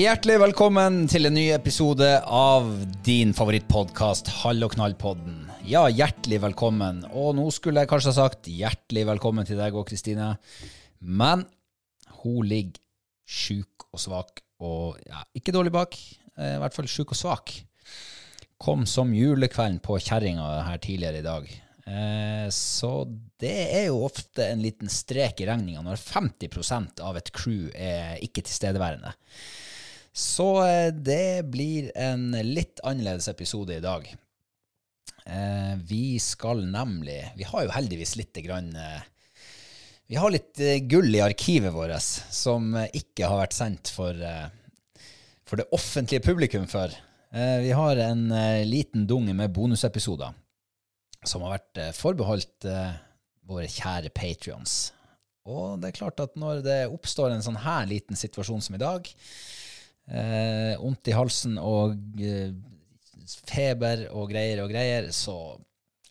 Hjertelig velkommen til en ny episode av din favorittpodkast, Hall og knall-podden. Ja, hjertelig velkommen. Og nå skulle jeg kanskje ha sagt hjertelig velkommen til deg òg, Kristine. Men hun ligger sjuk og svak og ja, ikke dårlig bak, eh, i hvert fall sjuk og svak. Kom som julekvelden på kjerringa her tidligere i dag. Eh, så det er jo ofte en liten strek i regninga når 50% av et crew er ikke tilstedeværende. Så eh, det blir en litt annerledes episode i dag. Eh, vi skal nemlig Vi har jo heldigvis litt grann Vi har litt gull i arkivet vårt som ikke har vært sendt for, for det offentlige publikum før. Vi har en liten dunge med bonusepisoder som har vært forbeholdt våre kjære patrions. Og det er klart at når det oppstår en sånn her liten situasjon som i dag, vondt eh, i halsen og eh, feber og greier og greier, så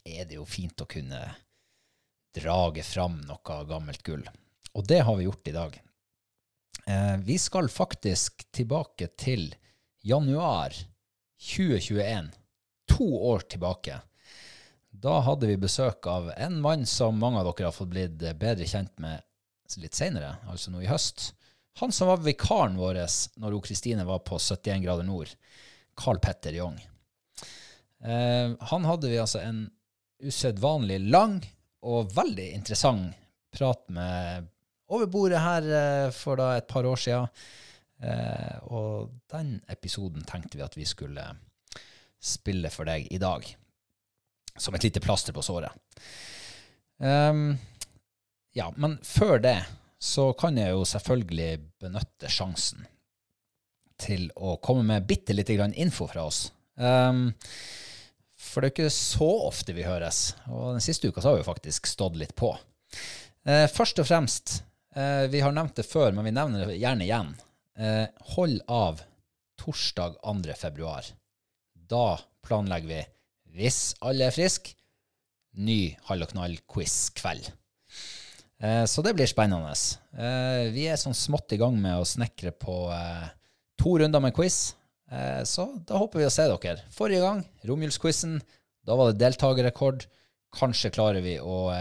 er det jo fint å kunne drage fram noe gammelt gull. Og det har vi gjort i dag. Eh, vi skal faktisk tilbake til januar 2021. To år tilbake. Da hadde vi besøk av en mann som mange av dere har fått blitt bedre kjent med litt seinere, altså nå i høst. Han som var vikaren vår når Kristine var på 71 grader nord, Carl Petter Young. Eh, han hadde vi altså en usedvanlig lang og veldig interessant prat med over bordet her eh, for da et par år sia. Eh, og den episoden tenkte vi at vi skulle spille for deg i dag. Som et lite plaster på såret. Ja, men før det så kan jeg jo selvfølgelig benytte sjansen til å komme med bitte lite grann info fra oss. Um, for det er ikke så ofte vi høres, og den siste uka så har vi jo faktisk stått litt på. Uh, først og fremst, uh, vi har nevnt det før, men vi nevner det gjerne igjen. Uh, hold av torsdag 2. februar. Da planlegger vi, hvis alle er friske, ny Hall og knall-quiz-kveld. Eh, så det blir spennende. Eh, vi er sånn smått i gang med å snekre på eh, to runder med quiz. Så da håper vi å se dere. Forrige gang, romjulsquizen, da var det deltakerrekord. Kanskje klarer vi å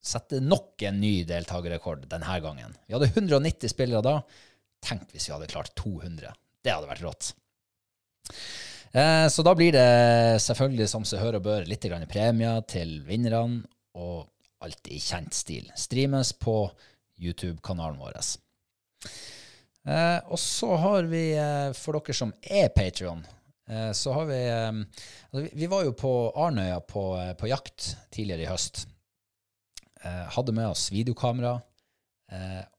sette nok en ny deltakerrekord denne gangen. Vi hadde 190 spillere da. Tenk hvis vi hadde klart 200. Det hadde vært rått. Så da blir det selvfølgelig som seg hør og bør litt premier til vinnerne. Og alt i kjent stil. Streames på YouTube-kanalen vår. Eh, og så har vi, eh, for dere som er Patrion, eh, så har vi eh, altså vi, var jo på Arnøya på, eh, på jakt tidligere i høst. Eh, hadde med oss videokamera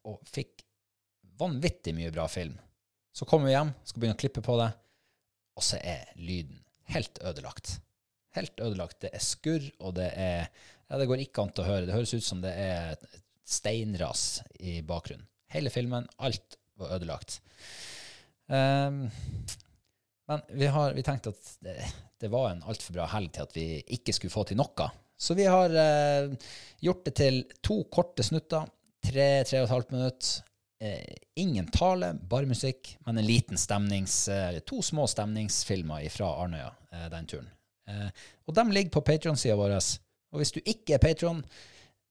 og fikk vanvittig mye bra film. Så kommer vi hjem, skal begynne å klippe på det, og så er lyden helt ødelagt. Helt ødelagt. Det er skurr, og det er Ja, det går ikke an til å høre. Det høres ut som det er et steinras i bakgrunnen. Hele filmen, alt var ødelagt. Um, men vi, har, vi tenkte at det, det var en altfor bra helg til at vi ikke skulle få til noe. Så vi har uh, gjort det til to korte snutter. Tre, tre og et halvt minutt. Uh, ingen tale, bare musikk, men en liten stemnings... uh, to små stemningsfilmer fra Arnøya den turen. Og de ligger på Patrion-sida vår. Og hvis du ikke er Patron,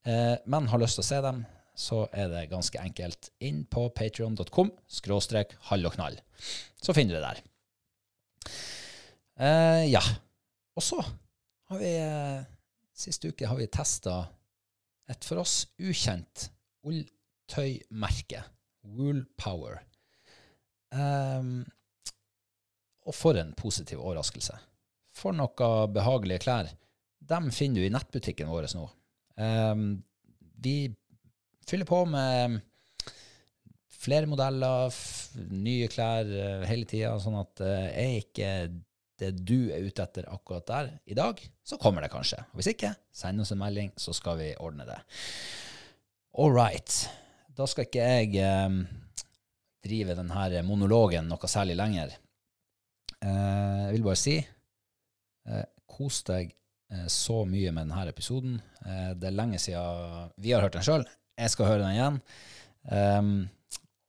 eh, men har lyst til å se dem, så er det ganske enkelt inn på patreon.com skråstrek hall og knall. Så finner du det der. Eh, ja. Og så har vi eh, Sist uke har vi testa et for oss ukjent ulltøymerke. Woolpower. Um, og for en positiv overraskelse. For noe behagelige klær. Dem finner du i nettbutikken vår nå. Um, vi fyller på med flere modeller, nye klær uh, hele tida, sånn at uh, er ikke det du er ute etter akkurat der i dag, så kommer det kanskje. Og hvis ikke, send oss en melding, så skal vi ordne det. All right. Da skal ikke jeg um, drive denne monologen noe særlig lenger. Uh, jeg vil bare si kos deg så mye med denne episoden. det er lenge siden vi har hørt den sjøl. Jeg skal høre den igjen. Um,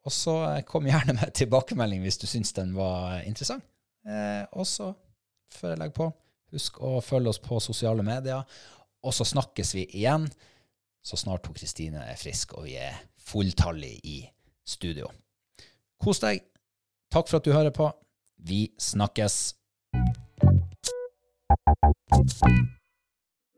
og så kom gjerne med tilbakemelding hvis du syns den var interessant. Uh, og så, før jeg legger på, husk å følge oss på sosiale medier. Og så snakkes vi igjen så snart Kristine er frisk og vi er fulltallige i studio. Kos deg. Takk for at du hører på. Vi snakkes.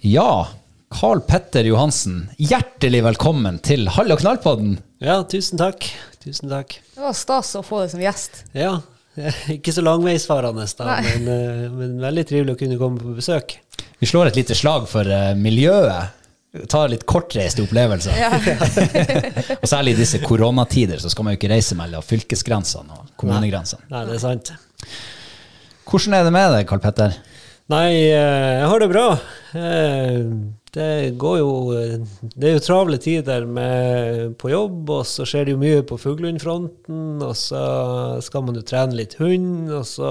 Ja, Carl Petter Johansen, hjertelig velkommen til Hall og knall-podden. Ja, tusen takk. Tusen takk. Det var stas å få deg som gjest. Ja, ikke så langveisfarende, da, men, eh, men veldig trivelig å kunne komme på besøk. Vi slår et lite slag for eh, miljøet. Tar litt kortreiste opplevelser. og særlig i disse koronatider så skal man jo ikke reise mellom fylkesgrensene og kommunegrensene. Nei, det er sant. Hvordan er det med deg, Carl Petter? Nei, eh, jeg har det bra. Eh, Det går jo Det er jo travle tider med, på jobb, og så skjer det jo mye på fuglehundfronten, og så skal man jo trene litt hund, og så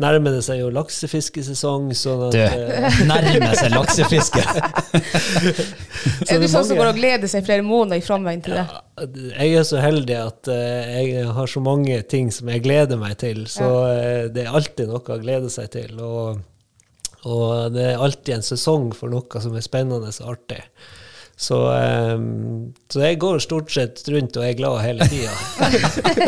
nærmer det seg jo laksefiskesesong, sånn at Du, eh, nærmer seg laksefiske. så Er du sånn som går og gleder seg flere måneder i framveien til det? Jeg er så heldig at eh, jeg har så mange ting som jeg gleder meg til, så det er alltid noe å glede seg til. Og, og det er alltid en sesong for noe som er spennende og artig. Så, um, så jeg går stort sett rundt og er glad hele tida.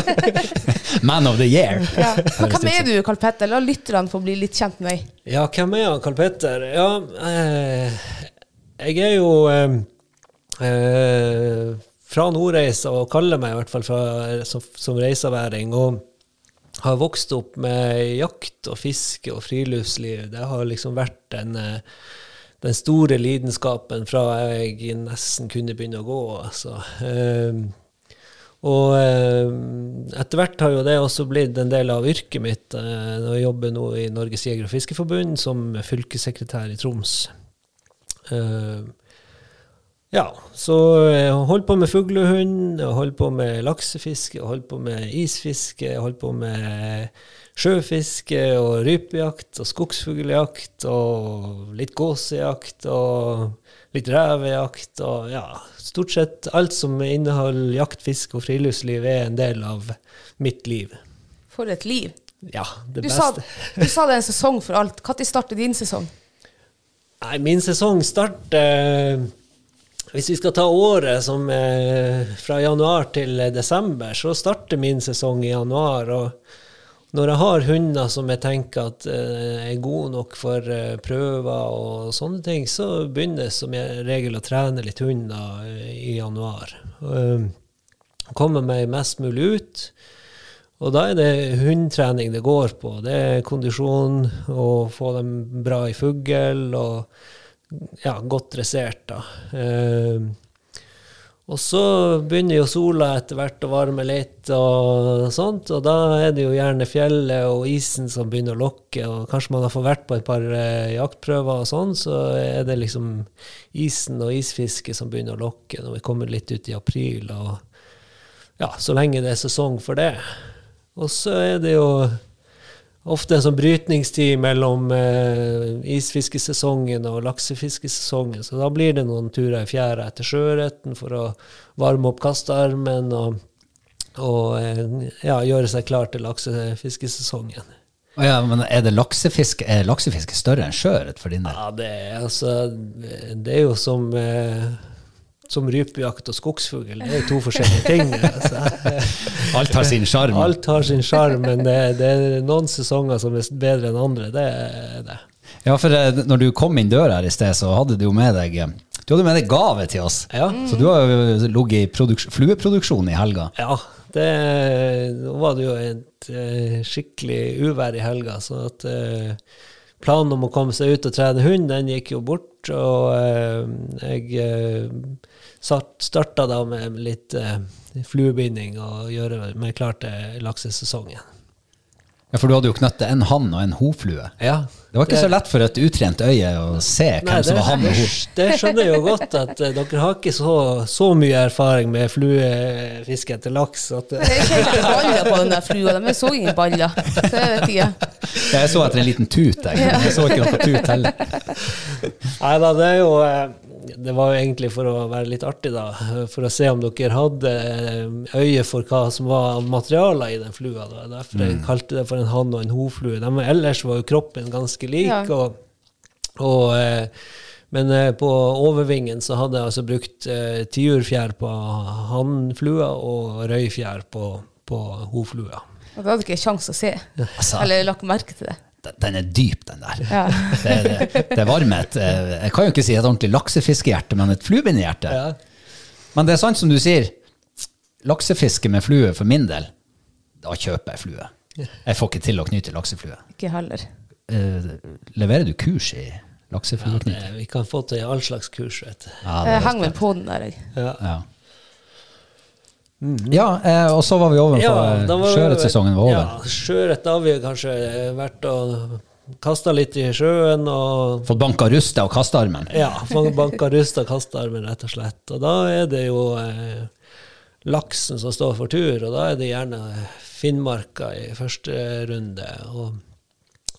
Man of the year. Ja. Hvem er du, Karl Petter? La lytterne få bli litt kjent med deg. Ja, hvem er han, Karl Petter? Ja, eh, jeg er jo eh, eh, fra Nordreisa, og kaller meg i hvert fall fra, som, som reisaværing. Og har vokst opp med jakt og fiske og friluftsliv. Det har liksom vært den, eh, den store lidenskapen fra jeg nesten kunne begynne å gå. Altså. Um, og eh, etter hvert har jo det også blitt en del av yrket mitt. Eh, jeg jobber nå i Norges jeger- og fiskeforbund som fylkessekretær i Troms. Ja, så holdt på med fuglehund, holdt på med laksefiske, holdt på med isfiske, holdt på med sjøfiske og rypejakt og skogsfugljakt og litt gåsejakt og litt revejakt og ja, stort sett alt som inneholder jakt, fiske og friluftsliv, er en del av mitt liv. For et liv. Ja, det Du beste. sa, du sa det er en sesong for alt. Når starter din sesong? Nei, min sesong starter Hvis vi skal ta året som eh, fra januar til desember, så starter min sesong i januar. Og når jeg har hunder som jeg tenker at eh, er gode nok for eh, prøver og sånne ting, så begynner jeg som regel å trene litt hunder i januar. Um, komme meg mest mulig ut. Og da er det hundtrening det går på. Det er kondisjon, og få dem bra i fugl, og ja, godt dressert, da. Eh, og så begynner jo sola etter hvert å varme litt, og sånt, og da er det jo gjerne fjellet og isen som begynner å lokke, og kanskje man har fått vært på et par eh, jaktprøver og sånn, så er det liksom isen og isfiske som begynner å lokke når vi kommer litt ut i april, og ja, så lenge det er sesong for det. Og så er det jo ofte en sånn brytningstid mellom eh, isfiskesesongen og laksefiskesesongen. Så da blir det noen turer i fjæra etter sjøørreten for å varme opp kastearmen og, og eh, ja, gjøre seg klar til laksefiskesesongen. Ja, men er det laksefiske Er laksefiske større enn sjøørret for din del? Ja, det, er altså, det er jo som eh, som rypejakt og skogsfugl. Det er to forskjellige ting. Altså. Alt har sin sjarm. Alt har sin sjarm, men det, det er noen sesonger som er bedre enn andre. Det er det. Ja, for eh, når du kom inn døra her i sted, så hadde du jo med deg eh, Du hadde med deg gave til oss. Ja. Så du har jo ligget i produks- flueproduksjon i helga. Ja, det, nå var det jo et eh, skikkelig uvær i helga, så at eh, planen om å komme seg ut og trene hund, den gikk jo bort. Og eh, jeg starta da med litt eh, fluebinding og gjøre meg klar til laksesesongen. Ja, For du hadde jo knøttet en hann og en hoflue. Ja, Det var ikke så lett for et utrent øye å se hvem som det, var hann og det, ho. det skjønner jeg jo godt, at uh, dere har ikke så, så mye erfaring med fluefiske etter laks. At, uh. Jeg kjenner ikke baller på den der flua. De så ingen baller. Så jeg vet ikke. Jeg så etter en liten tut, jeg. Jeg så ikke noe tut heller. Nei da, det er jo eh, Det var jo egentlig for å være litt artig, da. For å se om dere hadde eh, øye for hva som var materialer i den flua. Da. Derfor jeg kalte det for en hann og en hoflue. De, ellers var jo kroppen ganske lik. Ja. og, og eh, men eh, på overvingen så hadde jeg altså brukt eh, tiurfjær på hannflua og røyfjær på, på hoflua. Og da hadde ikke jeg sjans å se. Eller lagt merke til det. Den- er dyp, den der. Ja. Det, det, det varmer et eh, Jeg kan jo ikke si et ordentlig laksefiskehjerte, men et fluebindehjerte. Ja. Men det er sant som du sier. Laksefiske med flue for min del, da kjøper jeg flue. Jeg får ikke til å knyte lakseflue. Ikke heller. Eh, leverer du kurs i lakseflueknyting? Ja, vi kan få til all slags kurs, vet du. Ja, Jeg er henger vel på den der, jeg. Ja. Ja. Ja, eh, og så var vi over for ja, var sjøørretsesongen var over. Ja, sjøørret har vi kanskje vært og kasta litt i sjøen og Fått banka rusta og kastearmen. ja, banka rusta kastearmen, rett og slett. Og da er det jo eh, laksen som står for tur, og da er det gjerne Finnmarka i første runde. og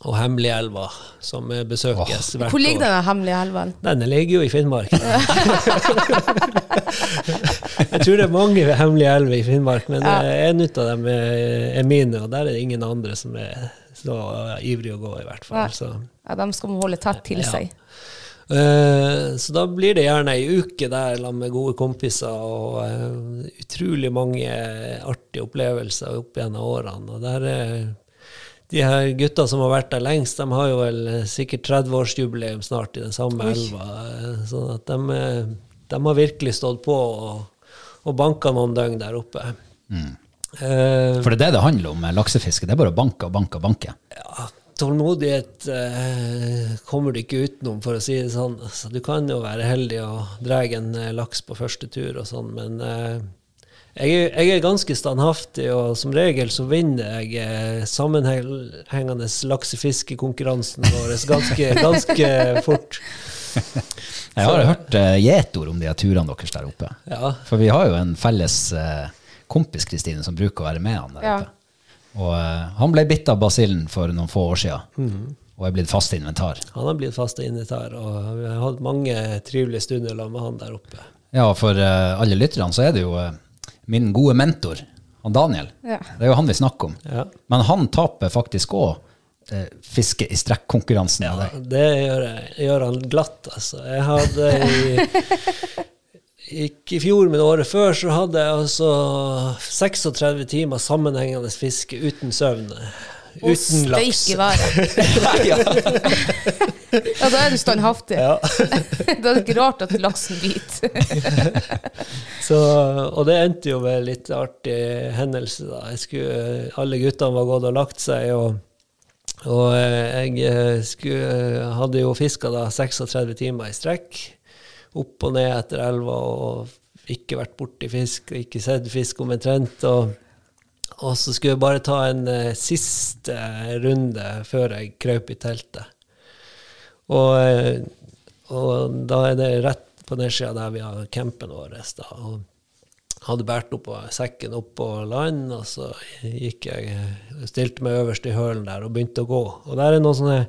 og Hemmeligelva, som besøkes hvert Hvor ligger denne den hemmelige elven? Den ligger jo i Finnmark. jeg tror det er mange hemmelige elver i Finnmark, men Ja. en av dem er, er mine, og der er det ingen andre som er så ivrige å gå, i hvert fall. Ja, Så, Ja, de skal man holde tett til Ja. seg. Uh, så da blir det gjerne ei uke der sammen med gode kompiser, og uh, utrolig mange artige opplevelser opp gjennom årene. Og der er de her gutta som har vært der lengst, de har jo vel eh, sikkert 30-årsjubileum snart i den samme Oi. elva. eh, Sånn at de, eh, de har virkelig stått på og, og banka noen døgn der oppe. Eh, For det er det det handler om med laksefiske. Det er bare å banke og banke og banke. tålmodighet eh, kommer du ikke utenom, for å si det sånn. Altså, du kan jo være heldig og dra en eh, laks på første tur og sånn, men eh, jeg, er, jeg er ganske standhaftig, og som regel så vinner jeg eh, sammenhengende laksefiskekonkurransen vår ganske, ganske fort. Jeg har hørt uh, gjetord om de turene deres der oppe. Ja. For vi har jo en felles uh, kompis, Kristine, som bruker å være med han der Ja. ute. Og uh, han ble bitt av basillen for noen få år siden, og er blitt fast inventar. Han har blitt fast inventar, og vi har hatt mange trivelige stunder med han der oppe. Ja, for alle lytterne så er det jo min gode mentor, han Daniel. Ja. Det er jo han vi snakker om. Ja. Men han taper faktisk òg eh, fiske i strekk-konkurransen. Det gjør, jeg, gjør han glatt, altså. Jeg hadde i, ikke i fjor, men året før, så hadde jeg altså 36 timer sammenhengende fiske uten søvn. Uten laks. steike været. ja, da er du standhaftig. Ja. da er det ikke rart at laksen biter. Så, og det endte jo med litt artig hendelse, da. Skulle, alle guttene var gått og lagt seg, og, og eh, jeg eh, skulle, hadde jo fiska da 36 timer i strekk. Opp og ned etter elva og ikke vært borti fisk og ikke sett fisk omtrent. Og, og så skulle jeg bare ta en uh, siste runde før jeg krøp i teltet. Og, eh, og da er det rett på nedsida der vi har campen vår. Da, og hadde båret opp sekken opp på land, og så gikk jeg, stilte meg øverst i hølen der og begynte å gå. Og der er noen sånne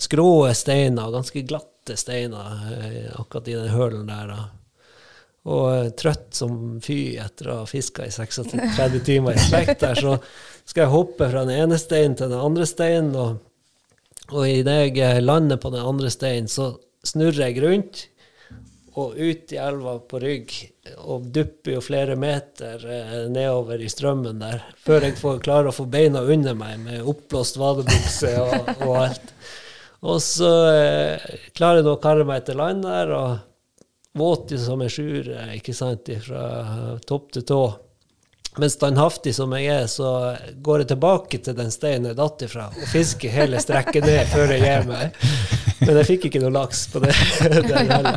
skrå steiner, ganske glatte steiner eh, akkurat i den hølen der. da. Og eh, trøtt som fy etter å ha fiska i 36 timer i strekk der, så skal jeg hoppe fra den ene steinen til den andre steinen. og og idet jeg lander på den andre steinen, så snurrer jeg rundt og ut i elva på rygg og dupper jo flere meter eh, nedover i strømmen der, før jeg får klare å få beina under meg med oppblåst vadebukse og, og alt. Og så eh, klarer jeg å karre meg til land der, og våt som en sjure, ikke sant, fra topp til tå. Men standhaftig som jeg er, så går jeg tilbake til den steinen jeg datt ifra, og fisker hele strekket ned før jeg gir meg. Men jeg fikk ikke noe laks på det. den.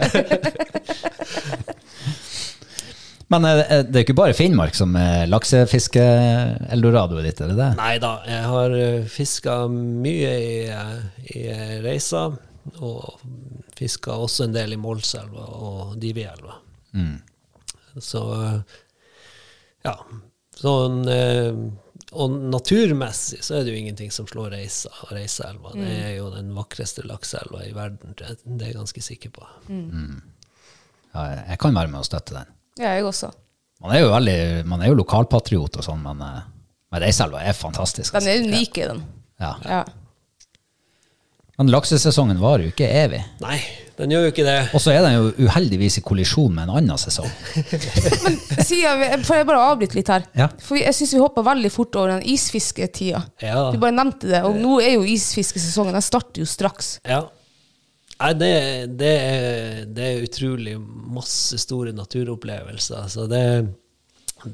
Men eh, eh, det er ikke bare Finnmark som er laksefiske-eldoradoet ditt, er det det? Nei da, jeg har fiska mye i, eh, i reiser, og fiska også en del i Målselva og Divielva. Så ja. Sånn, eh, og naturmessig så er det jo ingenting som slår Reisa og Mm. Det er jo den vakreste lakseelva i verden, det det er jeg ganske sikker på. Ja, jeg kan være med og støtte den. Ja, jeg også. Man er jo, veldig, man er jo lokalpatriot og sånn, men, eh, men Reiselva er fantastisk. Den altså. er unik, i den. Ja. Ja. Men laksesesongen varer jo ikke evig. Nei, den gjør jo ikke det. Og så er den jo uheldigvis i kollisjon med en annen sesong. Men Siden vi, får jeg bare avbryte litt her? Ja. For jeg syns vi hoppa veldig fort over den isfisketida. Ja. Du bare nevnte det, og nå er jo isfiskesesongen. Den starter jo straks. Ja. Nei, det, det, er, det er utrolig masse store naturopplevelser. Så det,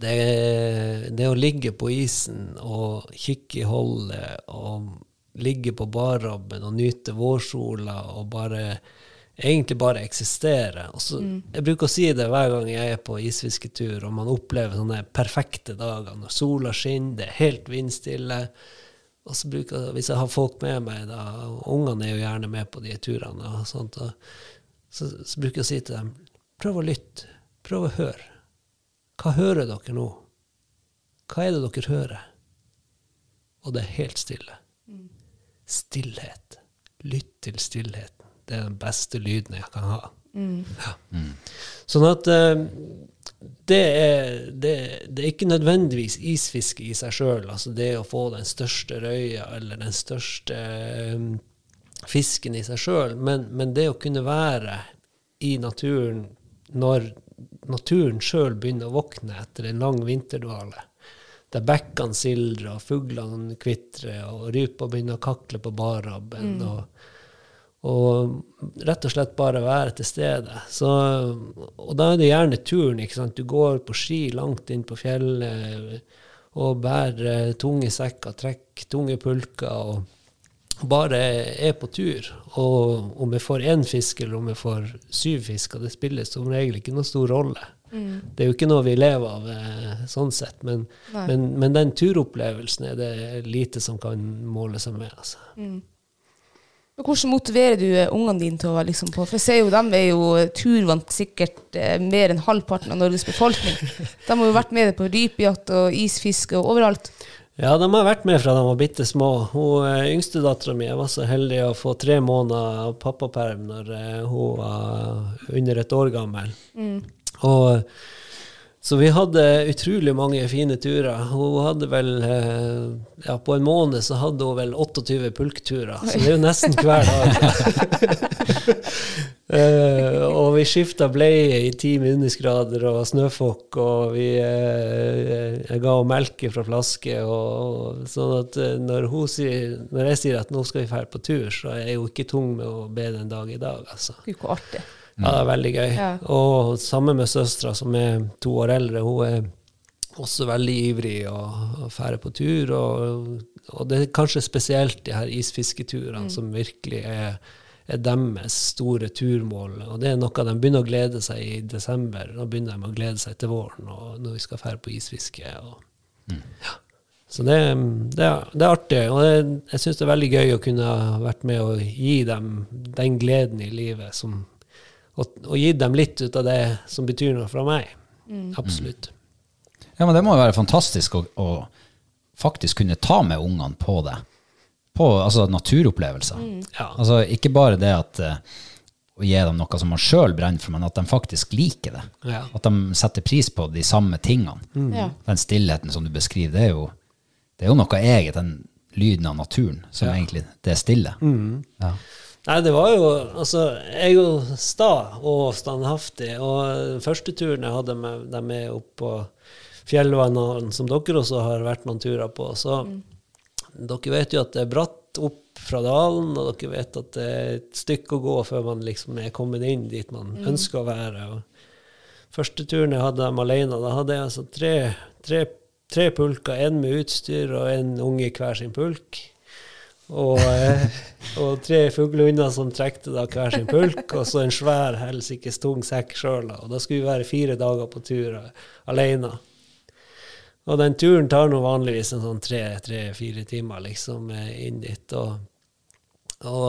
det, det å ligge på isen og kikke i holdet og ligge på barrabben og nyte vårsola og bare egentlig bare eksistere. Og så, Jeg bruker å si det hver gang jeg er på isfisketur og man opplever sånne perfekte dager når sola skinner, det er helt vindstille. Og så bruker, Hvis jeg har folk med meg, da, og ungene er jo gjerne med på de turene, og sånt, og, så, så bruker jeg å si til dem prøv å lytte, prøv å høre. Hva hører dere nå? Hva er det dere hører? Og det er helt stille. Stillhet. Lytt til stillheten. Det er den beste lyden jeg kan ha. Ja. Sånn at uh, det, er, det, det er ikke nødvendigvis isfiske i seg sjøl, altså det å få den største røya eller den største um, fisken i seg sjøl, men, men det å kunne være i naturen når naturen sjøl begynner å våkne etter en lang vinterdvale, der bekkene sildrer, og fuglene kvitrer, og rypa begynner å kakle på barrabben. og og rett og slett bare være til stede. Så, og da er det gjerne turen. ikke sant? Du går på ski langt inn på fjellet, og bærer tunge sekker, trekker tunge pulker og bare er på tur. Og om jeg får én fisk eller om jeg får syv fisker, det spiller som regel ikke noen stor rolle. Det er jo ikke noe vi lever av eh, sånn sett, men, men, men den turopplevelsen er det lite som kan måle seg med. Altså. Men Hvordan motiverer du eh, ungene dine til å være liksom på For jeg ser jo, de er jo turvant sikkert eh, mer enn halvparten av Norges befolkning. De har jo vært med på rypejakt og isfiske og overalt. Ja, de har vært med fra de var bitte små. Hun eh, yngste mi var så heldig å få tre måneder pappaperm når eh, hun var under et år gammel. Og så vi hadde utrolig mange fine turer. Hun hadde vel eh, Ja, på en måned så hadde hun vel 28 pulkturer, så det er jo nesten hver dag. uh, og vi skifta bleie i ti minusgrader og snøfokk, og vi uh, ga henne melke fra flaske. Og, sånn at eh, når, sier, når jeg sier at nå skal vi dra på tur, så er hun ikke tung med å be den dag i dag, altså. Gud, hvor artig. Ja, det er veldig gøy. Ja. Og sammen med søstera, som er to år eldre, hun er også veldig ivrig og drar på tur. Og, og det er kanskje spesielt de her isfisketurene som virkelig er, er deres store turmål. Og det er noe de begynner å glede seg i desember. Da begynner de å glede seg til våren og når vi skal dra på isfiske. Og, ja. Så det, det, er, det er artig, og det, jeg syns det er veldig gøy å kunne ha vært med og gi dem den gleden i livet som og, og gi dem litt ut av det som betyr noe fra meg. Absolutt. Ja, men det må jo være fantastisk å, å faktisk kunne ta med ungene på det. På altså, naturopplevelser. Ja. Altså, ikke bare det at eh, å gi dem noe som man sjøl brenner for, men at de faktisk liker det. Ja. At de setter pris på de samme tingene. Ja. Den stillheten som du beskriver, det er jo, det er jo noe eget, den lyden av naturen, som egentlig det er stille. Ja. Nei, det var jo Altså, jeg er jo sta og standhaftig, og første turen jeg hadde med dem med opp på fjellvannene, som dere også har vært noen turer på, så dere vet jo at det er bratt opp fra dalen, og dere vet at det er et stykke å gå før man liksom er kommet inn dit man ønsker å være. Og første turen jeg hadde dem alene, da hadde jeg altså tre, tre, tre pulker, en med utstyr og en unge i hver sin pulk. Og, eh, og tre fuglehunder som trekte da hver sin pulk, og så en svær, helsikes tung sekk sjøl. Og da skulle vi være fire dager på tur eh, alene. Og den turen tar nå vanligvis en sånn tre-fire timer liksom eh, inn dit. Og, og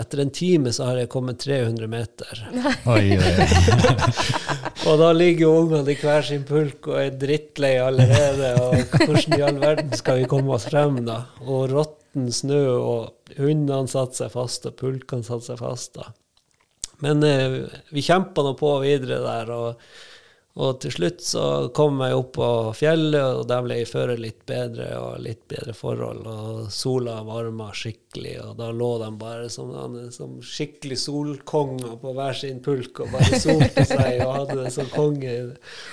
etter en time så har jeg kommet 300 meter. Oi, oi, oi. Og da ligger jo ungene i hver sin pulk og er drittlei allerede. Og hvordan i all verden skal vi komme oss frem, da? Og råtten snø, og hundene satte seg fast, og pulkene satte seg fast. da. Men eh, vi kjempa nå på videre der, og, og til slutt så kom jeg opp på fjellet, og der ble føret litt bedre og litt bedre forhold, og sola varma skikkelig, og da lå de bare som, som skikkelig solkonger på hver sin pulk og bare solte seg og hadde det som konge.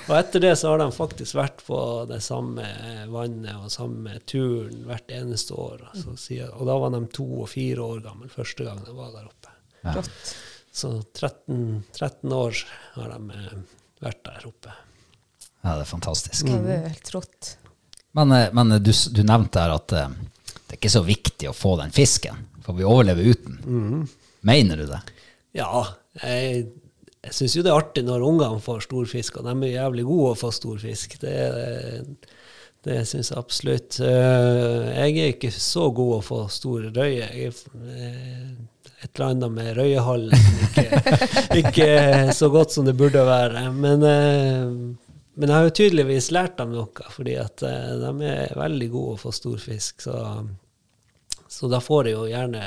Og etter det så har de faktisk vært på det samme vannet og samme turen hvert eneste år. Altså, og da var de to og fire år gamle første gang de var der oppe. Ja. Så 13, 13 år har de eh, vært der oppe. Ja, det er fantastisk. Ja, det er helt rått. Men, eh, men du, du nevnte her at eh, det er ikke så viktig å få den fisken, for vi overlever uten. Mener du det? Ja, jeg, jeg syns jo det er artig når ungene får storfisk, og de er jævlig gode å få storfisk. Det, det syns jeg absolutt. Eh, Jeg er ikke så god å få store røye. Jeg eh, et eller annet med røyehallen som ikke, ikke er så godt som det burde være. Men, eh, men jeg har jo tydeligvis lært dem noe, fordi at eh, de er veldig gode å få storfisk. Så, så da får jeg jo gjerne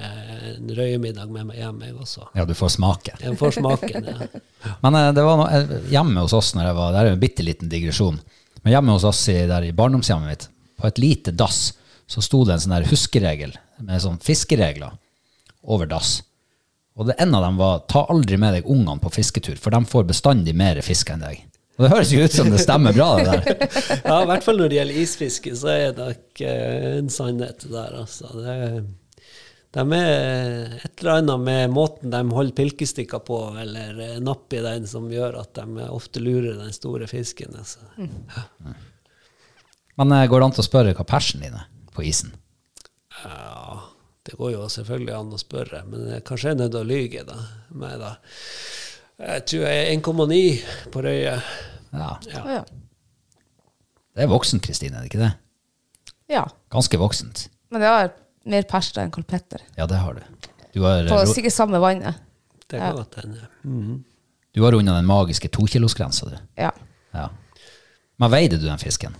en røyemiddag med meg hjem, jeg også. Ja, du får smake. Jeg får smaken, ja. Men eh, det var noe, hjemme hos oss når jeg var, det er en bitte liten digresjon, men hjemme hos oss i, der i barndomshjemmet mitt, på et lite dass, så sto det en sånn der huskeregel med sånn fiskeregler over dass. Og det en av dem var, ta aldri med deg ungene på fisketur, for de får bestandig mer fisk enn deg. Og det høres jo ut som det stemmer bra, det der. ja, i hvert fall når det gjelder isfiske, så er det ikke en sannhet der, altså. Det, de er et eller annet med måten de holder pilkestikker på, eller eh, napp i den, som gjør at de ofte lurer den store fisken. Altså. Men eh, går det an til å spørre hva persen din er på isen? Ja, det går jo selvfølgelig an å spørre, men jeg kanskje jeg er nødt til å lyge da, meg da. Jeg tror jeg er 1,9 på røyet. Ja. Ja. Det er voksen, Kristine, er det ikke det? ja. Ganske voksent. Men det har mer perser enn kolpetter. Ja, det har du. Du har, På sikkert samme vannet. Det kan godt hende. Mhm. du har unna den magiske tokilosgrensa, du. Ja. Ja. Men veide du den fisken?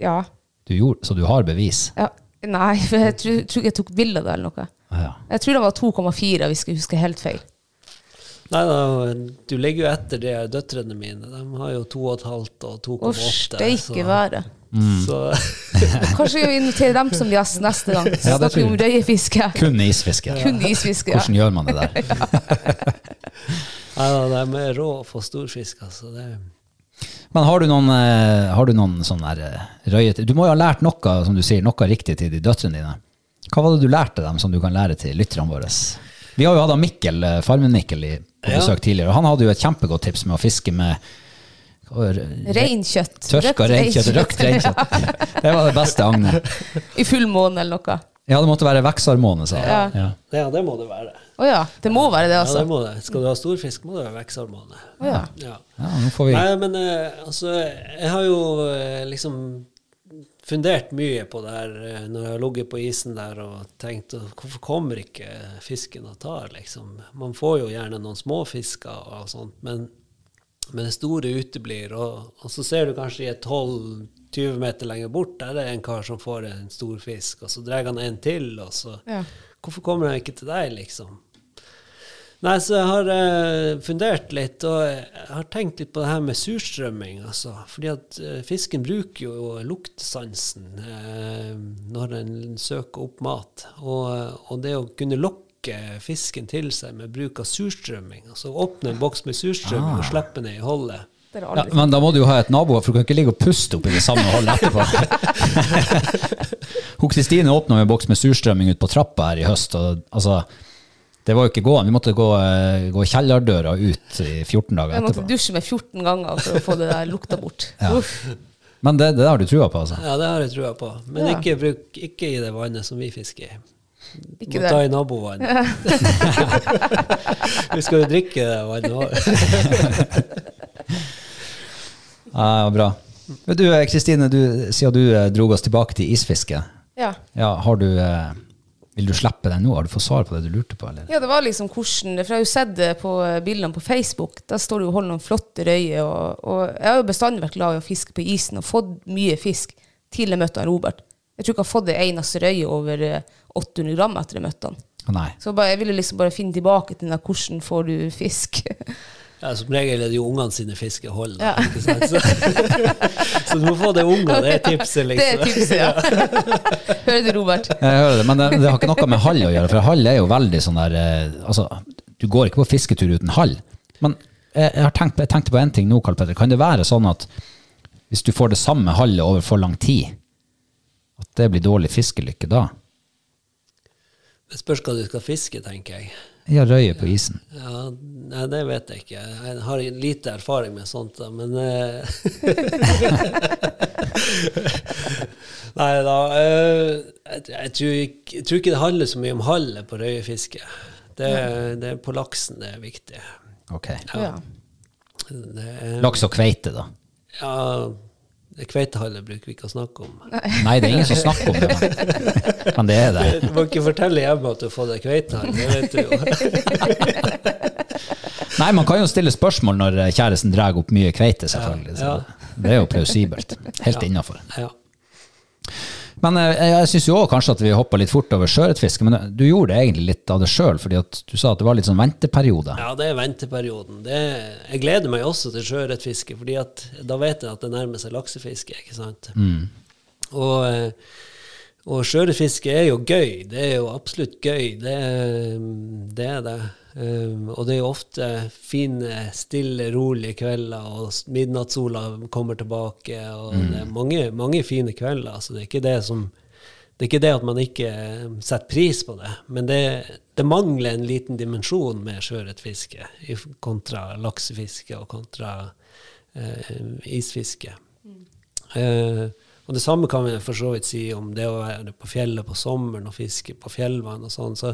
Ja. Du gjorde, så du har bevis? ja. Nei, for jeg tror, tror ikke jeg tok bilde av det eller noe. Ja. Jeg tror det var 2,4, hvis jeg husker helt feil. Nei da, du ligger jo etter de døtrene mine. De har jo 2,5 og 2,8. Å, steike være. Så Kanskje vi inviterer dem som gjest neste gang. Så Ja, det snakker vi om røyefiske. Kun isfiske. Kun isfiske. Ja. Hvordan gjør man det der? Nei da, de er rå for storfisk, altså. Det, Men har du noen, eh, har du noen sånn der eh, røyete Du må jo ha lært noe, som du sier, noe riktig til de døtrene dine. Hva var det du lærte dem som du kan lære til lytterne våre? Vi har jo hatt Mikkel, eh, Farmen-Mikkel i- på Ja. besøk tidligere, og han hadde jo et kjempegodt tips med å fiske med Reinkjøtt. Tørka reinkjøtt, røkt reinkjøtt. Det var det beste agnet. I full måne eller noe. Ja, det måtte være veksarmåne, sa han. Ja. ja, det må det være. Å ja. Det må være det, altså. Ja, det må det. Skal du ha stor fisk, må du ha vekselmåne. Oh ja. Ja. ja, nå får vi Nei, men eh, altså, jeg har jo eh, liksom fundert mye på det her eh, når jeg har ligget på isen der og tenkt hvorfor kommer ikke fisken og tar, liksom. Man får jo gjerne noen småfisker og sånt, men, men det store uteblir. Og, og så ser du kanskje i et 12-20 meter lenger bort, der er det en kar som får en stor fisk, og så drar han en til, og så Ja. Hvorfor kommer han ikke til deg, liksom? Nei, så jeg har eh, fundert litt, og jeg har tenkt litt på det her med surstrømming, altså. Fordi at eh, fisken bruker jo luktsansen eh, når den søker opp mat. Og, og det å kunne lokke fisken til seg med bruk av surstrømming, altså åpne en boks med surstrømming og slippe ned i holdet. Ja. Men da må du jo ha et naboer, for du kan ikke ligge og puste oppi det samme holdet etterpå. Hun Kristine åpna en boks med surstrømming ut på trappa her i høst. og altså, Det var jo ikke gående. Vi måtte gå, eh, gå kjellerdøra ut i 14 dager etterpå. Jeg måtte dusje med 14 ganger for å få det der lukta bort. Ja. Men det, det har du trua på, altså? Ja, det har jeg trua på. Men Ja. ikke, bruk, ikke i det vannet som vi fisker i. Ikke Må det. ta i nabovannet. vi skal jo drikke det vannet òg. Ja, bra. Men Du eh, Kristine, du, siden du dro oss tilbake til isfiske, Ja. ja, har du, eh, vil du slippe den nå? Har du fått svar på det du lurte på? Eller? ja, det var liksom hvordan For jeg har jo sett det på eh, bildene på Facebook. Der står det jo 'hold noen flotte røyer'. Og, og jeg har jo bestandig vært glad i å fiske på isen og fått mye fisk til jeg møtte han Robert. Jeg tror ikke jeg har fått ei eneste røye over eh, 800 gram etter jeg møtte han. Nei. Så bare, jeg ville liksom bare finne tilbake til den der 'hvordan får du fisk'? Ja, som regel er det jo ungene sine fiskehold. Ja. Ikke sant? Så, så du må få det unger, det er tipset, Det er liksom. tipset, ja. Hører du, Robert? Jeg hører det, men det, det har ikke noe med hall å gjøre, for hall er jo veldig sånn der eh, Altså, du går ikke på fisketur uten hall. Men jeg, jeg har tenkt, jeg tenkte på en ting nå, Karl Petter. Kan det være sånn at hvis du får det samme hallet over for lang tid, at det blir dårlig fiskelykke da? Det spørs hva du skal fiske, tenker jeg. Ja, røye på isen. Ja, nei, det vet jeg ikke. Jeg har lite erfaring med sånt, da, men eh, Nei da. eh, jeg, jeg, tror ikke, jeg tror ikke det handler så mye om hallet på røyefiske. Det, det er på laksen det er viktig. Ok. Ja. Det Laks og kveite, da? ja, det kveitehallet bruker vi ikke å snakke om. Nei, det er ingen som snakker om det, men- det er det. Du må ikke fortelle hjemme at du har fått deg kveitehall, det vet du jo. Nei, man kan jo stille spørsmål når kjæresten drar opp mye kveite, selvfølgelig. Så Ja. det, det er jo plausibelt. Helt innafor. Ja. Men eh, jeg, syns jo òg kanskje at vi hoppa litt fort over sjøørretfiske, men eh, du gjorde egentlig litt av det sjøl, fordi at du sa at det var litt sånn venteperiode. Ja, det er venteperioden. Det, jeg gleder meg også til sjøørretfiske, fordi at da vet jeg at det nærmer seg laksefiske. ikke sant? Og, eh, og sjøørretfiske er jo gøy. Det er jo absolutt gøy. Det, det er det. Um, og det er jo ofte fine, stille, rolige kvelder, og midnattssola kommer tilbake. og Det er mange, mange fine kvelder. Så det er ikke det som det er ikke det at man ikke eh, setter pris på det, men det, det mangler en liten dimensjon med sjøørretfiske kontra laksefiske og kontra uh, isfiske. Eh, Og det samme kan vi for så vidt si om det å være på fjellet på sommeren og fiske på fjellvann og sånn. Så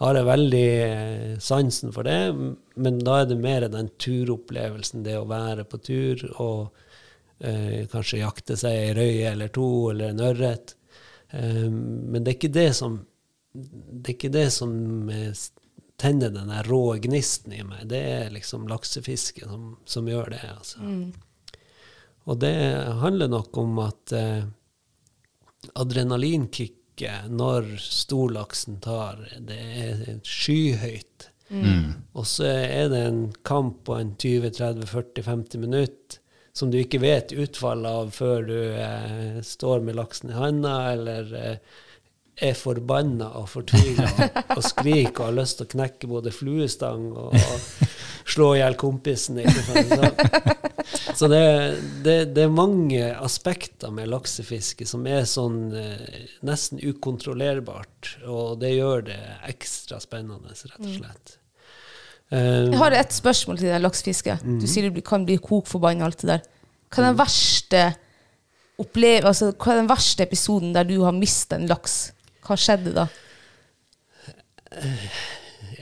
har jeg veldig eh, sansen for det, men da er det mer den turopplevelsen, det å være på tur og eh, kanskje jakte seg ei røye eller to eller en ørret. Eh, men det er ikke det som det er ikke det som eh, tenner den rå gnisten i meg. Det er liksom laksefiske som, som gjør det. altså. Og det handler nok om at eh, adrenalinkicket når storlaksen tar, det er skyhøyt. Og så er det en kamp på en 20-30-40-50 minutter som du ikke vet utfallet av før du eh, står med laksen i handa, eller eh, er forbanna og fortvila og, skriker og har lyst til å knekke både fluestang og, og slå i hjel kompisen. Så, så det, det, det er mange aspekter med laksefiske som er sånn eh, nesten ukontrollerbart, og det gjør det ekstra spennende, rett og slett. Um, Jeg har et spørsmål til deg, laksefiske. Du sier du kan bli kokforbanna og alt det der. Hva er den verste opplev altså, hva er den verste episoden der du har mistet en laks? Hva skjedde da?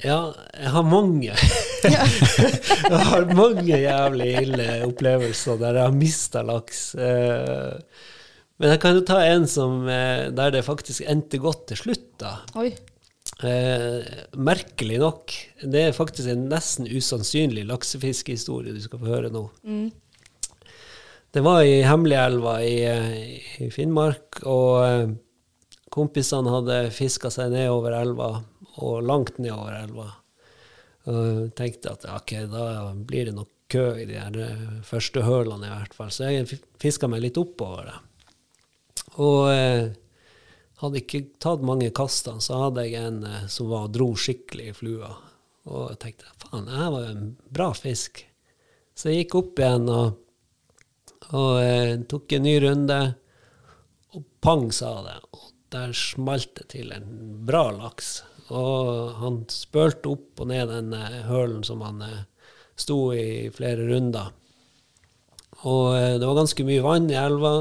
Ja, jeg har mange. jeg har mange jævlig ille opplevelser der jeg har mista laks. Eh, Men jeg kan jo ta en som, eh, der det faktisk endte godt til slutt. da. Oi. Eh, merkelig nok. Det er faktisk en nesten usannsynlig laksefiskehistorie du skal få høre nå. Det var i Hemmeligelva i, eh, i Finnmark, og kompisene hadde fiska seg nedover elva, og langt nedover elva. Og tenkte at ok, da blir det nok kø i de her eh, første hølene i hvert fall. Så jeg fiska meg litt oppover det. Og eh, hadde ikke tatt mange kastene, så hadde jeg en eh, som var, dro skikkelig i flua. Og jeg tenkte faen, det her var jo en bra fisk. Så jeg gikk opp igjen og, og eh, tok en ny runde, og pang, sa det. Og der smalt det til en bra laks. Og han spølte opp og ned den eh, hølen som han eh, sto i flere runder. Og eh, det var ganske mye vann i elva,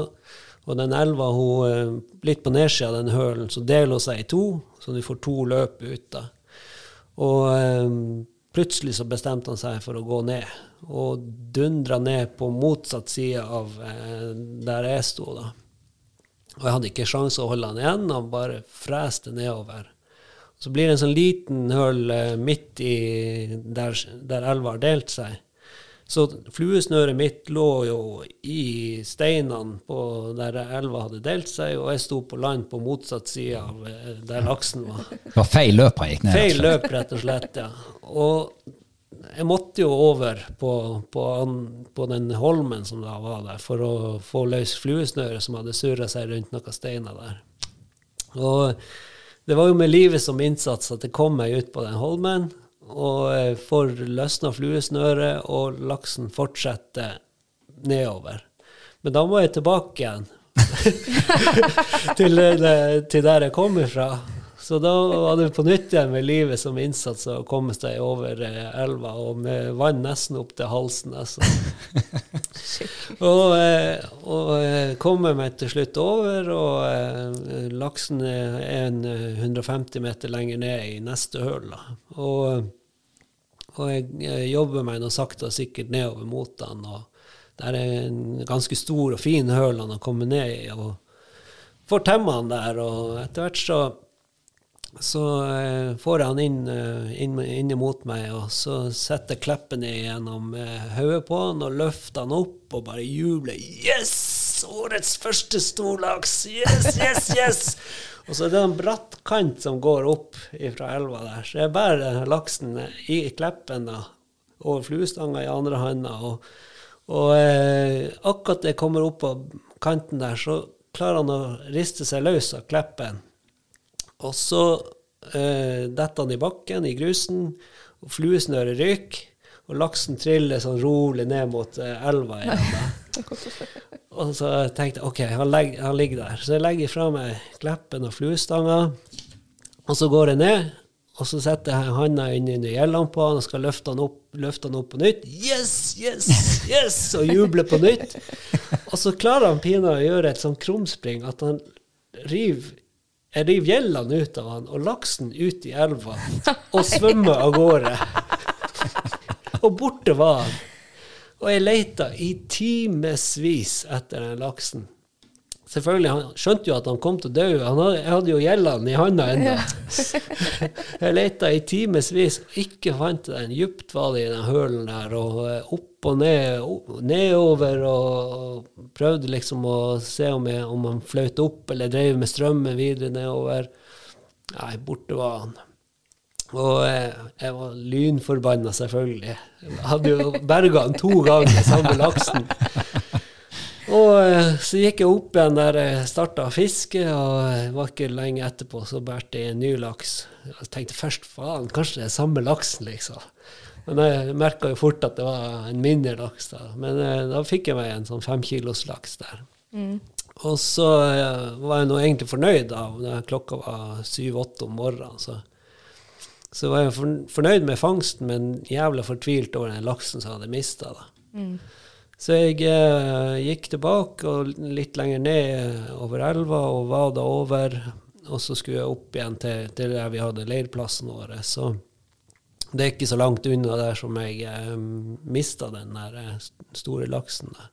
og den elva, hun, litt på nedsida av den hølen, så deler hun seg i to, så du får to løp ut da. Og um, plutselig så bestemte han seg for å gå ned, og dundra ned på motsatt side av eh, der jeg sto da. Og jeg hadde ikke sjanse å holde han igjen, han bare freste nedover. Så blir det en sånn liten høl eh, midt i der, der elva har delt seg. Så fluesnøret mitt lå jo i steinene på der elva hadde delt seg, og jeg sto på land på motsatt side av eh, der laksen var. Det var feil løp han gikk ned. Feil løp, rett og slett, ja. Og jeg måtte jo over på, på, på den holmen som da var der, for å få løs fluesnøret som hadde surra seg rundt noen steiner der. Og det var jo med livet som innsats at jeg kom meg ut på den holmen, og får løsna fluesnøret, og laksen fortsetter nedover. Men da må jeg tilbake igjen til, til der jeg kom ifra. Så da var det på nytt igjen med livet som innsats å komme seg over eh, elva, og med vann nesten opp til halsen. Altså. og, eh, og eh, komme meg til slutt over, og laksen er en eh, 150 meter lenger ned i neste høl. Og, og jeg, jeg jobber meg nå sakte og sikkert nedover mot den. og der er en ganske stor og fin høl han har kommet ned i, og får temma han der. Og etter hvert så, så eh, får han inn, eh, inn, inn imot meg, og så setter kleppen gjennom eh, hodet på han og løfter han opp og bare jubler. Yes! Årets første storlaks! Yes, yes, yes! og så er det en bratt kant som går opp fra elva der, så jeg bærer laksen i kleppen da, over fluestanga i andre handa. og og eh, akkurat jeg kommer opp på kanten der, så klarer han å riste seg løs av kleppen. Og så eh, detter han i bakken, i grusen, og fluesnøret ryker. Og laksen triller sånn rolig ned mot eh, elva igjen. Og så tenkte jeg OK, han, legger, han ligger der. Så jeg legger fra meg kleppen og fluestanga, og så går jeg ned. Og så setter jeg handa under gjellene på han og skal løfte han opp, løfte han opp på nytt. Yes, yes, yes! Og juble på nytt. Og så klarer han pinadø å gjøre et sånn krumspring at han river jeg river gjellene ut av han og laksen ut i elva og svømmer av gårde. og borte var han. Og jeg leita i timevis etter den laksen. Selvfølgelig, Han skjønte jo at han kom til å dø. Hadde, jeg hadde jo gjeldene i handa ennå. jeg leita i timevis ikke fant den. Djupt var det i den hølen der, og eh, opp og ned, opp, nedover, og prøvde liksom å se om, jeg, om han fløt opp eller drev med strømmen videre nedover. Nei, borte var han. Og eh, jeg var lynforbanna, selvfølgelig. Jeg hadde jo berga han to ganger, samme laksen. Og eh, så gikk jeg opp igjen der jeg starta å fiske, og var ikke lenge etterpå så bærte jeg en ny laks. Jeg tenkte først faen, kanskje det er samme laksen, liksom. Men jeg merka jo fort at det var en mindre laks. Da Men eh, da fikk jeg meg en sånn femkilos laks der. Og så eh, var jeg nå egentlig fornøyd da da klokka var syv-åtte om morgenen. Så, så var jeg fornøyd med fangsten, men jævla fortvilt over den laksen som jeg hadde mista. Så jeg eh, gikk tilbake og litt lenger ned eh, over elva og vada over. Og så skulle jeg opp igjen til, til der vi hadde leirplassen vår. Så det er ikke så langt unna der som jeg eh, mista den der eh, store laksen. der.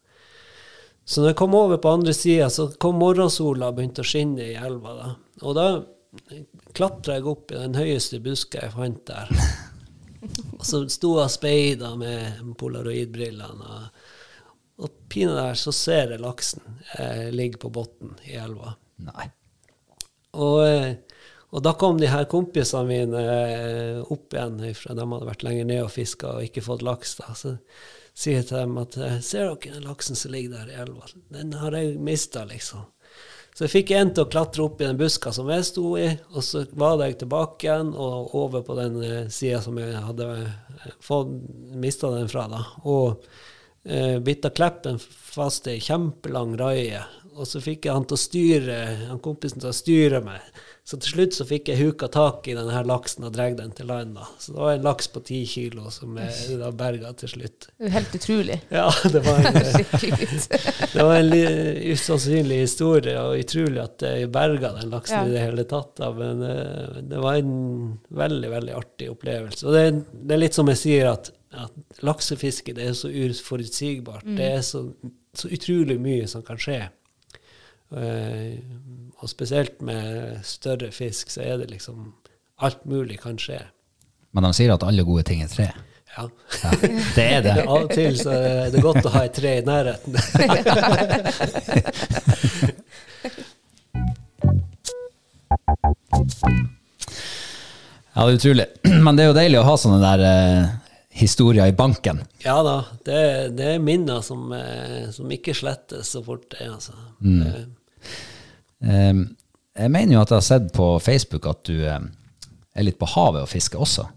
Så når jeg kom over på andre sida, så kom morgensola og begynte å skinne i elva. da. Og da klatra jeg opp i den høyeste buska jeg fant der. Og så sto jeg og speida med polaroidbrillene. Og, og pinadø så ser jeg laksen eh, ligge på bunnen i elva. Nei. Og, eh, og da kom de her kompisene mine eh, opp igjen, fra de hadde vært lenger ned og fiska og ikke fått laks. da, Så sier jeg til dem at eh, ser dere den laksen som ligger der i elva? Den har jeg mista, liksom. Så jeg fikk en til å klatre opp i den buska som jeg sto i, og så var jeg tilbake igjen og over på den sida som jeg hadde fått mista den fra. da, Og uh, bitta kleppen fast i ei kjempelang raie. Og så fikk jeg han til å styre, han kompisen til å styre meg. Så til slutt så fikk jeg huka tak i denne her laksen og dratt den til land. Så det var en laks på ti kilo som jeg da berga til slutt. Helt utrolig. Ja, det var en, eh, det var en usannsynlig historie, og utrolig at jeg berga den laksen Ja. i det hele tatt. Da. Men eh, det var en veldig, veldig artig opplevelse. Og det, det er litt som jeg sier, at, at laksefiske det er så uforutsigbart. Det er så, så utrolig mye som kan skje. Uh, og spesielt med større fisk, så er det liksom Alt mulig kan skje. Men de sier at alle gode ting er tre. Ja. Ja, det er det. Av og til så er det godt å ha et tre i nærheten. Ja, det er utrolig. Men det er jo deilig å ha sånne der eh, historier i banken. Ja da, det, det er minner som, eh, som ikke slettes så fort. det, Altså. Mm. Eh, jeg mener jo at jeg har sett på Facebook at du eh, er litt på havet og fisker også.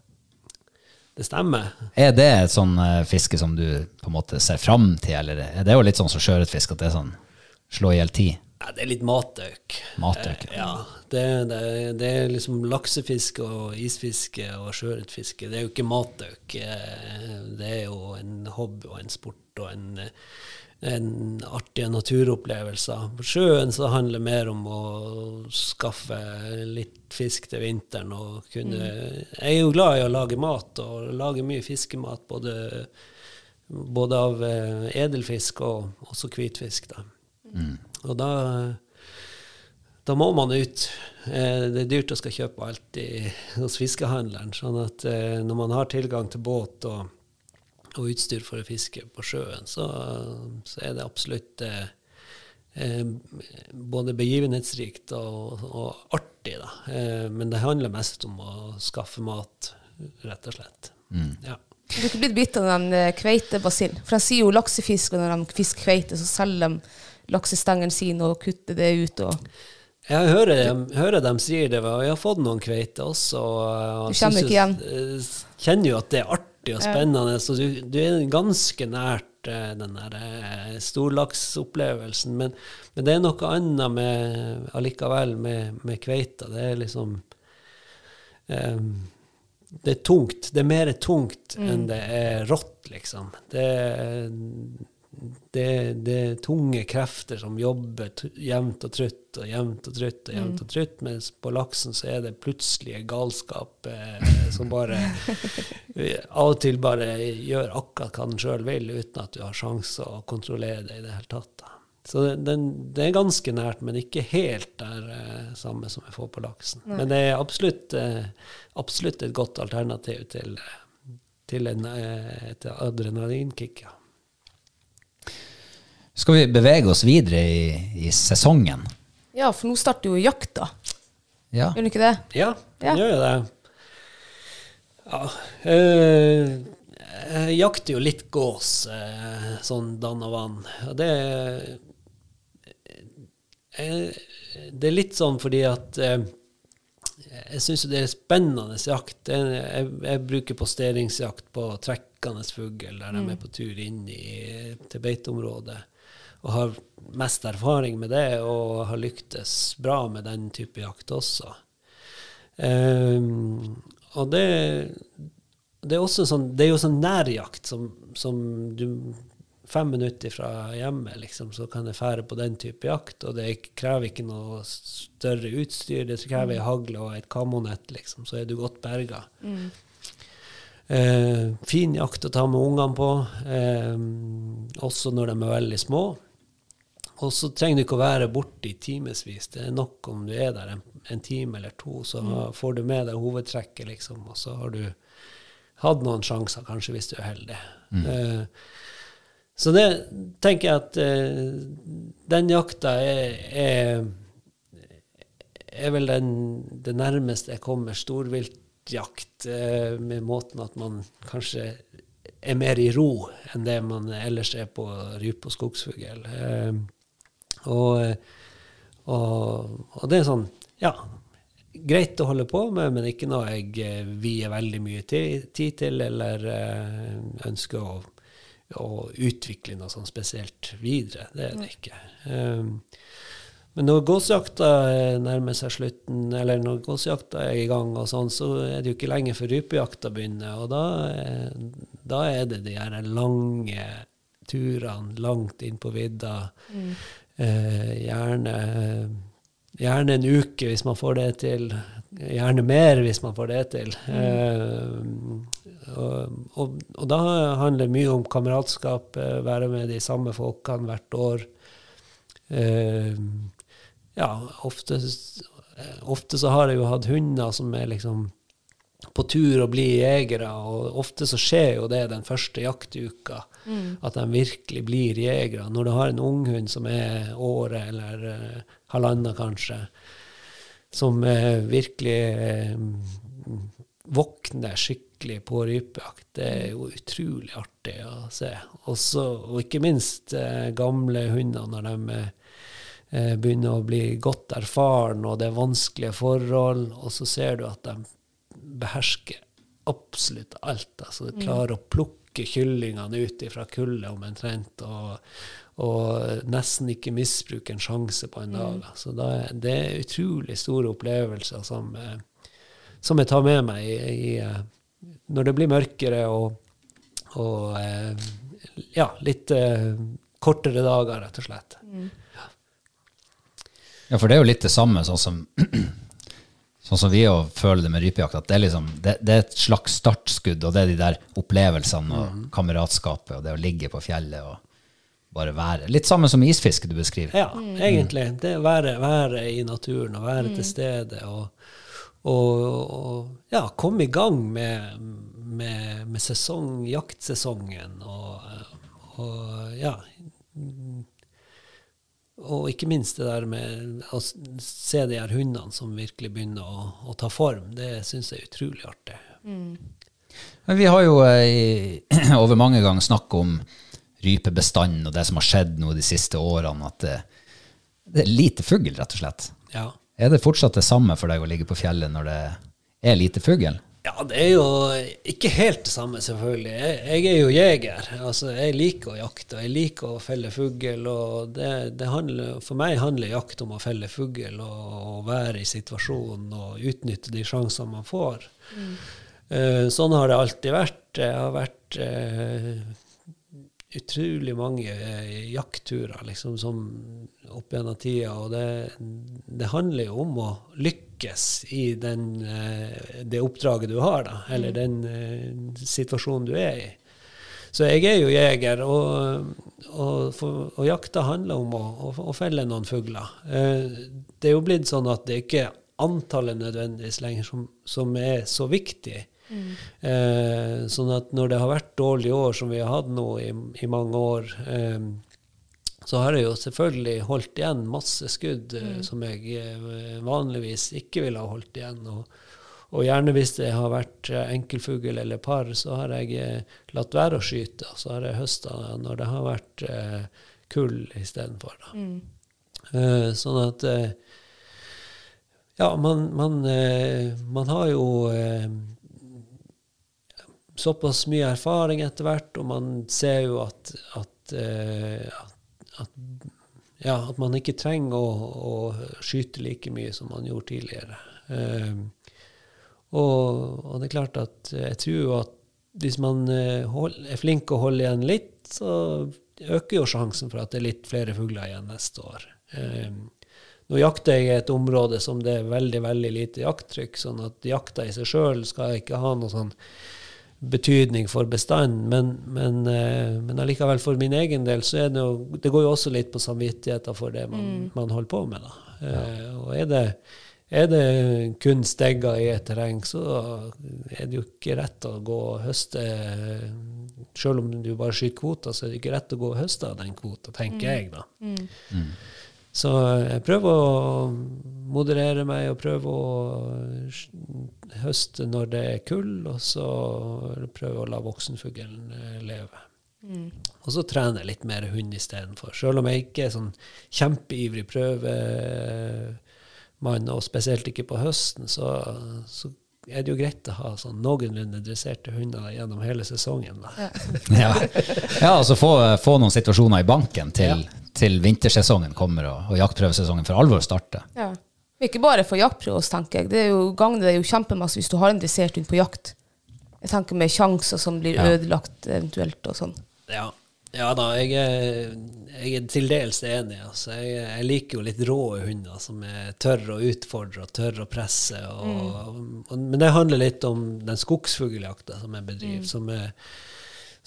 Det stemmer. Er det et sånn fiske som du på en måte ser fram til, eller er det jo litt sånn som sjøørretfisk, at det er sånn slå i hjel tid? Ja, det er litt. Matøk, Eh, ja. Det, det, det er liksom laksefiske og isfiske og sjøørretfiske. Det er jo ikke matøk. Eh, Det er jo en hobby og en sport og en, en artige naturopplevelser. På sjøen så handler det mer om å skaffe litt fisk til vinteren og kunne Jeg er jo glad i å lage mat, og lage mye fiskemat, både, både av eh, edelfisk og også hvitfisk. da. Og da, da må man ut. Eh, det er dyrt å skal kjøpe alt i, hos fiskehandleren. sånn at eh, når man har tilgang til båt og, og utstyr for å fiske på sjøen, så, så er det absolutt eh, eh, både begivenhetsrikt og, og artig. Da. Eh, men det handler mest om å skaffe mat, rett og slett. Ja. Du er ikke blitt bitt av den kveitebasillen? For de sier jo laksefisk, og når de fisker kveite, så selger de laksestengene sine og kutter det ut. og... Jeg hører dem, hører dem sier det, og jeg har fått noen kveiter også. og Du kjenner ikke igjen? jo- eh, Kjenner jo at det er artig og spennende, så du, du er ganske nært eh, den der eh, storlaksopplevelsen. Men, men det er noe annet med, allikevel med, med kveita. Det er liksom um, Det er tungt. Det er mer tungt enn det er rått, liksom. Det, det, det er tunge krefter som jobber jevnt og trutt og jevnt og trutt og jevnt og trutt, mens på laksen så er det plutselige galskap eh, som bare av og til bare gjør akkurat hva den sjøl vil, uten at du har sjanse å kontrollere det i det hele tatt. Da. Så det, den, det er ganske nært, men ikke helt der eh, samme som vi får på laksen. Men det er absolutt, eh, absolutt et godt alternativ til, til en, eh, et adrenalinkick. Ja. Skal vi bevege oss videre i, i sesongen? Ja, for nå starter jo jakta. Ja. Gjør den ikke det? Ja, Ja. den gjør jo det. Ja. Øh, jeg jakter jo litt gås, øh, sånn dann og vann. Og det øh, Det er litt sånn fordi at jeg syns det er spennende jakt. Jeg, jeg, jeg bruker posteringsjakt på trekkende fugl der de er på tur inn i, til beiteområdet. Og har mest erfaring med det, og har lyktes bra med den type jakt også. Um, og det, det er også sånn, det er jo sånn nærjakt som, som du Fem minutter fra hjemmet, liksom, så kan jeg fære på den type jakt. Og det krever ikke noe større utstyr. Det krever ei hagle og et kamonett, liksom, så er du godt berga. Eh, fin jakt å ta med ungene på, eh, også når de er veldig små. Og så trenger du ikke å være borte i timevis. Det er nok om du er der en, en time eller to, så får du med deg hovedtrekket, liksom, og så har du hatt noen sjanser, kanskje, hvis du er heldig. Eh, så det tenker jeg at uh, den jakta er, er, er vel den, det nærmeste jeg kommer storviltjakt, eh, med måten at man kanskje er mer i ro enn det man ellers er på rype og skogsfugl. Eh, og, og, og det er sånn, ja, greit å holde på med, men ikke noe jeg eh, vier veldig mye tid til, eller eh, ønsker å, å utvikle noe sånn spesielt videre. Det er det ikke. Um, men når gåsejakta eh, nærmer seg slutten, eller når gåsejakta er i gang, og sånn, så er det jo ikke lenge før rypejakta begynner. Og da, eh, da er det de her lange turene langt inn på vidda. Eh, gjerne, gjerne en uke hvis man får det til. Gjerne mer hvis man får det til. Eh, og, og, og da handler det mye om kameratskap, eh, være med de samme folkene hvert år. Eh, ja, ofte, ofte så har jeg jo hatt hunder som er liksom på tur og blir jegere, og ofte så skjer jo det den første jaktuka, at de virkelig blir jegere. Når du har en unghund som er året eller uh, halvannet kanskje, som uh, virkelig uh, våkner skikkelig på rypejakt, det er jo utrolig artig å se. Også, og ikke minst gamle hunder når de eh, begynner å bli godt erfaren, og det er vanskelige forhold, og så ser du at de behersker absolutt alt. Altså, de klarer å plukke kyllingene ut fra kullet omtrent, og, og nesten ikke misbruke en sjanse på en dag. Så da, er- det er utrolig store opplevelser som, eh, som jeg tar med meg i, i, eh, når det blir mørkere og, og eh, ja, litt kortere dager, rett og slett. Ja, for det er jo litt det samme, sånn som, sånn som vi jo føler det med rypejakt. At det er, liksom, det, det er et slags startskudd, og det er de der opplevelsene og kameratskapet og det å ligge på fjellet og bare være. Litt samme som isfiske du beskriver. Ja, egentlig. Det å være, være i naturen og være til stede og, og, og ja, komme i gang med, med, med sesong, jaktsesongen og, og ja Og ikke minst det der med å se de her hundene som virkelig begynner å, å ta form, det syns jeg er utrolig artig. Men vi har jo eh, i, over mange ganger snakket om rypebestanden og det som har skjedd nå de siste årene, at det, det er lite fugl, rett og slett. Ja. Er det fortsatt det samme for deg å ligge på fjellet når det er lite fugl? Ja, det er jo ikke helt det samme, selvfølgelig. Jeg, jeg er jo jeger. Altså, jeg liker å jakte, og jeg liker å felle fugl. Og det, det handler, for meg handler jakt om å felle fugl og, og være i situasjonen og utnytte de sjansene man får. Eh, sånn har det alltid vært. Jeg har vært eh, utrolig mange eh, jaktturer liksom, som opp gjennom tida, og det, det handler jo om å lykkes i den, eh, det oppdraget du har, da, eller den eh, situasjonen du er i. Så jeg er jo jeger, og, og, for, og jakta handler om å, å, å felle noen fugler. Eh, det er jo blitt sånn at det ikke er antallet nødvendigvis lenger som, som er så viktig. Eh, sånn at når det har vært dårlige år, som vi har hatt nå i, i mange år, eh, så har jeg jo selvfølgelig holdt igjen masse skudd eh, som jeg eh, vanligvis ikke ville ha holdt igjen. Og, og gjerne hvis det har vært eh, enkelfugl eller par, så har jeg eh, latt være å skyte. Og så har jeg høsta når det har vært eh, kull istedenfor. Eh, sånn at eh, Ja, man, man, eh, man har jo såpass mye erfaring etter hvert, og man ser jo at, at, eh, at, at, ja, at man ikke trenger å, å skyte like mye som man gjorde tidligere. Eh, og, og det er klart at jeg tror jo at hvis man eh, hold, er flink til å holde igjen litt, så øker jo sjansen for at det er litt flere fugler igjen neste år. Nå jakter jeg et område som det er veldig veldig lite jakttrykk, sånn at jakta i seg sjøl skal ikke ha noe sånn betydning for bestanden, men, men, eh, men allikevel for min egen del så er det jo Det går jo også litt på samvittigheten for det man, man holder på med, da. Ja. og er det, er det kun stegger i et terreng, så er det jo ikke rett å gå og høste Selv om du bare skyter kvoter, så er det ikke rett å gå og høste av den kvota, tenker jeg, da. Så jeg prøver å moderere meg og prøver å høste når det er kull, og så prøve å la voksenfuglen leve. leve. Og så trene litt mer hund istedenfor. Selv om jeg ikke er sånn kjempeivrig prøvemann, og spesielt ikke på høsten, så, så er det jo greit å ha sånn noenlunde dresserte hunder gjennom hele sesongen. Da. Ja, ja altså få, få noen situasjoner i banken til, til vintersesongen kommer og, og jaktprøvesesongen for alvor starter. Ja. Ikke bare for jaktpros, tenker jeg. Det er jo gagner det jo kjempemasse hvis du har en dressert hund på jakt. Jeg tenker med sjanser som blir Ja. ødelagt eventuelt og sånn. Ja, ja da, jeg er, jeg er til dels enig. Altså. Jeg, jeg liker jo litt rå hunder som er tørre å utfordre og tørre å presse. Og, og, men det handler litt om den skogsfugljakta som jeg bedriver, som er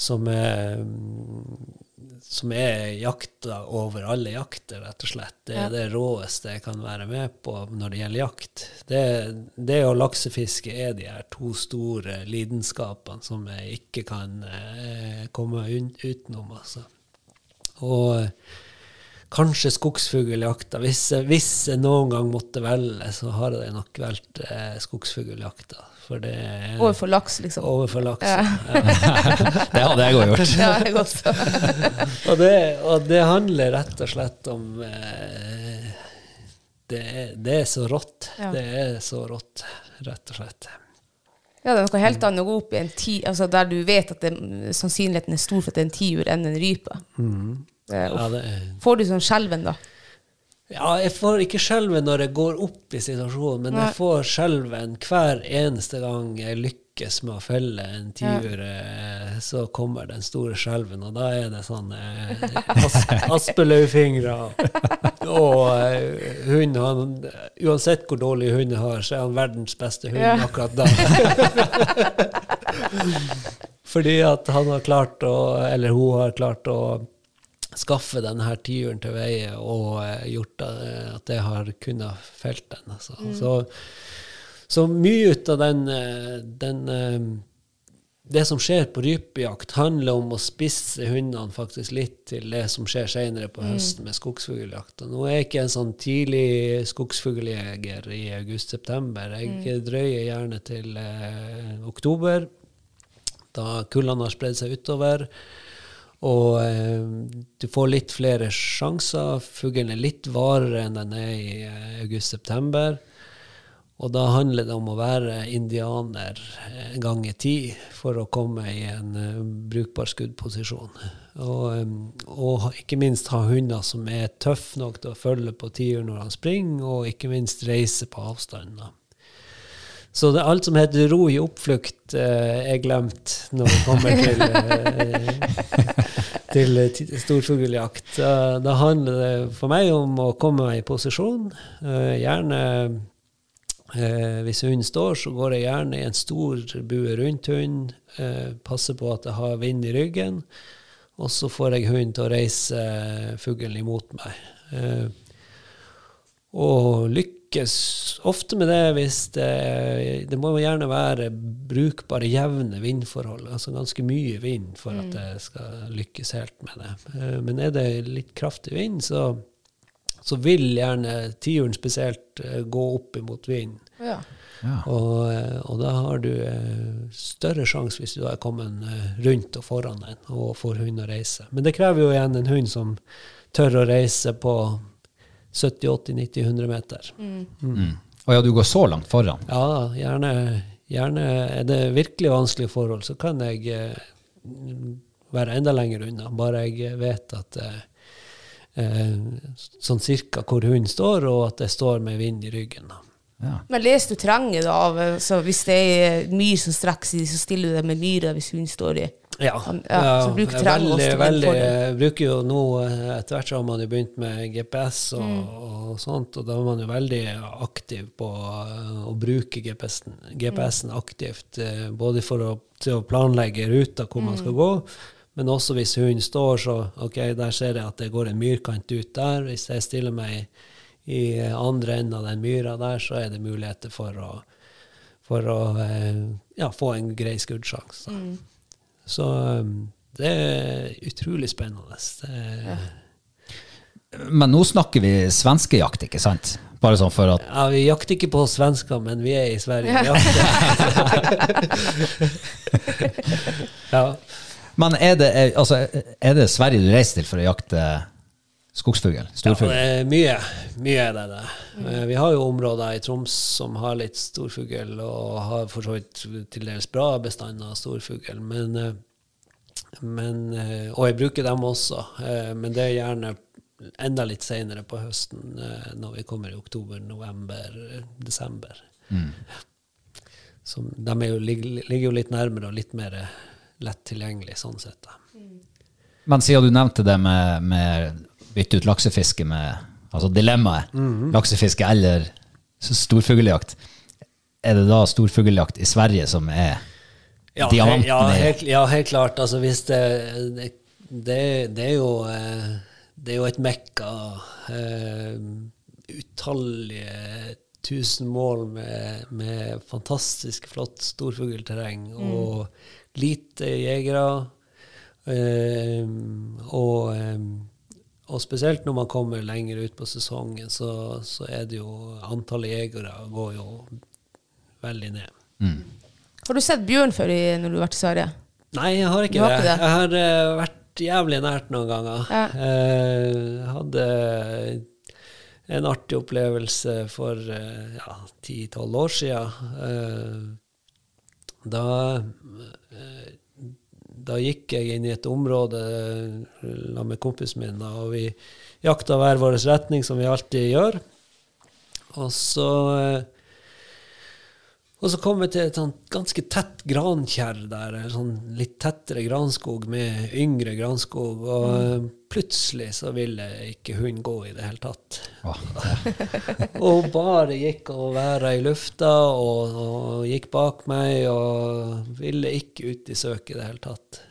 som er, som er jakta over alle jakter, rett og slett. Det er det råeste jeg kan være med på når det gjelder jakt. Det, det og laksefiske er de her to store lidenskapene som jeg ikke kan eh, komme utenom, altså. Og eh, kanskje skogsfugljakta. Hvis, hvis jeg noen gang måtte velge, så har jeg nok valgt eh, skogsfugljakta. For det er Overfor laks, liksom. overfor laks. Ja. Det hadde jeg òg gjort. Ja, jeg også. Og, det, og det handler rett og slett om eh, det, er, det er så rått. Ja. Det er så rått, rett og slett. Ja, det er noe helt annet å gå opp i en ti, altså der du vet at det, sannsynligheten er stor for at det er en tiur enn en rype. Er- Ja, er, Får du sånn skjelven, da? Ja, jeg får ikke skjelven når jeg går opp i situasjonen, men Nei. jeg får skjelven hver eneste gang jeg lykkes med å felle en tiur. Ja. Så kommer den store skjelven, og da er det sånn eh, as, aspelaugfingre. Og eh, hunden, han, uansett hvor dårlig hund har, så er han verdens beste hund Ja. akkurat da. Fordi at han har klart å, eller hun har klart å skaffe denne tiuren til veie og eh, gjort eh, at jeg har kunnet felt den. Altså. Så, så mye ut av den, eh, den eh, Det som skjer på rypejakt, handler om å spisse hundene faktisk litt til det som skjer senere på høsten med skogsfugljakt. Nå er jeg ikke en sånn tidlig skogsfugljeger i august-september. Jeg drøyer gjerne til eh, oktober da kullene har spredd seg utover. Og eh, du får litt flere sjanser. Fuglen er litt varere enn den er i eh, august-september. Og da handler det om å være indianer eh, ganger ti for å komme i en uh, brukbar skuddposisjon. Og, eh, og ikke minst ha hunder som er tøffe nok til å følge på tiur når han springer, og ikke minst reise på avstand. da. Så det, alt som heter ro i oppflukt, eh, er glemt når vi kommer til, eh, til eh, storfugljakt. Da, da handler det for meg om å komme meg i posisjon. Eh, gjerne eh, Hvis hunden står, så går jeg gjerne i en stor bue rundt hunden. Eh, passer på at jeg har vind i ryggen. Og så får jeg hunden til å reise eh, fuglen imot meg. og og lykkes ofte med det hvis det Det må gjerne være brukbare, jevne vindforhold. Altså ganske mye vind for at det skal lykkes helt med det. Eh, Men er det litt kraftig vind, så, så vil gjerne tiuren spesielt eh, gå opp imot vinden. Ja. Ja. Og, eh, og da har du større sjanse hvis du er kommet rundt og foran den og får hund å reise. Men det krever jo igjen en hund som tør å reise på 70-80-90-100 meter. Mm. Og ja, du går så langt foran. Ja, gjerne, gjerne er det virkelig vanskelige forhold, så kan jeg eh, være enda lenger unna. Bare jeg vet at eh, eh, sånn cirka hvor hunden står, og at jeg står med vind i ryggen. da. Ja. Men leser du terrenget da? av, Så hvis det er myr som strekker seg, så stiller du deg med myra hvis hunden står i? Ja, Ja, så bruk veldig, veldig, jeg bruker jo nå, eh, etter hvert så har man jo begynt med GPS og, Mm. og sånt, og da er man jo veldig aktiv på eh, å bruke GPS-en GPS Mm. aktivt, eh, både for å, til å planlegge ruta hvor man Mm. skal gå, men også hvis hunden står, så ok, der ser jeg at det går en myrkant ut der. Hvis jeg stiller meg i andre enden av den myra der, så er det muligheter for å, for å eh, ja, få en grei skuddsjanse. Mm. Så um, det er utrolig spennende. Det, Men nå snakker vi svenskejakt, ikke sant? Bare sånn for at ja, vi jakter ikke på svensker, men vi er i Sverige. Jakter. ja. Men er det, er, altså, er det Sverige du reiser til for å jakte skogsfugl? ja, Storfugl? det er mye, mye er det det. Eh, Vi har jo områder i Troms som har litt storfugl, og har for så vidt til dels bra bestander av storfugl. Men, eh, men, eh, og jeg bruker dem også, eh, men det er gjerne enda litt senere på høsten, når vi kommer i oktober, november, desember. desember. Som, de er jo, ligger, ligger jo litt nærmere og litt mer lett tilgjengelig sånn sett. da. Men siden du nevnte det med, med bytte ut laksefiske med Altså dilemmaet. Mhm. Laksefiske eller storfugljakt. Er det da storfugljakt i Sverige som er Ja, diamanten ja, helt, ja, helt klart. Altså, hvis det, det, det, er jo eh, Det er jo et mekka. Eh, utallige tusen mål med, med fantastisk flott storfuglterreng og lite jegere. Eh, og, eh, og spesielt når man kommer lenger ut på sesongen, så, så er det jo Antallet jegere går jo veldig ned. Har du sett bjørn før i, når du har vært i Sverige? Nei, jeg har ikke, Du har det. ikke det? Jeg har uh, vært jævlig nært noen ganger. Ja. Uh, hadde en artig opplevelse for eh, ja, 10-12 år siden. Eh, Da, da gikk jeg inn i et område eh, sammen med kompisen min, og vi jakta hver vår retning, som vi alltid gjør. Og så eh, og så kom vi til et sånt ganske tett grankjerr der, en sånn litt tettere granskog med yngre granskog, og mm. plutselig så ville ikke hun gå i det hele tatt. og bare gikk og væra i lufta og, og gikk bak meg og ville ikke ut i søket i det hele tatt.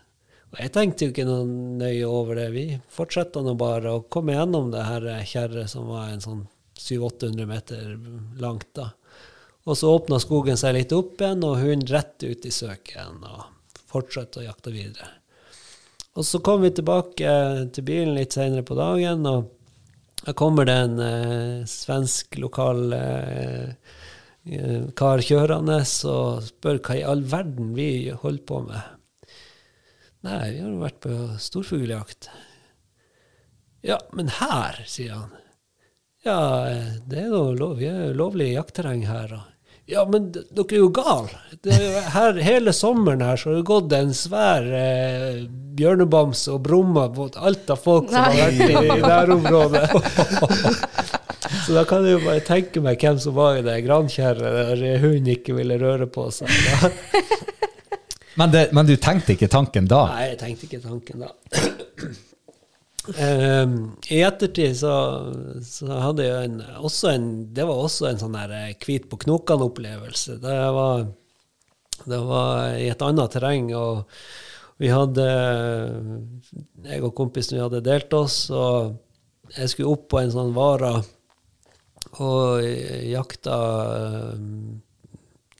Og jeg tenkte jo ikke noe nøye over det. Vi fortsatte nå bare å komme gjennom det her kjerret som var en sånn 700-800 meter langt da. Og så åpna skogen seg litt opp igjen, og hun rett ut i søken og fortsatte å jakte videre. Og så kom vi tilbake til bilen litt senere på dagen, og da kommer det en eh, svensk lokal eh, eh, kar kjørende og spør hva i all verden vi holder på med. Nei, vi har jo vært på storfugljakt. Ja, men her, sier han. Ja, eh, det er jo lov, vi er jo lovlig jaktterreng her. Og. Ja, men dere er jo gale. Hele sommeren her så har det gått en svær eh, bjørnebamse og brumma mot alt av folk som har vært i, i nærområdet. Så da kan jeg jo bare tenke meg hvem som var i det grankjerret der hunden ikke ville røre på seg. Men, det, men du tenkte ikke tanken da? Nei, jeg tenkte ikke tanken da. Ehm, I ettertid så, så hadde jeg en, også en Det var også en sånn der eh, hvit på knokene-opplevelse. Det det var i et annet terreng, og vi hadde Jeg og kompisen vi hadde delt oss, og jeg skulle opp på en sånn vara og jakta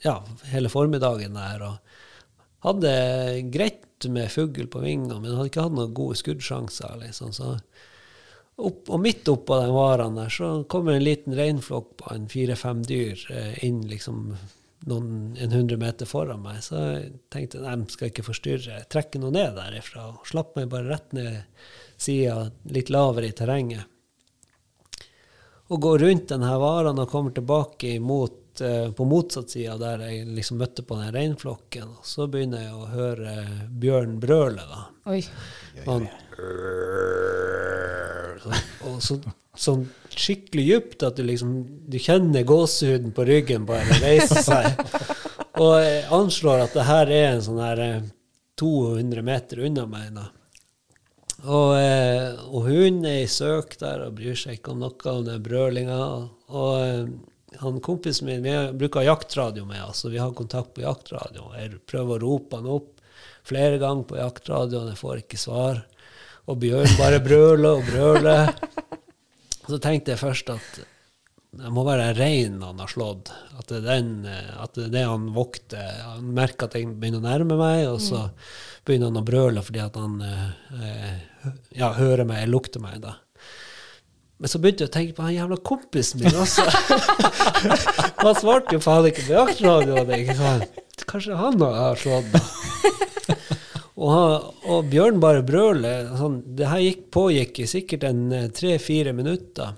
ja, hele formiddagen der. og hadde greit med fugl på vingene, men hadde ikke hatt noen gode skuddsjanser. Liksom. Så opp, og midt oppå den varene der så kommer en liten reinflokk på en fire-fem dyr eh, inn liksom noen, en hundre meter foran meg. Så jeg tenkte nei, skal ikke forstyrre. Jeg trekker noe ned derifra og slapp meg bare rett ned sida, litt lavere i terrenget. Og går rundt denne varen og kommer tilbake imot eh, på motsatt side der jeg liksom møtte på den reinflokken. Og så begynner jeg å høre bjørn brøle. da. Oi. Han, og så, sånn skikkelig dypt at du liksom du kjenner gåsehuden på ryggen bare reise seg. Og jeg anslår at det her er en sånn her eh, 200 meter unna meg. da. Og, eh, og hun er i søk der og bryr seg ikke om noe om den brølinga. Og eh, han kompisen min vi bruker jaktradio med og vi har kontakt på jaktradio. Jeg prøver å rope han opp flere ganger på jaktradioen, jeg får ikke svar. Og Bjørn bare brøler og brøler. Så tenkte jeg først at det må være reinen han har slått. At det er, den, eh, at det, er det han vokter. Han merker at jeg begynner å nærme meg, og så begynner han å brøle fordi at han eh, ja, hører meg, lukter meg. da. Men så begynte jeg å tenke på han jævla kompisen min også. han svarte jo faen ikke på jaktradioen. Kanskje han har slått, da. Og, han, og Bjørn bare brøler. Sånn, det her gikk, pågikk i sikkert en eh, tre-fire minutter.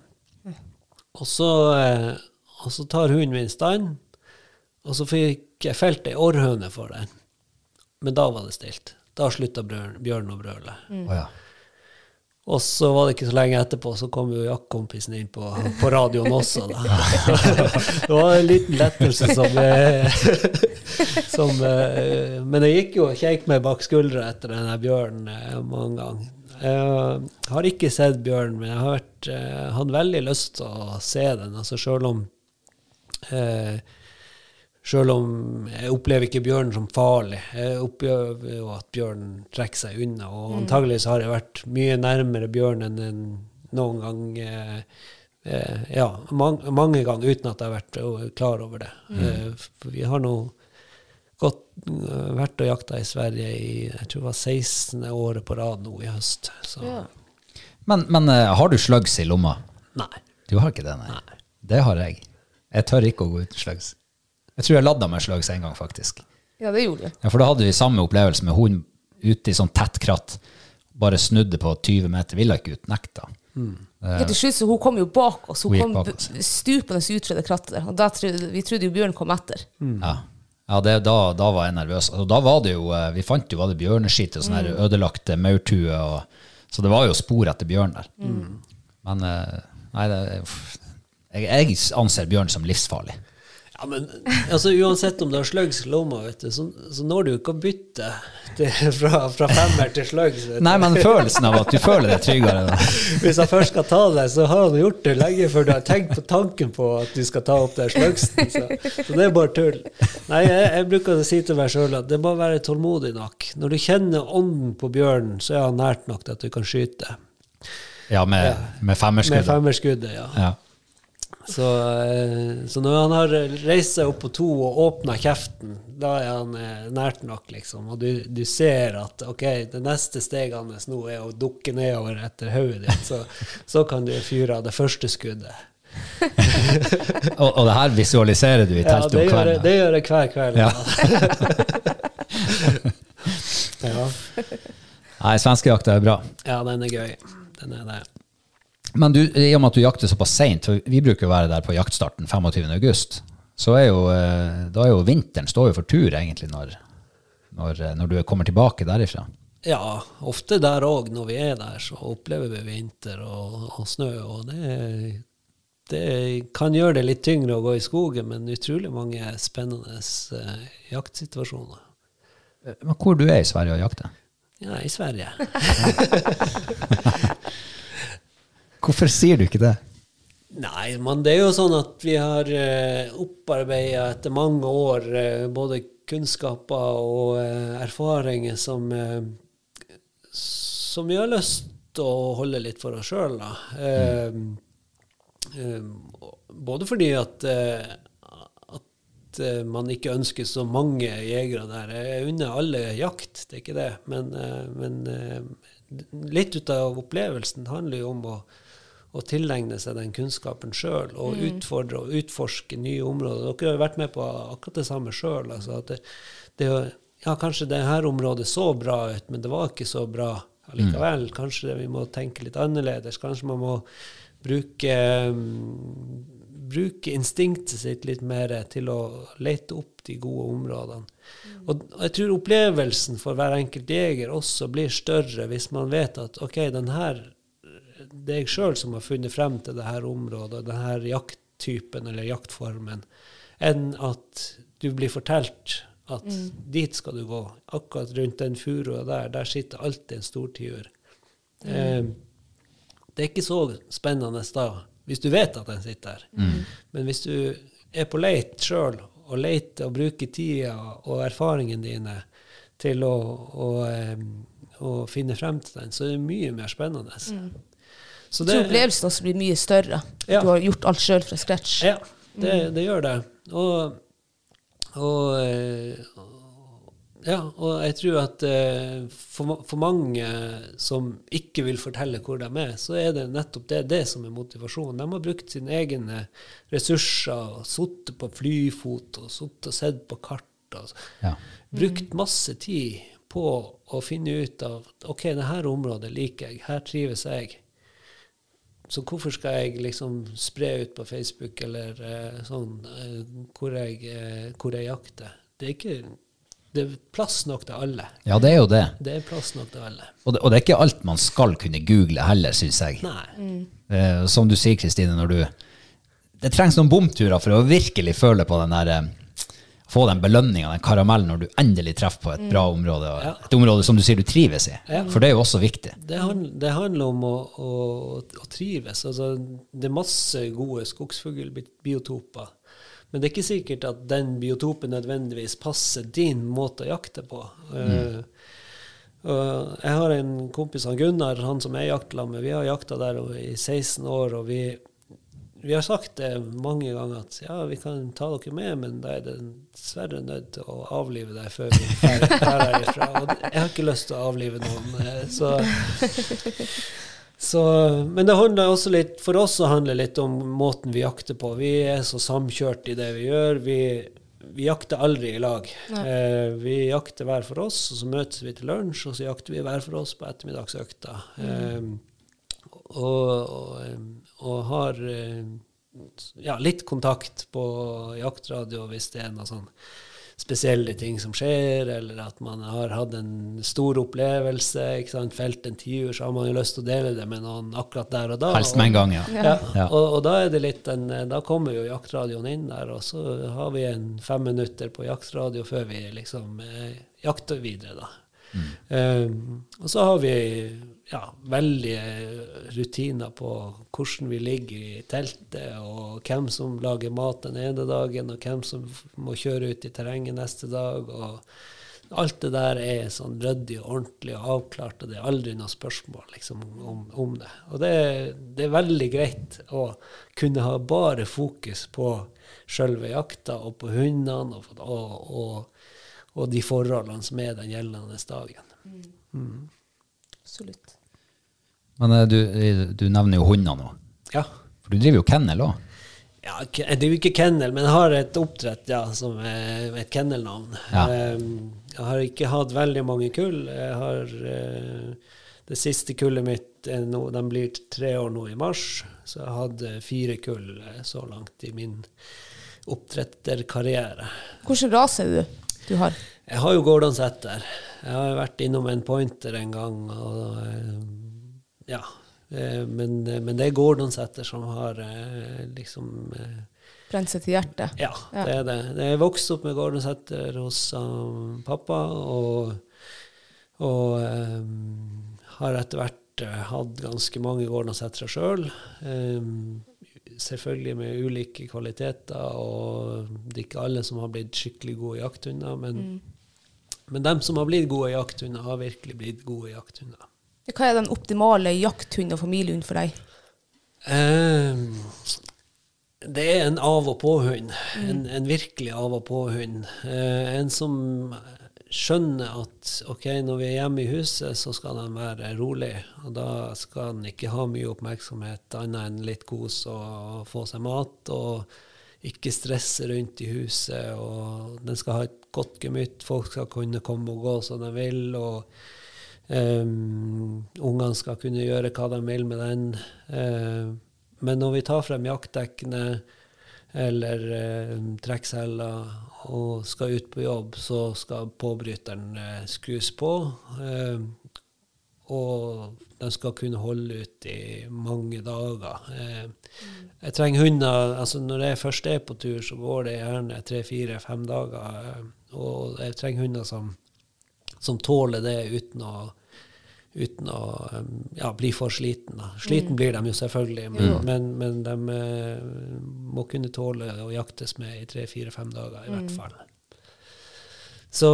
Og så, eh, og så tar hunden min stand, og så fikk jeg felt ei orrhøne for den. Men da var det stilt. Da slutta Bjørn, å brøle. Å ja. Og så var det ikke så lenge etterpå, så kom jo jaktkompisen inn på, på radioen også. Da. det var en liten lettelse som, eh, som eh, Men jeg gikk jo og kjekk meg bak skuldra etter denne bjørnen eh, mange ganger. Jeg har ikke sett bjørn, men jeg har vært, hatt veldig lyst til å se den. Altså selv om eh, selv om jeg opplever ikke bjørnen som farlig. Jeg opplever jo at bjørnen trekker seg unna. Og antageligvis har jeg vært mye nærmere bjørnen enn noen gang. Eh, eh, ja, mange, mange ganger uten at jeg har vært eh, klar over det. Eh, for vi har nå gått, eh, vært og jakta i Sverige i jeg tror det var 16. året på rad nå i høst. Så Ja. Men, men eh, har du slugs i lomma? nei. Du har ikke det, nei? Det har jeg. Jeg tør ikke å gå uten slugs. Jeg tror jeg ladda meg slags en gang, faktisk. Ja, det gjorde du. Ja, For da hadde vi samme opplevelse med hund ute i sånn tett kratt. Bare snudde på 20 meter. Ville ikke ut, nekta. Ja, til slutt så hun kom jo bak oss. Hun, Hun kom stupende ut fra det krattet der. Og da trodde, vi trodde jo bjørnen kom etter. Ja, ja det, da, da var jeg nervøs. Og da var det jo, eh, Vi fant jo var det bjørneskitt og sånne mm. ødelagte maurtuer. Så det var jo spor etter bjørn der. Men eh, nei, det, jeg, jeg anser bjørn som livsfarlig. Ja, men altså, uansett om du har slugs i lomma, vet du, så, så når du ikke å bytte til, fra, fra femmer til slugs. Nei, men følelsen av at du føler deg tryggere. da. Hvis han først skal ta det, så har han gjort det lenge før du har tenkt på tanken på at du skal ta opp den slugsen. Så, så det er bare tull. Nei, jeg, jeg bruker å si til meg sjøl at det må være tålmodig nok. Når du kjenner ånden på bjørnen, så er han nært nok til at du kan skyte. Ja, med, ja. Med femmerskuddet. femmerskuddet, ja. Ja. Så, eh, så når han har reist seg opp på to og åpna kjeften, da er han eh, nært nok, liksom. Og du, du ser at ok, det neste steget hans nå er å dukke nedover etter hodet ditt, så, så kan du fyre av det første skuddet. Og, og det her visualiserer du i teltet det om kvelden. det gjør jeg hver kveld. Ja. Ja. Nei, svenskejakta er bra. ja, den er gøy. Den er det. Men du, i og med at du jakter såpass seint, vi bruker å være der på jaktstarten 25. august, så er jo, eh, da er jo vinteren står jo for tur, egentlig, når, når, eh, når du kommer tilbake derifra. Ja, ofte der òg, når vi er der, så opplever vi vinter og, og snø, og det det kan gjøre det litt tyngre å gå i skogen, men utrolig mange spennende eh, jaktsituasjoner. Men hvor du er i Sverige og jakter? Ja, i Sverige. Hvorfor sier du ikke det? Nei, men det er jo sånn at vi har uh, opparbeida etter mange år eh, både kunnskaper og eh, erfaringer som, eh, som vi har lyst til å holde litt for oss sjøl. Mm. både fordi at, at man ikke ønsker så mange jegere der. Jeg unner alle jakt, det er ikke det. Men, men litt ut av opplevelsen handler jo om å å tilegne seg den kunnskapen sjøl og mm. utfordre og utforske nye områder. Dere har jo vært med på akkurat det samme sjøl. Altså det, det, ja, kanskje det her området så bra ut, men det var ikke så bra allikevel. Mm. Kanskje vi må tenke litt annerledes. Kanskje man må bruke, um, bruke instinktet sitt litt mer til å lete opp de gode områdene. Mm. Og jeg tror opplevelsen for hver enkelt jeger også blir større hvis man vet at OK, den her det er jeg sjøl som har funnet frem til det her området, denne jakttypen eller jaktformen, enn at du blir fortalt at mm. dit skal du gå. Akkurat rundt den furua der, der sitter alltid en stortiur. Mm. Eh, det er ikke så spennende da, hvis du vet at den sitter der. Mm. Men hvis du er på leit sjøl, og leter og bruker tida og erfaringene dine til å, å, um, å, finne frem til den, så er det mye mer spennende. Mm. Så det, opplevelsen også blir mye større. Ja. Du har gjort alt sjøl fra scratch. Ja, det, mm. det gjør det. Og, og, eh, ja, og jeg tror at eh, for, for, mange som ikke vil fortelle hvor de er, så er det nettopp det, det som er motivasjonen. De har brukt sine egne ressurser, og sittet på flyfot og sittet og sett på kart. Og, Ja. Brukt masse tid på å finne ut av OK, dette området liker jeg, her trives jeg. Så hvorfor skal jeg liksom spre ut på Facebook eller eh, sånn eh, hvor, jeg, eh, hvor, jeg, jakter? Det er ikke det er plass nok til alle. Ja, det er jo det. Det er plass nok til alle. Og det, og det er ikke alt man skal kunne google heller, syns jeg. Nei. Mm. Som du sier, Kristine, når du Det trengs noen bomturer for å virkelig føle på den der eh, få den belønninga, den karamellen, når du endelig treffer på et mm. bra område. Ja. Et område som du sier du trives i. Ja. For det er jo også viktig. Det, handler, det handler om å, å, å, trives. Altså, det er masse gode skogsfuglbiotoper. Men det er ikke sikkert at den biotopen nødvendigvis passer din måte å jakte på. Mm. Uh, jeg har en kompis, han Gunnar, han som jeg jakter med. Vi har jakta der i 16 år. og vi vi har sagt det mange ganger at ja, vi kan ta dere med, men da er det dessverre nødt til å avlive deg før vi drar herfra. Og jeg har ikke lyst til å avlive noen. Eh, så, så, men det handler også litt, for oss så handler det litt om måten vi jakter på. Vi er så samkjørt i det vi gjør. Vi, vi jakter aldri i lag. Eh, vi jakter hver for oss, og så møtes vi til lunsj, og så jakter vi hver for oss på ettermiddagsøkta. Mm. Eh, og, og har eh, ja, litt kontakt på jaktradio hvis det er noe sånn spesielle ting som skjer, eller at man har hatt en stor opplevelse, ikke sant, felt en tiur, så har man jo lyst til å dele det med noen akkurat der og da. Helst med en gang, ja. ja. ja. Og, og, da er det litt en, da kommer jo jaktradioen inn der, og så har vi en fem minutter på jaktradio før vi liksom eh, jakter videre, da. Mm. Um, og så har vi ja, veldig rutiner på hvordan vi ligger i teltet, og hvem som lager mat den ene dagen, og hvem som må kjøre ut i terrenget neste dag. og Alt det der er sånn ryddig og ordentlig og avklart, og det er aldri noe spørsmål liksom, om, om, det. Og det, det, er veldig greit å kunne ha bare fokus på sjølve jakta og på hundene og, og, og, og, de forholdene som er den gjeldende dagen. Mm. mm. Absolutt. Men eh, du, eh, du nevner jo hunder nå. Ja. For du driver jo kennel òg? Ja, jeg driver ikke kennel, men jeg har et oppdrett ja, som er et kennelnavn. Ja. Ehm, jeg har ikke hatt veldig mange kull. Jeg har eh, Det siste kullet mitt er nå, de blir tre år nå i mars, så jeg har hatt fire kull så langt i min oppdretterkarriere. Hvilken rase er du du har? Jeg har jo Gordon Setter. Jeg har vært innom en pointer en gang. og ja, Eh, men, men det er Gordonsetter som har eh, liksom Prenset Brent seg til hjertet. Ja, Ja. det er det. Jeg vokste opp med Gordonsetter hos um, pappa, og, og um, har etter hvert eh, hatt ganske mange Gordonsettere sjøl. Um, selvfølgelig med ulike kvaliteter, og det er ikke alle som har blitt skikkelig gode jakthunder, men, men dem som har blitt gode jakthunder, har virkelig blitt gode jakthunder. Hva er den optimale jakthund- og familiehund for deg? Um, det er en av og på-hund. En, en virkelig av og på-hund. Uh, en som skjønner at ok, når vi er hjemme i huset, så skal den være rolig. Og da skal den ikke ha mye oppmerksomhet annet enn litt kos og få seg mat. Og ikke stresse rundt i huset. Og den skal ha et godt gemytt. Folk skal kunne komme og gå som de vil. og Um, ungene skal kunne gjøre hva de vil med den. Uh, men når vi tar frem jaktdekkene eller uh, trekkseler og skal ut på jobb, så skal påbryteren uh, skrus på. Uh, og de skal kunne holde ut i mange dager. Uh, Jeg trenger hunder altså Når jeg først er på tur, så går det gjerne tre, fire, fem dager. og jeg trenger hunder som som tåler det uten å, uten å ja, bli for sliten. Da. Sliten blir de jo selvfølgelig, men, men, men de eh, må kunne tåle å jaktes med i tre, fire, fem dager i hvert fall. Så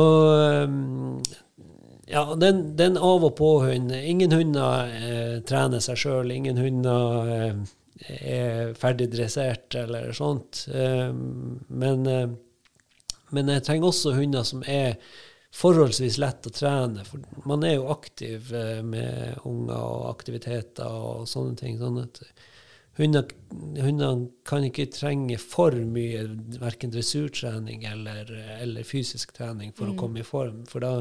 ja, den, den av og på-hund. Ingen hunder eh, trener seg sjøl. Ingen hunder eh, er ferdig dressert eller sånt. Eh, men, men jeg trenger også hunder som er forholdsvis lett å trene. For man er jo aktiv eh, med unger og aktiviteter og sånne ting. sånn at hundene kan ikke trenge for mye verken dressurtrening eller, eller fysisk trening for å komme i form. For da,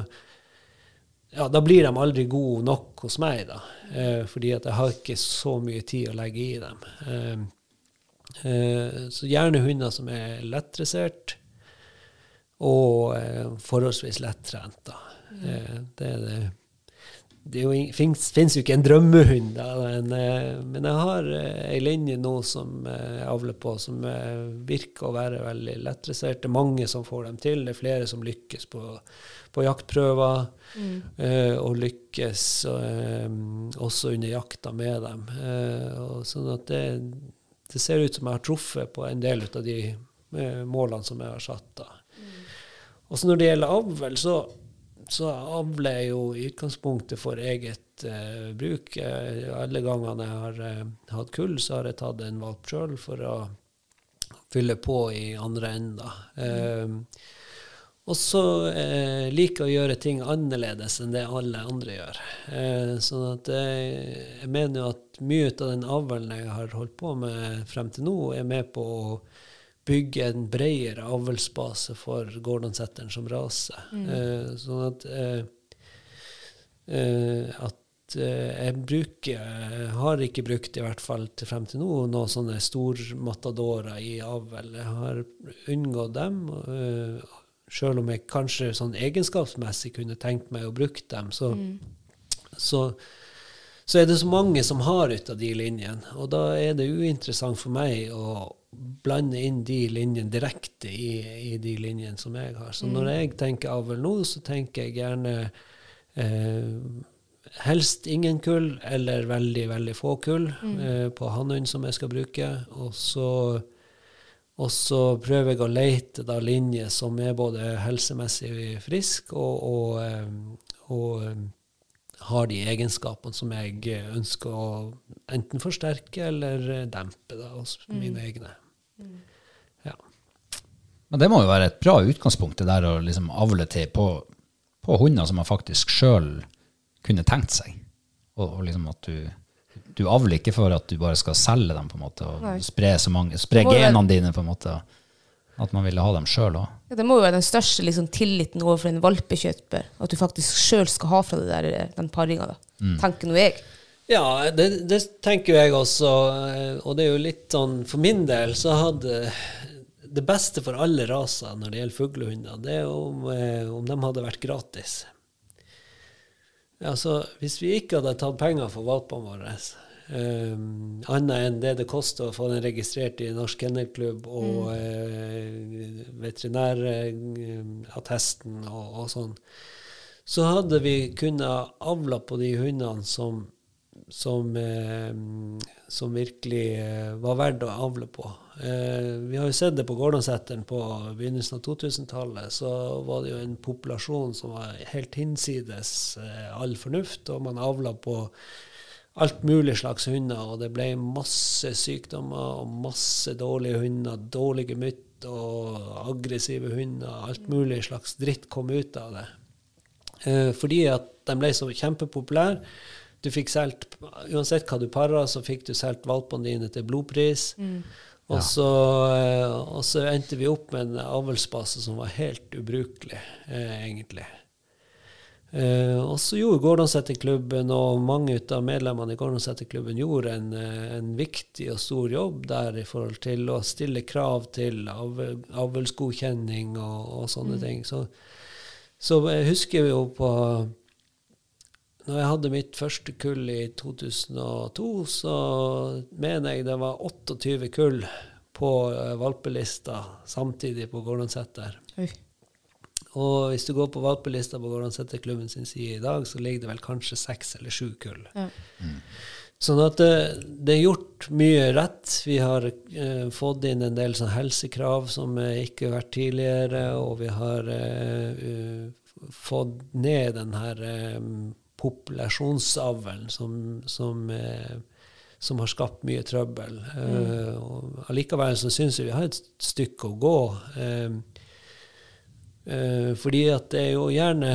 ja, da blir de aldri gode nok hos meg, da. Eh, fordi at jeg har ikke så mye tid å legge i dem. Eh, eh, så gjerne hunder som er lettdressert og eh, forholdsvis lettrent. Da. Eh, det det. Det fins jo ikke en drømmehund, da, men, eh, men jeg har eh, ei linje nå som eh, jeg avler på, som virker å være veldig lettdressert. Det er mange som får dem til. Det er flere som lykkes på, på jaktprøver, mm. og lykkes også under jakta med dem. Sånn at det, det ser ut som jeg har truffet på en del av de målene som jeg har satt. da. Og så når det gjelder avl, så, så avler jeg jo i utgangspunktet for eget eh, bruk. Eh, alle gangene jeg har eh, hatt kull, så har jeg tatt en valp sjøl for å fylle på i andre ender. Eh, og så eh, liker jeg å gjøre ting annerledes enn det alle andre gjør. Eh, sånn at jeg, jeg mener jo at mye av den avlen jeg har holdt på med frem til nå, er med på å bygge en bredere avlsbase for Gordonsetteren som rase. Eh, sånn at, eh, eh, at eh, jeg bruker har ikke brukt, i hvert fall til frem til nå, noen sånne stormatadorer i avl. Jeg har unngått dem. Eh, selv om jeg kanskje sånn egenskapsmessig kunne tenkt meg å bruke dem, så, så så er det så mange som har ut av de linjene. Og da er det uinteressant for meg å blande inn de linjene direkte i, i de linjene som jeg har. Så når jeg tenker avl nå, så tenker jeg gjerne eh, helst ingen kull, eller veldig, veldig få kull eh, på hannhund som jeg skal bruke. Og så, og så prøver jeg å lete da linjer som er både helsemessig frisk og, og, eh, og eh, har de egenskapene som jeg eh, ønsker å enten forsterke eller eh, dempe da, hos mine egne. Ja. Men det må jo være et bra utgangspunkt, det der å liksom avle til på, på hunder som man faktisk sjøl kunne tenkt seg. Og, og liksom at du, du avler ikke for at du bare skal selge dem, på en måte, og Nei. spre, så mange, spre genene dine, på en måte. At man ville ha dem sjøl òg. Ja, det må jo være den største liksom, tilliten overfor en valpekjøper. At du faktisk sjøl skal ha fra det der, eh, den paringa. Mm. Tenker nå jeg. Ja, det, det tenker jo jeg også. eh, Og det er jo litt sånn For min del så hadde det beste for alle raser når det gjelder fuglehunder, det er om, eh, om de hadde vært gratis. Altså, hvis vi ikke hadde tatt penger for valpene våre, Um, annet enn det det koster å få den registrert i Norsk Kennelklubb og eh, veterinærattesten og, og sånn, så hadde vi kunnet avla på de hundene som, som, eh, som virkelig eh, var verdt å avle på. Eh, vi har jo sett det på Gårdåseteren på begynnelsen av 2000-tallet. Så var det jo en populasjon som var helt hinsides all fornuft, og man avla på alt mulig slags hunder, og det ble masse sykdommer og masse dårlige hunder, dårlige gemytt og aggressive hunder. Alt mulig slags dritt kom ut av det. Eh, fordi at de ble så kjempepopulære. Du fikk solgt Uansett hva du para, så fikk du solgt valpene dine til blodpris. Og, så, eh, og så endte vi opp med en avlsbase som var helt ubrukelig, eh, egentlig. Eh, og så gjorde Gårdåsetterklubben og mange av medlemmene i Gårdåsetterklubben gjorde en, eh, en viktig og stor jobb der i forhold til å stille krav til av- avlsgodkjenning og, og sånne ting. Så, så jeg husker jo på når jeg hadde mitt første kull i 2002, så mener jeg det var 28 kull på eh, valpelista samtidig på Gårdåseter. Oi. Og hvis du går på valpelista på hvordan setter klubben sin side i dag, så ligger det vel kanskje seks eller sju kull. Ja. Sånn at det, det er gjort mye rett. Vi har eh, fått inn en del sånn helsekrav som eh, ikke har vært tidligere, og vi har eh, fått ned den her eh, populasjonsavlen som, som, eh, som har skapt mye trøbbel. Eh, og allikevel så syns jeg vi har et stykke å gå. Eh, fordi at det er jo gjerne,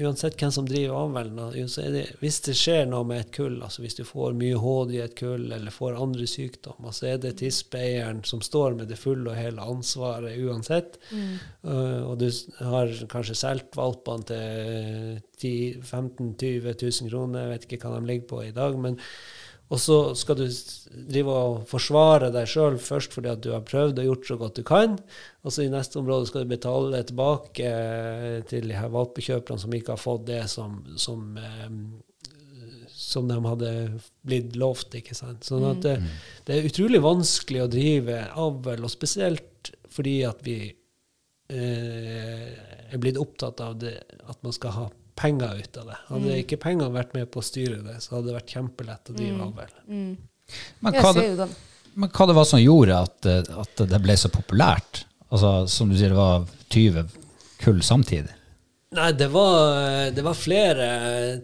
uansett hvem som driver avlen, så er det, hvis det skjer noe med et kull, altså hvis du får mye HD i et kull, eller får andre sykdommer, så er det tispeeieren som står med det fulle og hele ansvaret uansett. Eh, og du har kanskje solgt valpene til 10 15 000-20 000 kroner, jeg vet ikke hva de ligger på i dag. men og så skal du drive og forsvare deg sjøl først fordi at du har prøvd og gjort så godt du kan, og så i neste område skal du betale tilbake eh, til de her valpekjøperne som ikke har fått det som, som, eh, som de hadde blitt lovt. ikke sant? Sånn at det, det er utrolig vanskelig å drive avl, og spesielt fordi at vi eh, er blitt opptatt av det, at man skal ha penger ut av det. Hadde ikke pengene vært med på å styre det, så hadde det vært kjempelett å drive avl. Men Jeg hva, det, men hva det var som gjorde at, eh, at det ble så populært? Altså, som du sier, det var 20 kull samtidig. Nei, det var, det var flere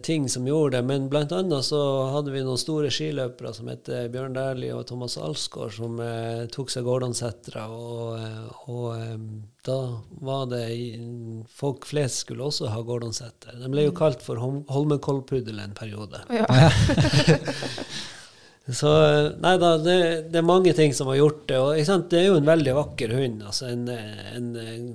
ting som gjorde det, men blant annet så hadde vi noen store skiløpere som het Bjørn Dæhlie og Thomas Alsgaard, som eh, tok seg Gordonsetra, og, eh, og eh, da var det Folk flest skulle også ha Gordonsetter. De ble jo kalt for Hol- Holmenkollpuddel en periode. Ja. Så eh, nei da, det, det er mange ting som har gjort det. Og det er jo en veldig vakker hund. Altså en, en, en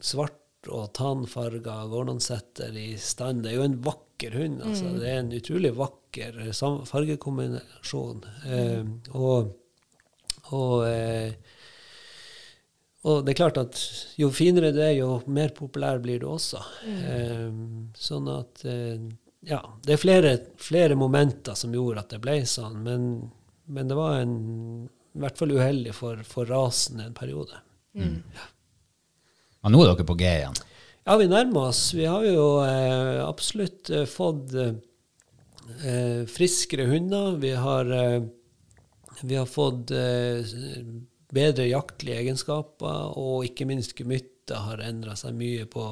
svart og tannfarger. Gordonsetter i stand. Det er jo en vakker hund. Altså. Det er en utrolig vakker fargekombinasjon. Mm. Eh, og og, eh, og det er klart at jo finere det er, jo mer populær blir du også. Eh, sånn at eh, Ja, det er flere, flere momenter som gjorde at det ble sånn, men, men det var en, i hvert fall uheldig for, for rasen en periode. Men nå er dere på G igjen. Ja, vi nærmer oss. Vi har jo eh, absolutt eh, fått eh, eh, friskere hunder. Vi har, eh, vi har fått eh, bedre jaktlige egenskaper, og ikke minst gemytter har endra seg mye på,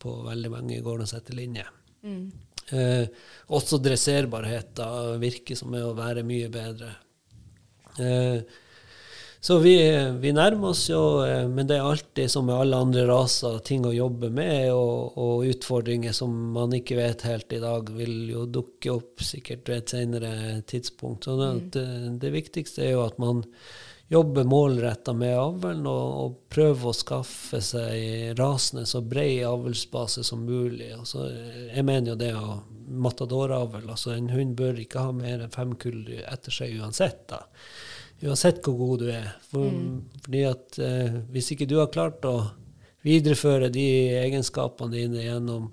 på veldig mange gård- og settelinjer. Mm. Eh, også dresserbarheten virker som er å være mye bedre. Eh, så vi, vi nærmer oss jo, eh, men det er alltid som med alle andre raser, ting å jobbe med, og, og utfordringer som man ikke vet helt i dag, vil jo dukke opp sikkert ved et senere tidspunkt. Så det, det, det viktigste er jo at man jobber målretta med avlen, og, og prøver å skaffe seg rasende så bred avlsbase som mulig. Og så, eh, jeg mener jo det å matadoravl, altså en hund bør ikke ha mer enn fem kull etter seg uansett. da uansett hvor god du er. For, Fordi at eh, hvis ikke du har klart å videreføre de egenskapene dine gjennom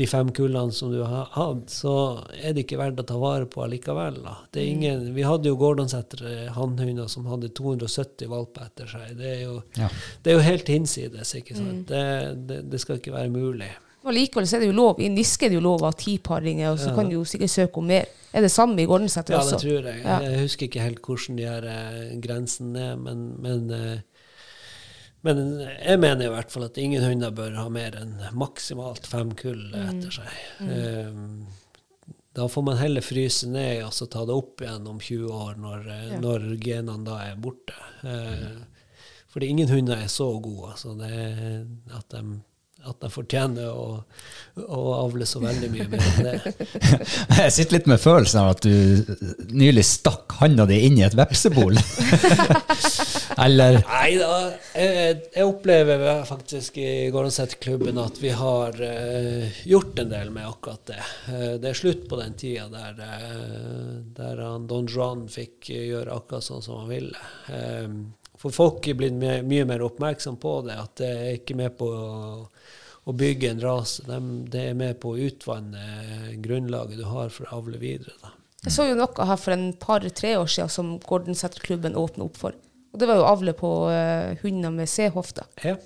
de fem kullene som du har hatt, så er det ikke verdt å ta vare på allikevel. Da. Det er ingen, vi hadde jo Gordonsæter hannhunder som hadde 270 valper etter seg. Det er jo, Ja. det er jo helt hinsides. ikke sant? Det, det, det skal ikke være mulig. Og likevel så er det jo lov. I Niske er det jo lov av ti paringer, og så kan du jo sikkert søke om mer. Er det samme i Gårdenseter Ja, også? det tror jeg. Ja. Jeg husker ikke helt hvordan de her eh, grensene er, men, men, eh, men jeg mener i hvert fall at ingen hunder bør ha mer enn maksimalt fem kull etter seg. Eh, da får man heller fryse ned og så ta det opp igjen om 20 år, når, ja. når genene da er borte. Mm. fordi ingen hunder er så gode. Altså det, er at de at de fortjener å, å avle så veldig mye mer enn det. Jeg sitter litt med følelsen av at du nylig stakk handa di inn i et vepsebol. Eller Nei da, jeg, jeg opplever faktisk i Gårdseterklubben at vi har uh, gjort en del med akkurat det. Uh, det er slutt på den tida der, uh, der han Don Juan fikk gjøre akkurat sånn som han ville. For folk er blitt mye, mye mer oppmerksom på det, at det er ikke med på å, å bygge en rase. De- det er med på å utvanne grunnlaget du har for å avle videre. Da. Jeg så jo noe her for en par-tre år siden som Gårdenseterklubben åpna opp for. Og det var jo avle på uh, hunder med C-hofte. Ja,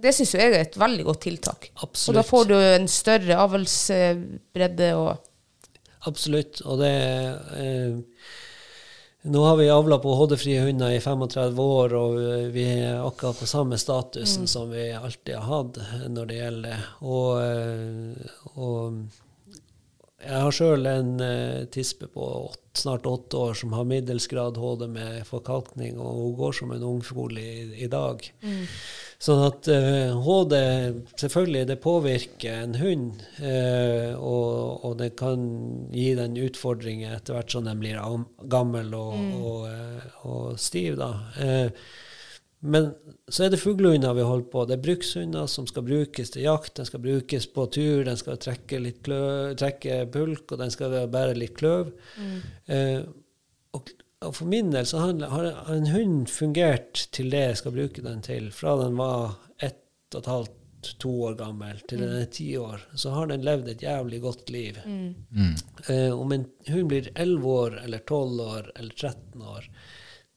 Det syns jeg er et veldig godt tiltak. Og da får du en større avlsbredde og Absolutt. Og det eh, Nå har vi avla på HD-frie hunder i 35 år, og vi er akkurat på samme statusen som vi alltid har hatt når det gjelder. Og, eh, og jeg har sjøl en eh, tispe på åt, snart åtte år som har middels grad HD med forkalkning, og hun går som en ungfugl i, i dag. Sånn at uh, HD selvfølgelig det påvirker en hund, uh, og, og det kan gi den utfordringer etter hvert som den blir gammel og, og, eh, og stiv. da. Men så er det fuglehunder vi holder på. Det er brukshunder som skal brukes til jakt, den skal brukes på tur, den skal trekke, litt kløv, trekke pulk, og den skal bære litt kløv. Eh, og, for min del så har en hund fungert til det jeg skal bruke den til, fra den var ett og et halvt, to år gammel, til den er ti år, så har den levd et jævlig godt liv. Eh, om en hund blir 11 år, eller 12 år, eller 13 år,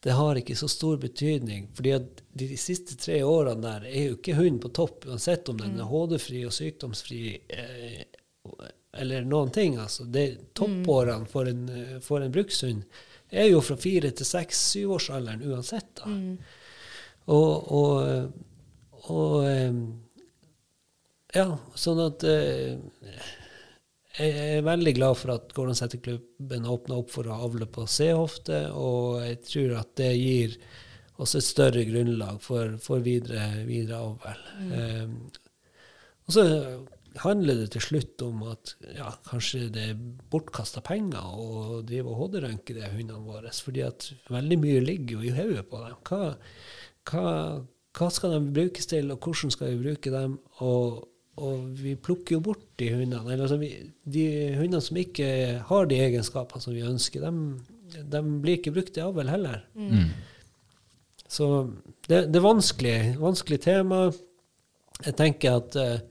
det har ikke så stor betydning. fordi at de, de siste tre årene der er jo ikke hunden på topp, uansett om den er HD-fri og sykdomsfri eh, eller noen ting. altså. Det, toppårene for en, eh, for en brukshund er jo fra fire til seks, syvårsalderen uansett. da. Og, og, og eh, Ja, sånn at eh, jeg er veldig glad for at Gårdseterklubben åpna opp for å avle på C-hofte, og jeg tror at det gir oss et større grunnlag for, for videre, videre avl. Eh, og så handler det til slutt om at ja, kanskje det er bortkasta penger å drive og HD-rønke de hundene våre, fordi at veldig mye ligger jo i hodet på dem. Hva, hva, hva skal de brukes til, og hvordan skal vi bruke dem? Og, og vi plukker jo bort de hundene. Eller altså vi, de hundene som ikke har de egenskapene som vi ønsker, de, de blir ikke brukt i avl heller. Så det, det er vanskelig, vanskelig tema. Jeg tenker at eh,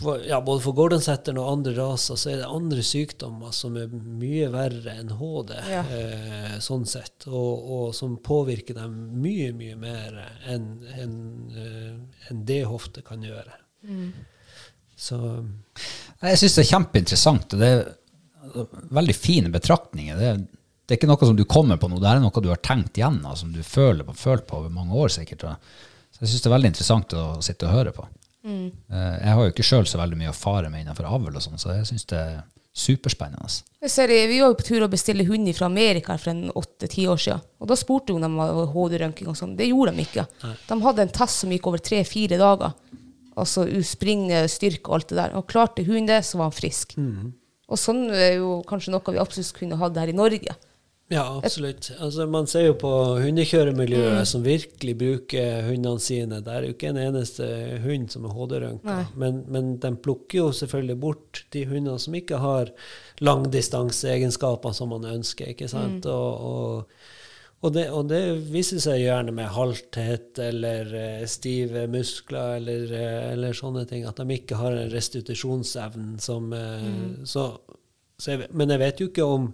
for, ja, både for Gordonsetteren og andre raser så er det andre sykdommer som er mye verre enn HD, Ja. eh, sånn sett, og, og som påvirker dem mye, mye mer enn en, eh, en det hofte kan gjøre. Så Jeg syns det er kjempeinteressant, og det er veldig fine betraktninger. Det, er- det er ikke noe som du kommer på nå, det er noe du har tenkt igjennom, som du føler på, følt på over mange år sikkert. Så jeg syns det er veldig interessant å sitte og høre på. Eh, Jeg har jo ikke sjøl så veldig mye å fare med innenfor avl, og sånn, så jeg syns det er superspennende. Jeg ser, vi var jo på tur å bestille hund fra Amerika for en åtte-ti år siden. Og da spurte hun om HD-røntgen og sånn. Det gjorde de ikke. De hadde en test som gikk over tre-fire dager. Altså springe, styrke og alt det der. Og klarte hunden det, så var han frisk. Og sånn er jo kanskje noe vi absolutt kunne hatt her i Norge. Ja, absolutt. Altså, man ser jo på hundekjøremiljøet som virkelig bruker hundene sine. Det er jo ikke en eneste hund som er HD-rønka. Men, men de plukker jo selvfølgelig bort de hundene som ikke har langdistanseegenskaper som man ønsker. ikke sant? Og, og, Og det, og det viser seg gjerne med halthet eller eh, stive muskler eller, eh, eller sånne ting, at de ikke har en restitusjonsevne som mm. så, så jeg, Men jeg vet jo ikke om,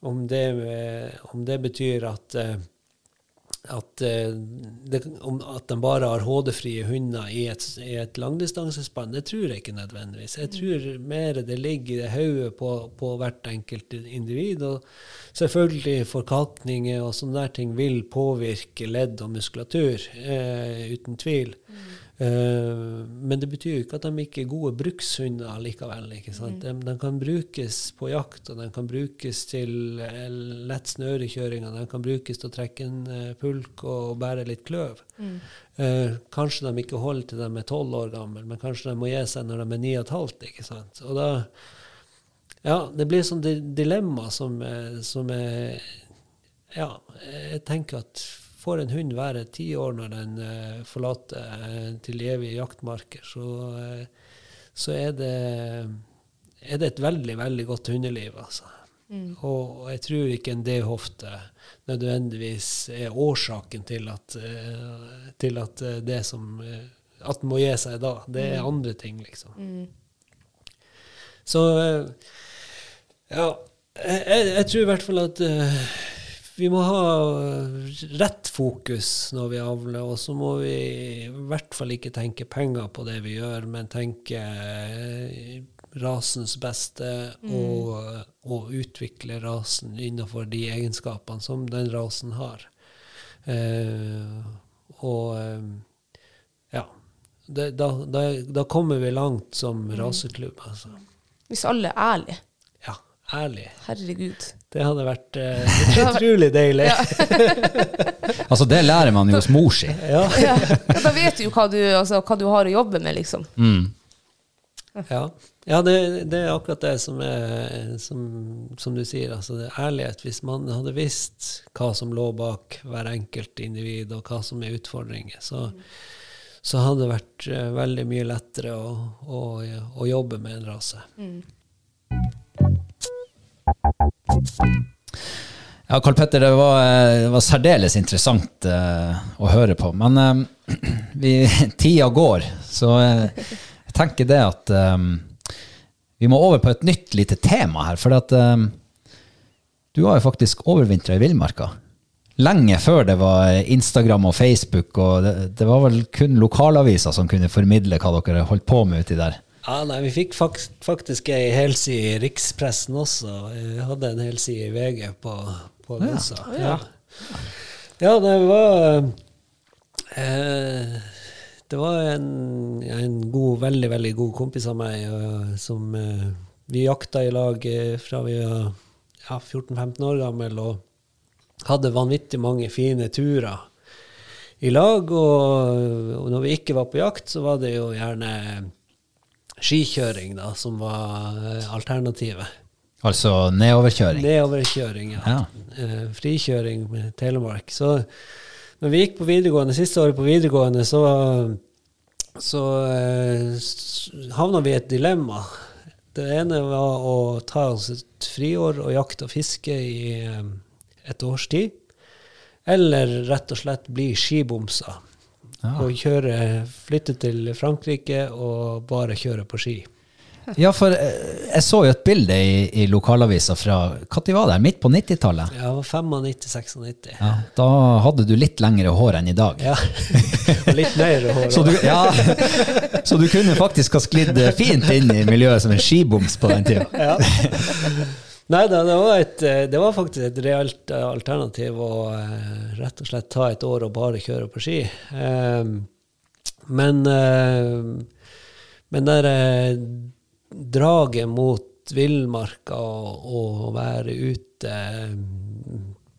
om, det, eh, om det betyr at eh, at, eh, det, at de bare har HD-frie hunder i et, et langdistansespann, det tror jeg ikke nødvendigvis. Jeg tror mer det ligger i hodet på, på hvert enkelt individ. Og selvfølgelig forkalkninger og sånne der ting vil påvirke ledd og muskulatur, eh, uten tvil. Eh, men det betyr jo ikke at de ikke er gode brukshunder likevel. Ikke sant? De, de kan brukes på jakt, og de kan brukes til eh, lett snørekjøring, og de kan brukes til å trekke en eh, pulk og bære litt kløv. Eh, kanskje de ikke holder til de er tolv år gamle, men kanskje de må gi seg når de er ni og et halvt. Ikke sant? Og da, ja, det blir sånn di- dilemma som, eh, som er Ja, jeg tenker at får en hund være ti år når den uh, forlater eh, til evige jaktmarker, så, eh, så er, det, er det et veldig, veldig godt hundeliv, altså. Og, og jeg tror ikke en D-hofte nødvendigvis er årsaken til at, til at det som At den må gi seg da. Det er andre ting, liksom. Så eh, ja, jeg, jeg, tror i hvert fall at vi må ha eh, rett fokus når vi avler, og så må vi i hvert fall ikke tenke penger på det vi gjør, men tenke eh, rasens beste og, og utvikle rasen innenfor de egenskapene som den rasen har. Uh, og eh, ja. Det, da, da, da kommer vi langt som raseklubb, altså. Hvis alle er ærlige. Ja, ærlige. Herregud. Det hadde vært uh, utrolig deilig. Altså, det lærer man jo hos mor si. Ja. Ja. da vet du jo hva du, altså, hva du har å jobbe med, liksom. Mm. Ja, ja det, det er akkurat det som er som, som du sier. Altså det er ærlighet. Hvis man hadde visst hva som lå bak hver enkelt individ, og hva som er utfordringer, så, så hadde det vært uh, veldig mye lettere å, å, å jobbe med en rase. Ja, Karl Petter, det var, eh, det var særdeles interessant uh, å høre på. Men uh, vi, tida går, så uh, jeg tenker det at um, vi må over på et nytt lite tema her. For at um, du har jo faktisk overvintra i villmarka. Lenge før det var Instagram og Facebook, og det, det var vel kun lokalaviser som kunne formidle hva dere holdt på med uti der. Ja, nei, Vi fikk fakt faktisk ei helside i rikspressen også. Vi hadde en helside i VG på, på avisa. Ja. ja, det var eh, Det var en, en god, veldig, veldig god kompis av meg og, som eh, Vi jakta i lag eh, fra vi var ja, 14-15 år gammel og hadde vanvittig mange fine turer i lag. Og, og når vi ikke var på jakt, så var det jo gjerne skikjøring da, som var eh, alternativet. Altså nedoverkjøring. Nedoverkjøring, ja. Ja. Eh, frikjøring med Telemark. Så når vi gikk på videregående, siste året på videregående, så, så eh, havna vi i et dilemma. Det ene var å ta oss et friår og jakte og fiske i et års tid. Eller rett og slett bli skibomser. Og kjøre, flytte til Frankrike og bare kjøre på ski. Ja, for eh, jeg så jo et bilde i, i lokalavisa fra Når var det? Midt på 90-tallet? Ja, var 95-96. Ja, da hadde du litt lengre hår enn i dag. Ja. Og litt mer hår. Så, du, ja, så du kunne faktisk ha sklidd fint inn i miljøet som en skiboms på den tida. Ja. Nei da, det eh, det var faktisk et reelt eh, alternativ å eh, rett og slett ta et år og bare kjøre på ski. Men men der draget mot villmarka og, og være ute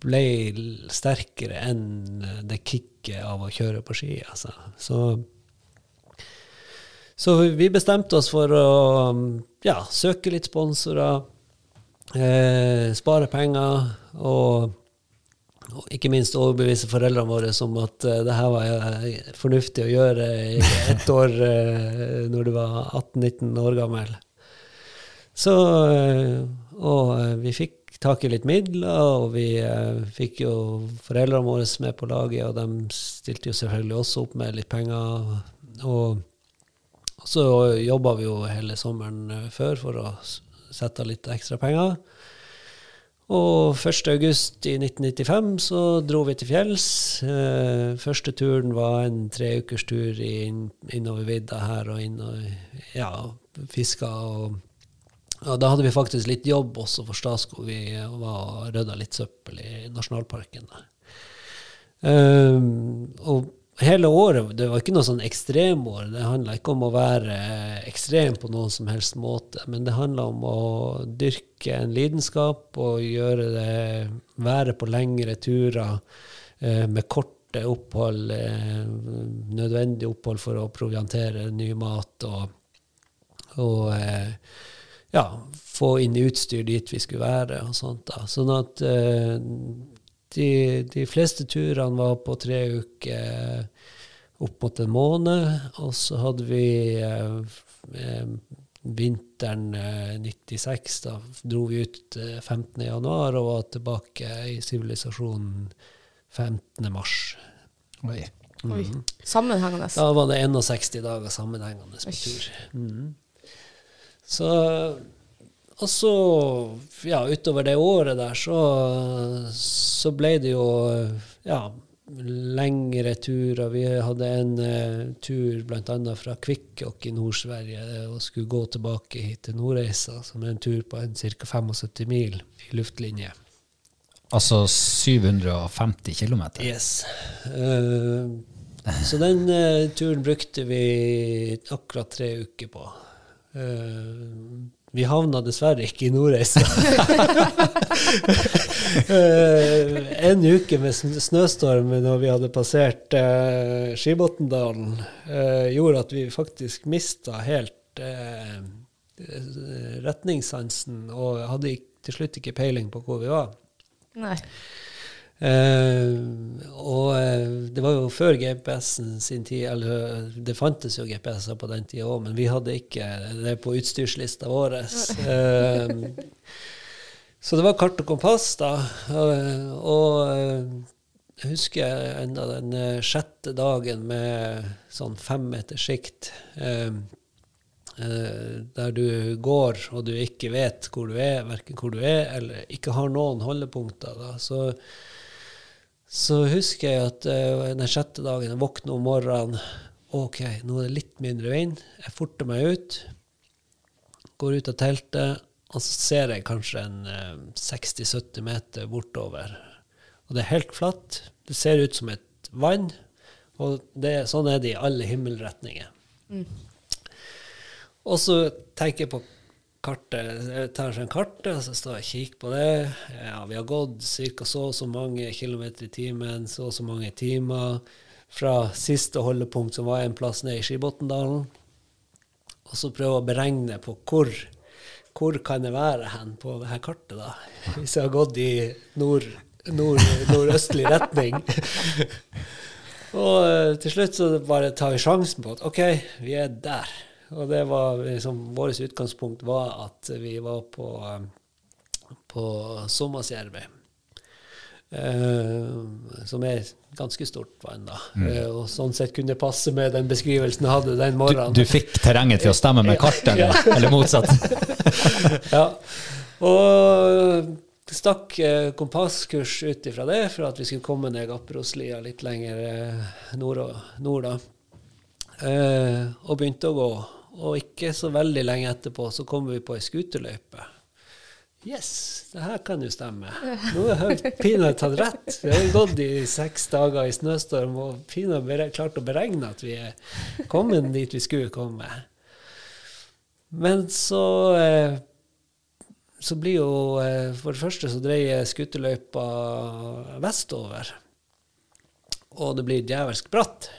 ble sterkere enn det kicket av å kjøre på ski. Altså. Så så vi bestemte oss for å ja, søke litt sponsorer, eh, spare penger og, og ikke minst overbevise foreldrene våre om at eh, det her var eh, fornuftig å gjøre i ett år eh, når du var 18-19 år gammel. Så, eh, og eh, vi fikk tak i litt midler, og vi fikk jo foreldrene våre med på laget, og de stilte jo selvfølgelig også opp med litt penger. Og, så jobba vi jo hele sommeren før for å sette litt ekstra penger. Og 1. august i 1995 så dro vi til fjells. Eh, første turen var en treukers tur inn, innover vidda her og inn og ja, fiska. Og, og da hadde vi faktisk litt jobb også for Statskog. Vi var og rydda litt søppel i nasjonalparken. der. Eh, og hele året, det var ikke noe sånn ekstremår. Det handla ikke om å være ekstrem på noen som helst måte, men det handla om å dyrke en lidenskap og gjøre det Være på lengre turer eh, med korte opphold, eh, nødvendig opphold for å proviantere ny mat og, og eh, ja, få inn utstyr dit vi skulle være og sånt. da. Sånn at eh, de, de fleste turene var på tre uker opp mot en måned. Og så hadde vi eh, eh, vinteren eh, 96, da dro vi ut eh, 15. januar og var tilbake i sivilisasjonen 15. mars. Oi. Oi. Sammenhengende. Da var det 61 dager sammenhengende på Oi. tur. Mm. Så Og så, ja, utover det året der, så, så ble det jo ja, lengre turer. Vi hadde en uh, tur bl.a. fra Kvikkjokk i Nord-Sverige og skulle gå tilbake hit til Nordreisa, som er en tur på en ca. 75 mil i luftlinje. Altså 750 km. Yes. Uh, så den uh, turen brukte vi akkurat tre uker på. Eh, vi havna dessverre ikke i Nordreisa. Eh, en uke med sn- snøstorm når vi hadde passert uh, Skibotndalen, eh, gjorde at vi faktisk mista helt eh, retningssansen og hadde til slutt ikke peiling på hvor vi var. Nei. Eh, og eh, det var jo før GPS-en sin tid, eller det fantes jo GPS-er på den tida òg, men vi hadde ikke det på utstyrslista vår. Eh, så det var kart og kompass, da. Eh, og jeg husker enda den sjette dagen med sånn fem meters sikt. Eh, der du går og du ikke vet hvor du er, verken hvor du er, eller ikke har noen holdepunkter. Da. Så så husker jeg at uh, den sjette dagen jeg våkner om morgenen OK, nå er det litt mindre vind. Jeg forter meg ut. Går ut av teltet, og så ser jeg kanskje en uh, 60-70 meter bortover. Og det er helt flatt. Det ser ut som et vann. Og det, sånn er det i alle himmelretninger. Og så tenker jeg på kartet. Tar en kartet, og så står jeg og kikker på det. Ja, vi har gått ca. så og så mange kilometer i timen, så og så mange timer fra siste holdepunkt, som var en plass nede i Skibotndalen. Og så prøve å beregne på hvor, hvor kan jeg være hen på det her kartet, da. Hvis jeg har gått i nord, nord, nordøstlig retning. Og eh, til slutt så bare tar vi sjansen på at OK, vi er der. Og det var liksom Vårt utgangspunkt var at vi var på, eh, på Sommasjärvi. Uh, som er ganske stort vann, da. Eh, og sånn sett kunne det passe med den beskrivelsen jeg hadde den morgenen. du fikk terrenget til å stemme med kartet, eller, eller motsatt? ja. Og stakk eh, kompasskurs ut ifra det, for at vi skulle komme ned Gapperoslia litt lenger eh, nord, og- nord da. Eh, og begynte å gå. Og ikke så veldig lenge etterpå så kommer vi på ei skuterløype. Yes, det her kan jo stemme. Nå har jeg pinadø tatt rett. Vi har gått i seks dager i snøstorm og pinadø klart å beregne at vi er kommet dit vi skulle komme. Men så eh, så blir jo eh, For det første så dreier skuterløypa vestover. Og det blir djevelsk bratt.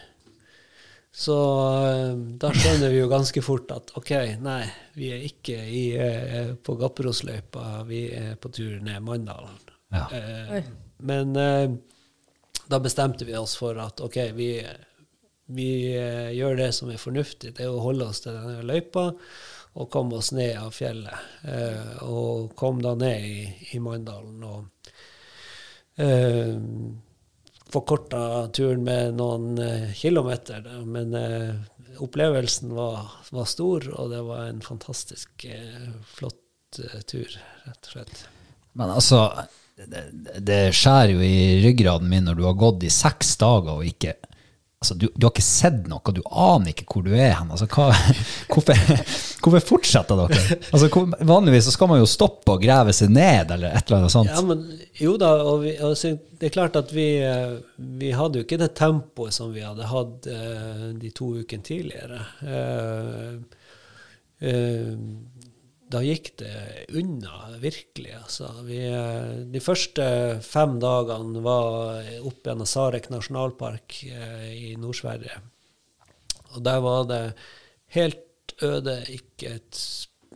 Så eh, da skjønner vi jo ganske fort at OK, nei, vi er ikke i, eh, på Gapperosløypa, vi er på tur ned Manndalen. Ja. Eh, men eh, da bestemte vi oss for at OK, vi, vi eh, gjør det som er fornuftig, det er å holde oss til denne løypa. og komme oss ned av fjellet. Eh, og kom da ned i, i Manndalen. Og eh, forkorta turen med noen eh, kilometer. Men eh, opplevelsen var, var stor, og det var en fantastisk eh, flott tur, rett og slett. Men altså, det, det skjærer jo i ryggraden min når du har gått i seks dager og ikke altså, du, du har ikke sett noe, du aner ikke hvor du er hen. Altså, hvorfor, hvorfor fortsetter dere? Altså, hvor, vanligvis så skal man jo stoppe og grave seg ned, eller et eller annet sånt. Ja, men jo da, og vi, altså, det er klart at vi, eh, vi hadde jo ikke det tempoet som vi hadde hatt uh, de to ukene tidligere. Uh, eh, da gikk det unna, virkelig. Altså. Vi, eh, de første fem dagene var opp gjennom Sarek nasjonalpark eh, i Nord-Sverige. Og der var det helt øde, ikke et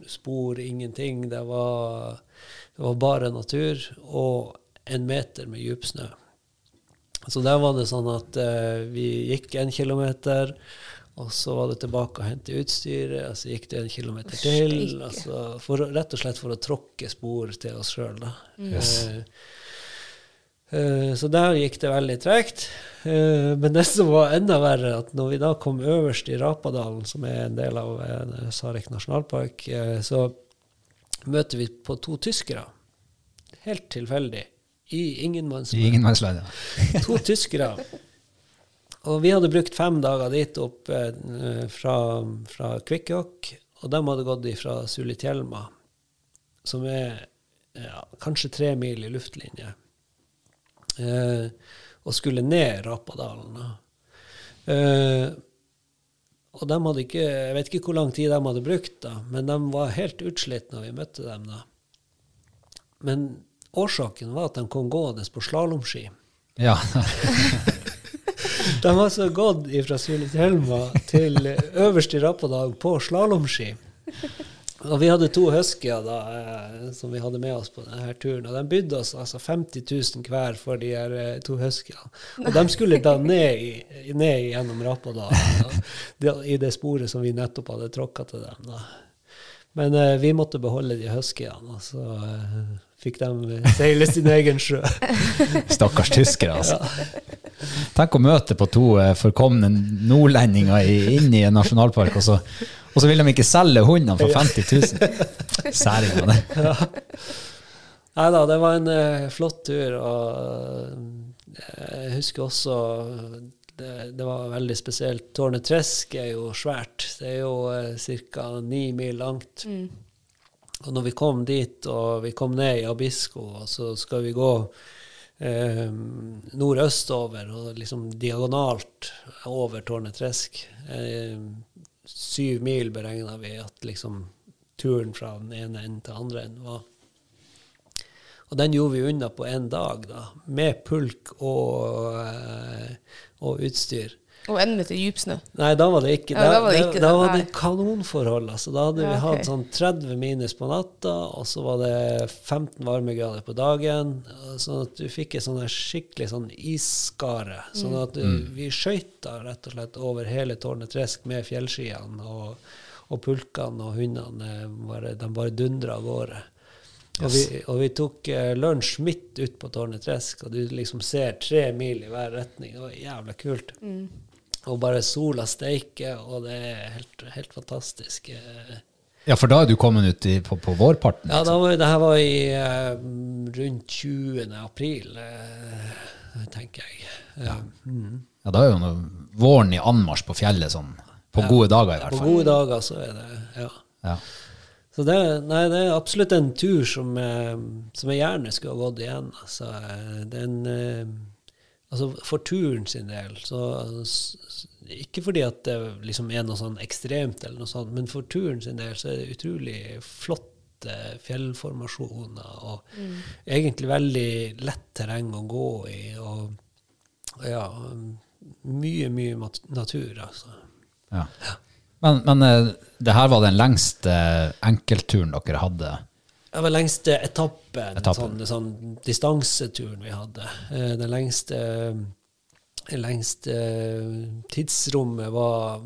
spor, ingenting. Det var, det var bare natur og en meter med djup snø. Så der var det sånn at eh, vi gikk en kilometer, og så var det tilbake og hente utstyret, og så gikk det en kilometer til. Altså for, rett og slett for å tråkke spor til oss sjøl, da. Yes. Uh, eh, så der gikk det veldig tregt. Eh, men det som var enda verre, at når vi da kom øverst i Rapadalen, som er en del av Sarek nasjonalpark, så møter vi på to tyskere. Helt tilfeldig. I ingenmannsland. I ingenmannsland, ja. To tyskere. Og vi hadde brukt fem dager dit opp eh, fra, fra Kvikkjokk, og de hadde gått fra Sulitjelma, som er ja, kanskje tre mil i luftlinje, eh, og skulle ned Rapadalen. Eh, og de hadde ikke, jeg vet ikke hvor lang tid de hadde brukt, da, men de var helt utslitt når vi møtte dem. da. Men årsaken var at de kom gående på slalåmski. ja. De har altså gått fra Sulitjelma til øverst i Rappadag på slalåmski. Og vi hadde to huskyer da, eh, som vi hadde med oss på denne turen. Og de bydde oss altså 50 000 hver for de her eh, to huskyene. Og de skulle da ned, gjennom Rappadag, i det sporet som vi nettopp hadde tråkka til dem. da. Men eh, vi måtte beholde de huskyene, så eh, fikk de seile sin egen sjø. Stakkars tyskere, altså. Tenk å møte på to eh, forkomne nordlendinger inn i en nasjonalpark, og så, og så vil de ikke selge hundene for 50 000. Særinger, det. Nei da, det var en uh, flott tur, og eh, jeg husker også det, det var veldig spesielt. Tårnet Tresk er jo svært. Det er jo uh, ca. ni mil langt. Og når vi kom dit, og vi kom ned i Abisko, og så skal vi gå eh, nordøstover, og liksom diagonalt over Tårnet Tresk. Eh, syv mil beregna vi at liksom turen fra den ene enden til den andre enden var. Og den gjorde vi unna på én dag, da, med pulk og, eh, og utstyr. Og en meter dyp snø. Nei, da var det ikke Ja, Da, da var det da, da, da var det kanonforhold. Altså. Da hadde vi Ja, ok. hatt sånn 30 minus på natta, og så var det 15 varmegrader på dagen. Sånn at du fikk et sånn skikkelig sånn isskare. Sånn at du, vi skøyta rett og slett over hele Tårnet Tresk med fjellskiene, og, og pulkene og hundene bare, de bare dundra av gårde. Og, vi, og vi tok eh, lunsj midt ut på Tårnet Tresk, og du liksom ser tre mil i hver retning. Det var jævla kult. Og bare sola steiker, og det er helt, helt fantastisk. eh. Ja, for da er du kommet ut i, på, på vårparten. Ja, da var, det her var i uh, rundt 20. april, uh, tenker jeg. Ja. Mm. Ja, da er jo noe, våren i anmarsj på fjellet, sånn, på gode dager i hvert fall. På gode dager så er det ja. Ja. Så det, nei, det er absolutt en tur som, som jeg gjerne skulle ha gått igjen. Altså, det en, eh, altså for turen sin del, så Ikke fordi at det liksom er noe sånn ekstremt, eller noe sånt, men for turen sin del så er det utrolig flotte fjellformasjoner. Og egentlig veldig lett terreng å gå i. Og, ja, mye, mye mat- natur, altså. Ja. Men, men eh, det her var den lengste enkeltturen dere hadde. Det var lengste etappen, Etappen. Sånn, sånn distanseturen vi hadde. Eh, Den lengste lengste tidsrommet var,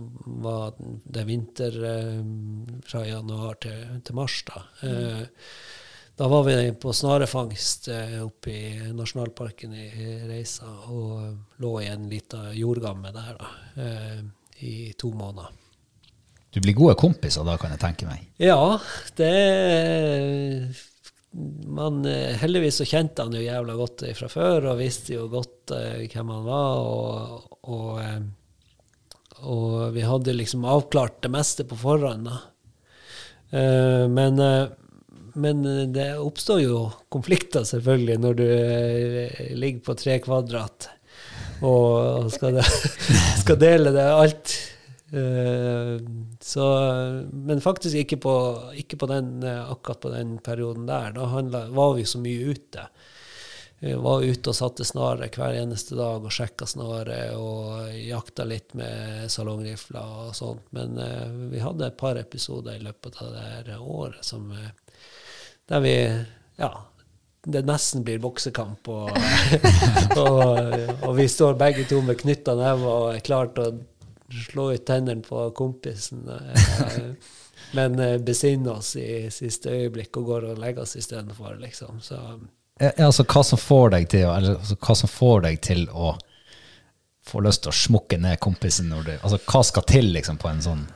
var det vinter eh, fra januar til, til mars. Da. Mm. da var vi på snarefangst eh, oppe i nasjonalparken i Reisa og lå i en lita jordgamme der da, eh, i to måneder. Du blir gode kompiser da, kan jeg tenke meg. Ja, det man, eh, Heldigvis så kjente han jo jævla godt fra før og visste jo godt eh, hvem han var. Og, og, eh, og, vi hadde liksom avklart det meste på forhånd. Eh, men, eh, men det oppstår jo konflikter, selvfølgelig, når du ligger på tre kvadrat og skal, de, skal dele det alt. Eh, så, men faktisk ikke på, ikke på den, eh, akkurat på den perioden der. Da handlet, var vi så mye ute. Vi var ute og satte snare hver eneste dag og sjekka snare og jakta litt med salongrifler og sånt. Men eh, vi hadde et par episoder i løpet av det her året som, der vi ja, det nesten blir boksekamp. Og, og, og vi står begge to med knytta never og er klare til å slå ut tennene på kompisen. eh, Men eh, besinne oss i siste øyeblikk og går og legger oss istedenfor, liksom. Så Ja, altså, hva som får deg til altså, hva som får deg til å få lyst til å smukke ned kompisen når du Altså, hva skal til liksom, på en sånn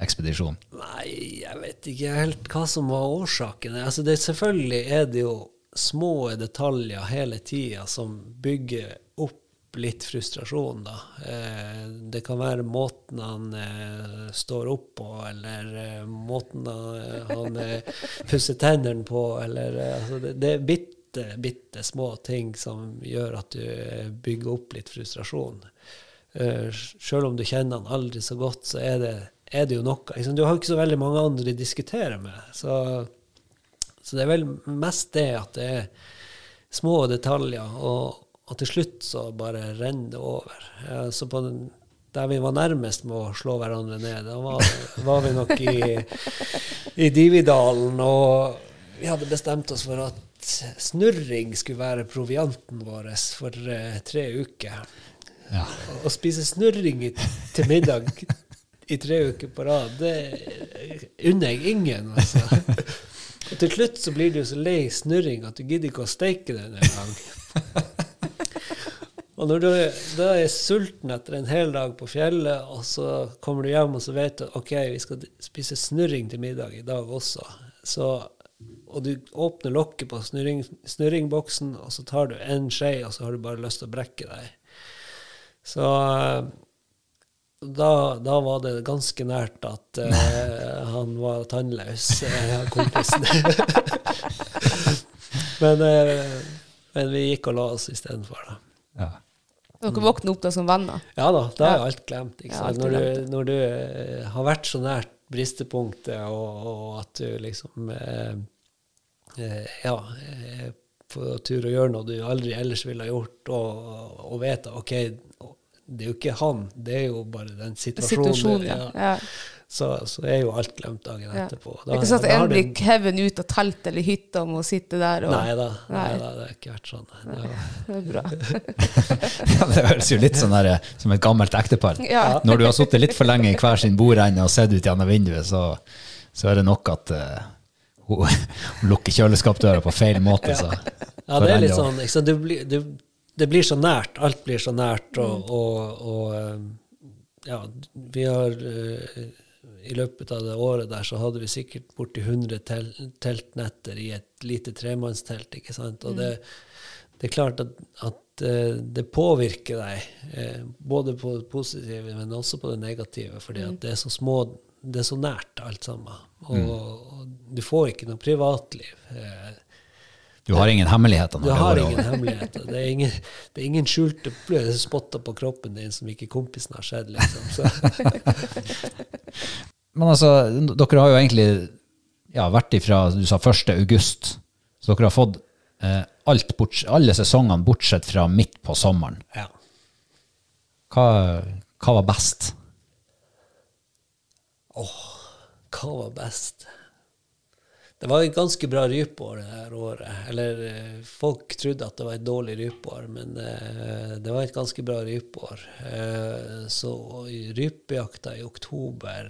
ekspedisjon? Nei, jeg vet ikke helt hva som var årsaken. Altså, det, selvfølgelig er det jo små detaljer hele tida som bygger opp litt frustrasjon, da. Eh, det kan være måten han eh, står opp på, eller eh, måten han, pusser tennene på, eller altså det, er bitte, bitte små ting som gjør at du bygger opp litt frustrasjon. Sjøl om du kjenner han aldri så godt, så er det, er det jo noe. Liksom, du har ikke så veldig mange andre å diskutere med. Så, så det er vel mest det at det er små detaljer, og, og til slutt så bare renner det over. Så på den, der vi var nærmest med å slå hverandre ned, da var, var vi nok i, i Dividalen, og vi hadde bestemt oss for at snurring skulle være provianten vår for eh, tre uker. Ja. Å spise snurring i, til middag i tre uker på rad, det unner jeg ingen, altså. Og til slutt så blir du så lei snurring at du gidder ikke å steike den engang. Og når du da er sulten etter en hel dag på fjellet, og så kommer du hjem og så vet du ok, vi skal spise snurring til middag i dag også, så, og du åpner lokket på snurring, snurringboksen, og så tar du en skje, og så har du bare lyst til å brekke deg. Så da, da var det ganske nært at uh, han var tannløs, uh, kompisen. men, eh, men vi gikk og la oss istedenfor, da. Ja. Dere våkner opp da som venner. Ja da, da er alt glemt. Ikke Ja, sant? alt når, du, når du eh, har vært så nært bristepunktet, og, og at du liksom eh, eh, Ja, er på tur og gjøre noe du aldri ellers ville ha gjort, og, og vet at OK, det er jo ikke han, det er jo bare den situasjonen. Situasjonen, ja. ja. Så, så er jo alt glemt dagen etterpå. Det er ikke sånn at da en du- blir hevet ut av telt eller hytta og må sitte der og Nei da, nei Nei. da, det har ikke vært sånn. Det var, Det er bra. ja, det høres jo litt sånn der, som et gammelt ektepar. Ja. Når du har sittet litt for lenge i hver sin bordende og sett ut gjennom vinduet, så, så er det nok at uh, hun, hun lukker kjøleskapsdøra på feil måte. Så, Ja, det er litt sånn ikke sant? Du blir, du, Det blir så nært. Alt blir så nært. Og, og, og eh, ja, vi har eh, I løpet av det året der så hadde vi sikkert borti 100 tel, teltnetter i et lite tremannstelt. ikke sant? Og det, det er klart at, at eh, det påvirker deg, eh, både på det positive, men også på det negative, fordi at det er så små det er så nært alt sammen. Og, og du får ikke noe privatliv. Du har ingen hemmeligheter du har ingen hemmeligheter. Det er ingen, det er ingen skjulte spotter på kroppen din som ikke kompisen har sett. Liksom. Men altså, dere har jo egentlig ja, vært ifra du sa 1. august, så dere har fått eh, bort, alle sesongene bortsett fra midt på sommeren. ja. Hva, hva var best? åh Hva var best? Det var et ganske bra rypeår det her året. Eller eh, folk trodde at det var et dårlig rypeår, men eh, det var et ganske bra rypeår. Eh, så rypejakta i oktober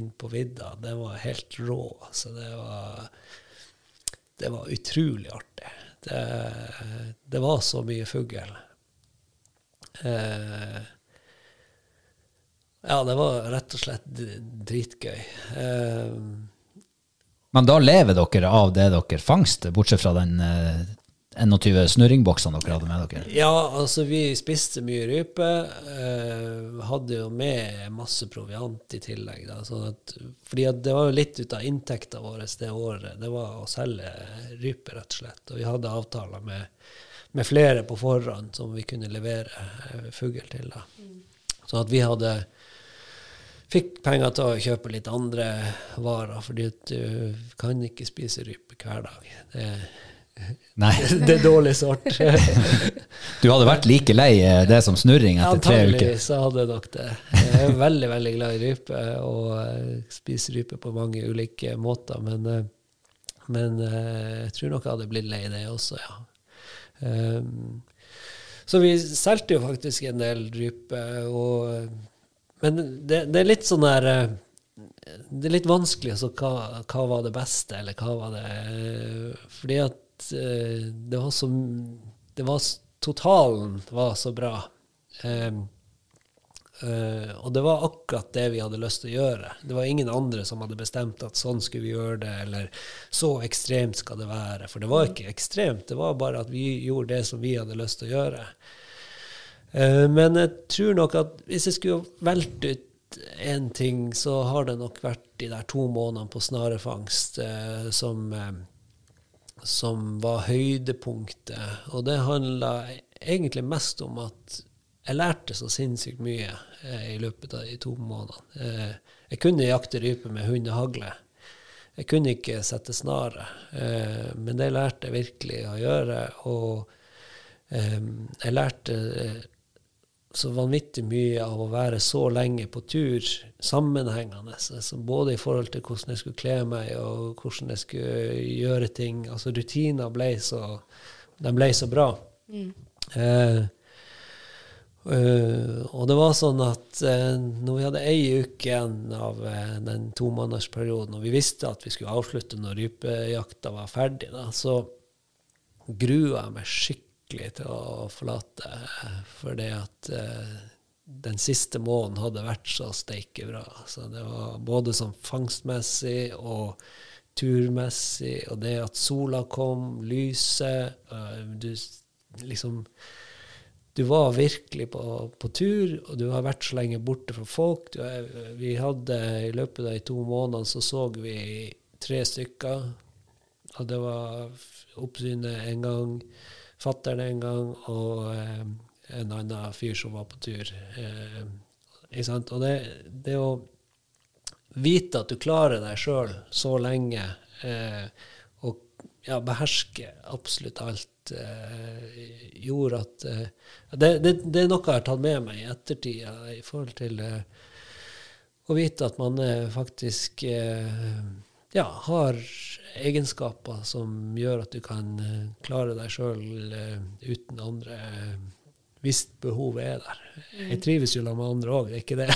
inn på vidda, det var helt rå. Så det var, det var utrolig artig. Det, det var så mye fugl. Ja, det var rett og slett dritgøy. Men da lever dere av det dere fangster, bortsett fra den eh, 21 snurringboksene dere hadde med dere? Ja, altså vi spiste mye rype. Eh, hadde jo med masse proviant i tillegg. Da, sånn at, fordi at det var jo litt ut av inntekta vår det året. Det var å selge rype, rett og slett. Og vi hadde avtaler med, med flere på forhånd som vi kunne levere eh, fugl til. Da. Så at vi hadde fikk penger til å kjøpe litt andre varer, fordi at du kan ikke spise rype hver dag. Det, Nei. det er dårlig sort. Du hadde vært like lei eh, det som snurring etter tre uker? Antageligvis så hadde jeg nok det. Jeg er veldig veldig glad i rype og eh, spiser rype på mange ulike måter. Men, eh, men jeg tror nok jeg hadde blitt lei det også, ja. Um, så vi solgte jo faktisk en del rype. Og, men det, det er litt sånn der eh, Det er litt vanskelig. Altså, hva, hva var det beste, eller hva var det eh, Fordi at eh, det var så det var, Totalen var så bra. Um, Uh, og det var akkurat det vi hadde lyst til å gjøre. Det var ingen andre som hadde bestemt at sånn skulle vi gjøre det, eller så ekstremt skal det være. For det var ikke ekstremt, det var bare at vi gjorde det som vi hadde lyst til å gjøre. Eh, men jeg tror nok at hvis jeg skulle valgt ut én ting, så har det nok vært de der to månedene på snarefangst eh, som, eh, som var høydepunktet. Og det handla egentlig mest om at jeg lærte så sinnssykt mye i løpet av de to månedene. Jeg kunne jakte rype med hundehagle. Jeg kunne ikke sette snare, men det lærte jeg virkelig å gjøre. Og jeg lærte så vanvittig mye av å være så lenge på tur, sammenhengende. Altså både i forhold til hvordan jeg skulle kle meg, og hvordan jeg skulle gjøre ting. Altså rutiner ble så, de ble så bra. Eh, eh, og det var sånn at eh, når vi hadde ei uke igjen av eh, den tomånedersperioden, og vi visste at vi skulle avslutte når rypejakta var ferdig, da, så grua jeg meg skikkelig til å forlate, for det at eh, den siste måneden hadde vært så steike bra. Så det var både sånn fangstmessig og turmessig, og det at sola kom, lyset eh, Du liksom Du var virkelig på, på tur, og du har vært så lenge borte fra folk. Du er, vi hadde I løpet av de to månedene så så vi tre stykker. Og det var oppsynet en gang, fattern en gang, og eh, en annen fyr som var på tur. Eh, ikke sant? Og det, det å vite at du klarer deg sjøl så lenge, eh, og ja, beherske absolutt alt, eh, gjorde at eh, det, det, det er noe jeg har tatt med meg i ettertid i forhold til eh, å vite at man faktisk eh, ja, har egenskaper som gjør at du kan eh, klare deg sjøl uten andre, eh, hvis behovet er der. Jeg trives jo med andre òg, det er ikke det.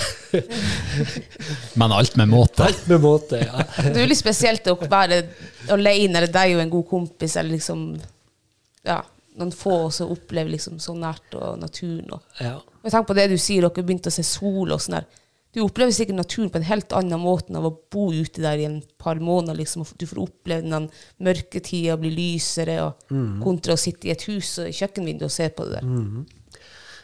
Men alt med måte. Alt med måte, ja. Det er jo litt spesielt å være alene, eller deg og en god kompis, eller liksom Ja, noen få som opplever liksom så nært og naturen. Og. ja. Jeg tenker på det du sier, dere begynte å se sol og sånn der. Du opplever sikkert naturen på en helt annen måte av å bo ute der i en par måneder. liksom, Du får oppleve den mørketida bli lysere, og kontra å sitte i et hus og i kjøkkenvinduet og se på det der.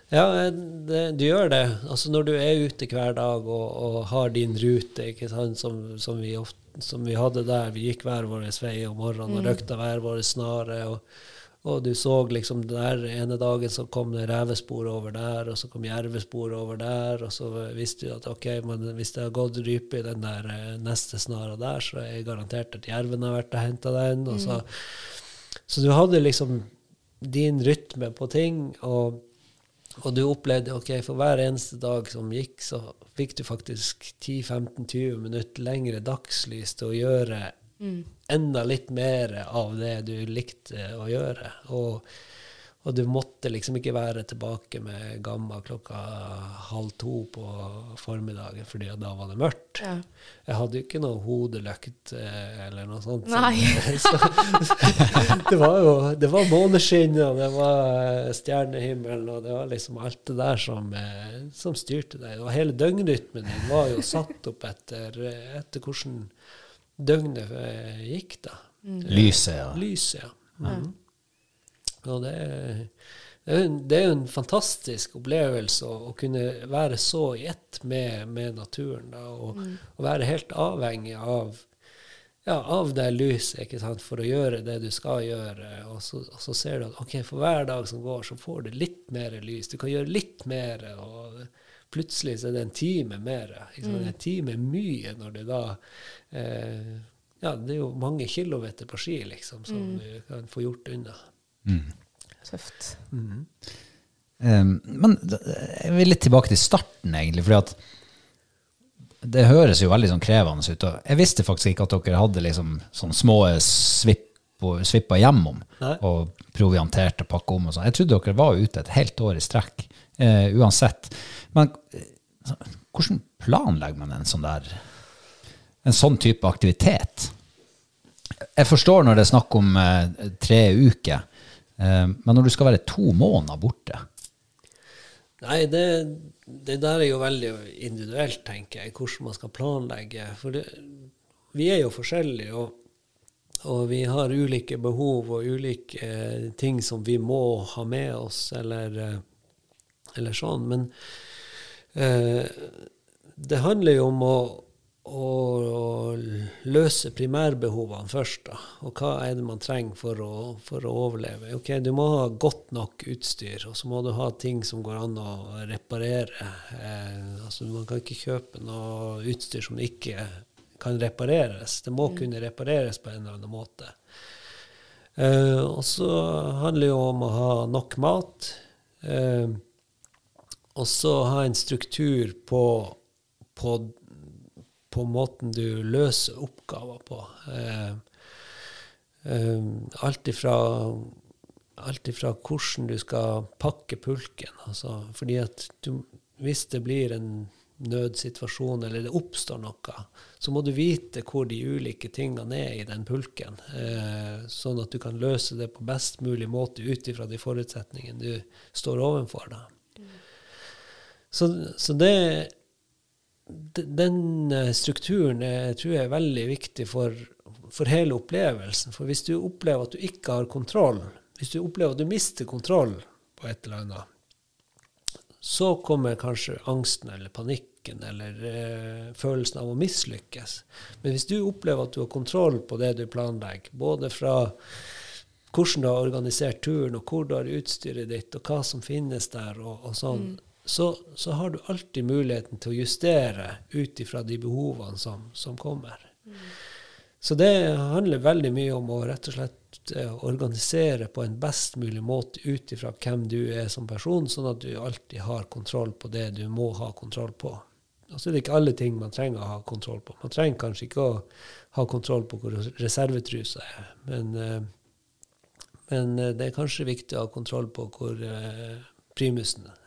Ja, det, du gjør det. Altså Når du er ute hver dag og, og har din rute, sant? Som, som, vi ofte, som vi hadde der. Vi gikk hver vår vei om morgenen og røkta hver vår snare. Og, og du så liksom der ene dagen så kom det revespor over der, og så kom jervespor over der. Og så visste du at ok, men hvis det har gått rype i den der eh, neste snara der, så er jeg garantert at jerven har vært og henta den. Og så, så du hadde liksom din rytme på ting. og og du opplevde ok, for hver eneste dag som gikk, så fikk du faktisk 10-15-20 minutter lengre dagslys til å gjøre enda litt mer av det du likte å gjøre. Og, og du måtte liksom ikke være tilbake med gamma klokka halv to på formiddagen, fordi da var det mørkt. Ja. Jeg hadde jo ikke noe hodelykt eh, eller noe sånt. Så, det var jo det var måneskinn, og det var eh, stjernehimmelen, og det var liksom alt det der som, eh, som styrte deg. Og hele døgnrytmen din var jo satt opp etter, etter hvordan døgnet gikk, da. Lyset, ja. Lyset, ja. Mm. Og det, det, er jo en, det er jo en fantastisk opplevelse å, å kunne være så i ett med, med naturen. Da, og, og være helt avhengig av, ja, av det lyset ikke sant, for å gjøre det du skal gjøre. Og så, og så ser du at ok, for hver dag som går, så får du litt mer lys. Du kan gjøre litt mer. og Plutselig så er det en time mer. Ikke sant? En time er mye når det da eh, Ja, det er jo mange kilometer på ski liksom, som du kan få gjort unna. Tøft. Um, men jeg vil litt tilbake til starten, egentlig. fordi at det høres jo veldig sånn krevende ut. og Jeg visste faktisk ikke at dere hadde liksom sånne små svipp- svipper hjemom Nei. og provianterte og pakka om og sånn. Jeg trodde dere var ute et helt år i strekk, eh, uansett. Men eh, hvordan planlegger man en sånn der en sånn type aktivitet? Jeg forstår når det er snakk om eh, tre uker, eh, men når du skal være to måneder borte Nei, det, det der er jo veldig individuelt, tenker jeg, hvordan man skal planlegge. For det, vi er jo forskjellige, og, og vi har ulike behov og ulike eh, ting som vi må ha med oss, eller, eh, eller sånn. Men eh, det handler jo om å, å, å løse primærbehovene først. Da. Og hva er det man trenger for å, for å overleve? Ok, Du må ha godt nok utstyr, og så må du ha ting som går an å reparere. Eh, altså Man kan ikke kjøpe noe utstyr som ikke kan repareres. Det må kunne repareres på en eller annen måte. Eh, og så handler det jo om å ha nok mat. Eh, og så ha en struktur på, på, på måten du løser oppgaver på. Eh, eh, alt ifra alt ifra hvordan du skal pakke pulken. Altså, fordi at du, hvis det blir en nødsituasjon, eller det oppstår noe, så må du vite hvor de ulike tingene er i den pulken, eh, sånn at du kan løse det på best mulig måte ut ifra de forutsetningene du står overfor. Da. Så, så det den eh, strukturen er, tror jeg er veldig viktig for, for hele opplevelsen. For hvis du opplever at du ikke har kontroll, hvis du opplever at du mister kontroll på et eller annet, så kommer kanskje angsten eller panikken eller eh, følelsen av å mislykkes. Men hvis du opplever at du har kontroll på det du planlegger, både fra hvordan du har organisert turen, og hvor du har utstyret ditt, og hva som finnes der, og, og sånn, så, så har du alltid muligheten til å justere ut ifra de behovene som, som kommer. Så det handler veldig mye om å rett og slett eh, organisere på en best mulig måte ut ifra hvem du er som person, sånn at du alltid har kontroll på det du må ha kontroll på. Og så er det ikke alle ting man trenger å ha kontroll på. Man trenger kanskje ikke å ha kontroll på hvor reservetrusa er, men, eh, men eh, det er kanskje viktig å ha kontroll på hvor primusen er.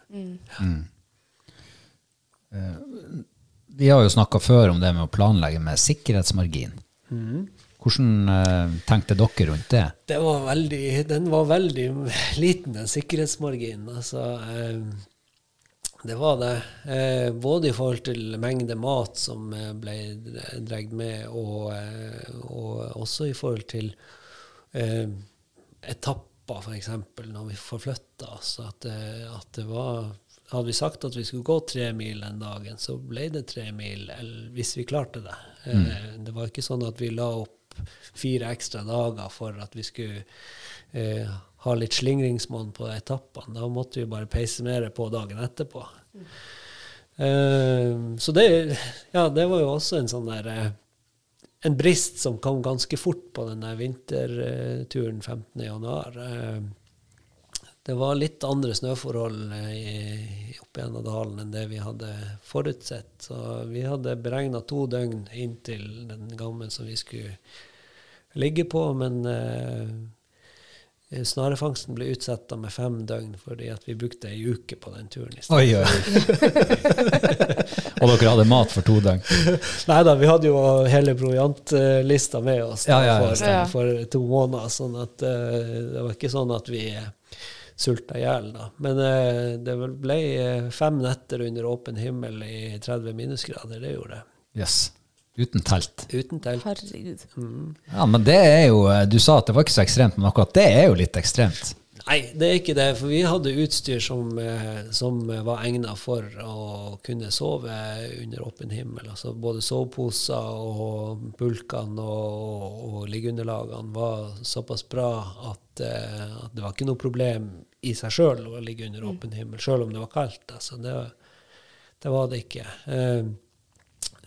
Vi har jo snakka før om det med å planlegge med sikkerhetsmargin. Hvordan eh, tenkte dere rundt det? Det var veldig, den var veldig liten, den sikkerhetsmarginen. Altså, eh, det var det. Eh, både i forhold til mengde mat som eh, ble dratt med, og, eh, og også i forhold til eh, etapper, f.eks. når vi forflytta oss. At, det- at det var Hadde vi sagt at vi skulle gå tre mil den dagen, så ble det tre mil, eller hvis vi klarte det. Eh, det var ikke sånn at vi la opp fire ekstra dager for at vi skulle eh, ha litt slingringsmonn på etappene. Da måtte vi bare peise mer på dagen etterpå. Eh, så det, ja, det var jo også en sånn der eh, En brist som kom ganske fort på denne vinterturen 15.1. Eh, det var litt andre snøforhold eh, i- oppe gjennom dalen enn det vi hadde forutsett. Så vi hadde beregna to døgn inn til den gammen som vi skulle ligge på, men eh, snarefangsten ble utsatt med fem døgn fordi at vi brukte ei uke på den turen. i stedet. Oi, oi. og dere hadde mat for to døgn? Nei da, vi hadde jo hele proviantlista med oss da, Ja, ja, ja. For, for to måneder, sånn at uh, det var ikke sånn at vi uh, sulta i hjel. Men uh, det ble eh, fem netter under åpen himmel i 30 minusgrader, det gjorde det. Jøss. Uten telt. Uten telt. Herregud. Ja, men det er jo eh, Du sa at det var ikke så ekstremt, men akkurat det er jo litt ekstremt. Nei, det er ikke det. For vi hadde utstyr som, eh, som var egnet for å kunne sove under åpen himmel. Altså både soveposer og bulkene og, og liggeunderlagene var såpass bra at, eh, at det var ikke noe problem i seg sjøl å ligge under åpen himmel, sjøl om det var kaldt. Altså, det, det var det ikke. Eh,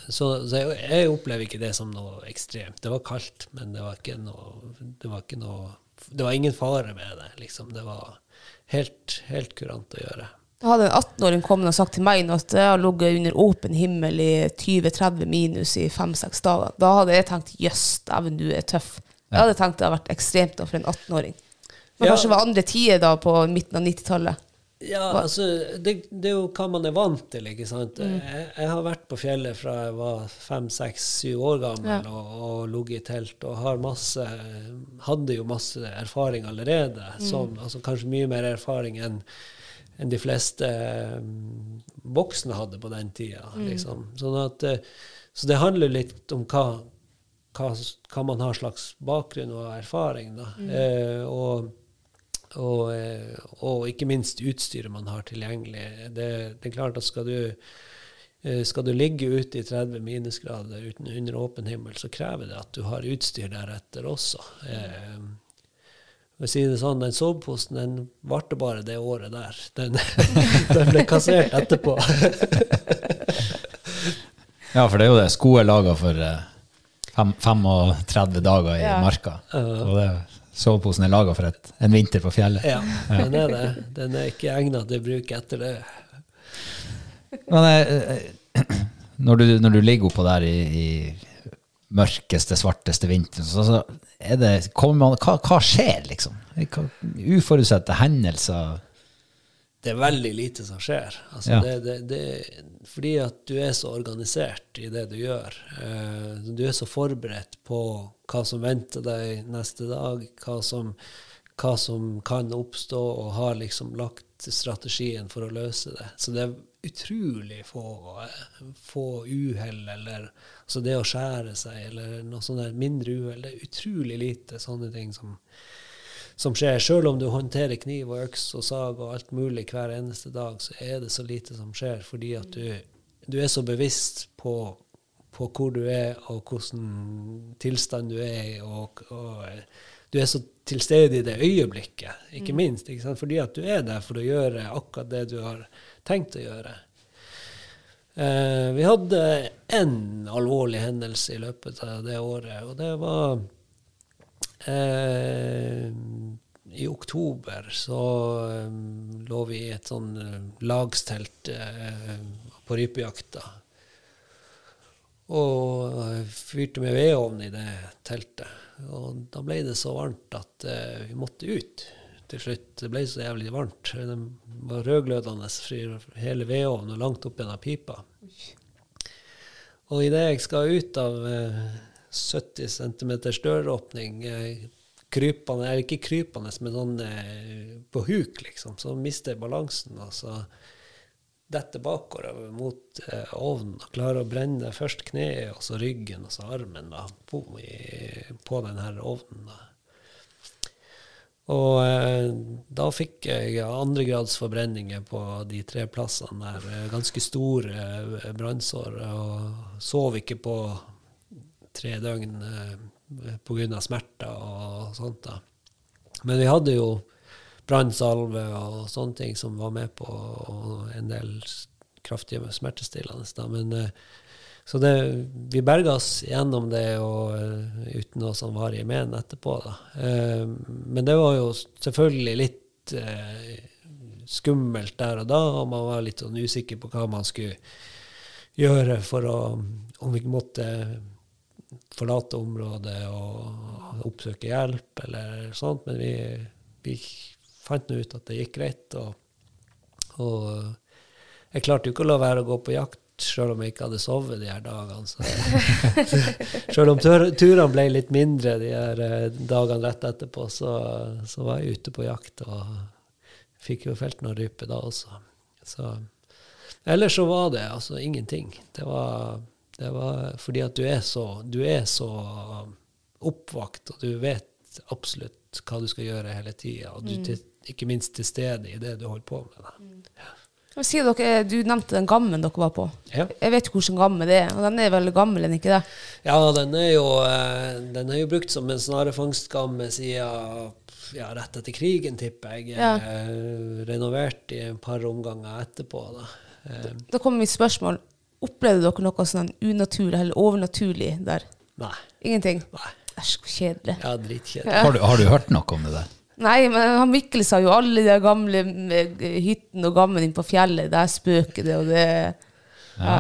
så, så jeg, jeg opplever ikke det som noe ekstremt. Det var kaldt, men det var ikke noe Det var, noe, det var ingen fare med det. liksom. Det var helt, helt kurant å gjøre. Da hadde en 18-åring kommet og sagt til meg at jeg har ligget under åpen himmel i 20-30 minus i fem-seks dager. Da hadde jeg tenkt jøss, dæven, du er tøff. Jeg hadde tenkt det hadde vært ekstremt for en 18-åring. Men Ja. kanskje det var andre tider da på midten av 90-tallet. Ja, altså, det, det er jo hva man er vant til, ikke sant. Mm. Jeg, jeg har vært på fjellet fra jeg var fem, seks, syv år gammel Ja. og, og ligget i telt og har masse Hadde jo masse erfaring allerede. Mm. som, altså kanskje mye mer erfaring enn enn de fleste mm, voksne hadde på den tida. Mm. Liksom. Sånn at, eh, så det handler litt om hva, hva, hva man har slags bakgrunn og erfaring. Da. Eh, og og, eh, og ikke minst utstyret man har tilgjengelig. Det, det er klart at skal du, eh, skal du ligge ute i 30 minusgrader uten, under åpen himmel, så krever det at du har utstyr deretter også. Eh, for å si det sånn, Den soveposen den varte bare det året der. Den, den ble kassert etterpå. Ja, for det er jo det. Sko er laga for eh, 35 dager i Ja. marka. Og det, soveposen er laga for et, en vinter på fjellet. Ja, den er det. Den er ikke egnet til bruk etter det. Men eh, eh, når, du, når du ligger oppå der i, i mørkeste, svarteste vinteren, så, så det kommer man, hva, hva skjer, liksom? Uforutsette hendelser? det er veldig lite som skjer. Altså Ja. det, det, det, fordi at du er så organisert i det du gjør. Eh, du er så forberedt på hva som venter deg neste dag, hva som, hva som kan oppstå, og har liksom lagt strategien for å løse det. Så det er utrolig få, eh, få uhell, eller altså det å skjære seg, eller noe sånt der mindre uhell. Det er utrolig lite sånne ting som som skjer. Selv om du håndterer kniv og øks og sag og alt mulig hver eneste dag, så er det så lite som skjer, fordi at du, du er så bevisst på, på hvor du er, og hvilken tilstand du er i, og, og du er så til stede i det øyeblikket, ikke minst. Ikke? Fordi at du er der for å gjøre akkurat det du har tenkt å gjøre. Uh, vi hadde én alvorlig hendelse i løpet av det året, og det var Eh, I oktober så eh, lå vi i et sånn eh, lagstelt eh, på rypejakta. Og eh, fyrte med vedovn i det teltet. Og da ble det så varmt at eh, vi måtte ut til slutt. Det ble så jævlig varmt. Det var rødglødende fra hele vedovnen og langt opp gjennom pipa. Og idet jeg skal ut av eh, 70 cm døråpning, eh, krypende, eller ikke krypende, men sånn eh, på huk, liksom, så mister jeg balansen. Og så detter bakover mot eh, ovnen og klarer å brenne først kneet, og så ryggen, og så armen da, på, den her ovnen. da. Og eh, da fikk jeg andregrads forbrenninger på de tre plassene der. Ganske store brannsår. Og sov ikke på tre døgn eh, pga. smerter og sånt. da. Men vi hadde jo brannsalve og sånne ting som var med på, og en del kraftige smertestillende. da. Men, eh, så det, vi berga oss gjennom det og, eh, uten noe sånn varig men etterpå. da. Eh, men det var jo selvfølgelig litt skummelt der og da, og man var litt sånn usikker på hva man skulle gjøre for å Om vi måtte forlate området og oppsøke hjelp eller sånt, men vi, vi fant nå ut at det gikk greit. Og, og jeg klarte jo ikke å la være å gå på jakt sjøl om jeg ikke hadde sovet de her dagene. Så, sjøl om tur, turene ble litt mindre de her eh, dagene rett etterpå, så, så, var jeg ute på jakt og fikk jo felt noen ryper da også. Så, ellers så var det altså ingenting. Det var, det var fordi at du er så, du er så oppvakt, og du vet absolutt hva du skal gjøre hele tida. Og du mm. ikke minst til stede i det du holder på med. Da. Mm. Sier dere, Du nevnte den gammen dere var på. Ja. Jeg vet ikke hvilken gamme det er. og Den er veldig gammel, den ikke det? Ja, den er jo, eh, den er jo brukt som en snarefangstgamme siden ja, rett etter krigen, tipper jeg. Ja. Eh, renovert i et par omganger etterpå. Da, Da, da kommer mitt spørsmål. Opplevde dere noe sånn unaturlig eller overnaturlig der? Nei. Ingenting? Nei. Æsj, så kjedelig. Ja, dritkjedelig. Ja. Har, har, du hørt noe om det der? Nei, men han Mikkel sa jo alle de gamle hyttene og gammen inn på fjellet, der spøker det, og det ja.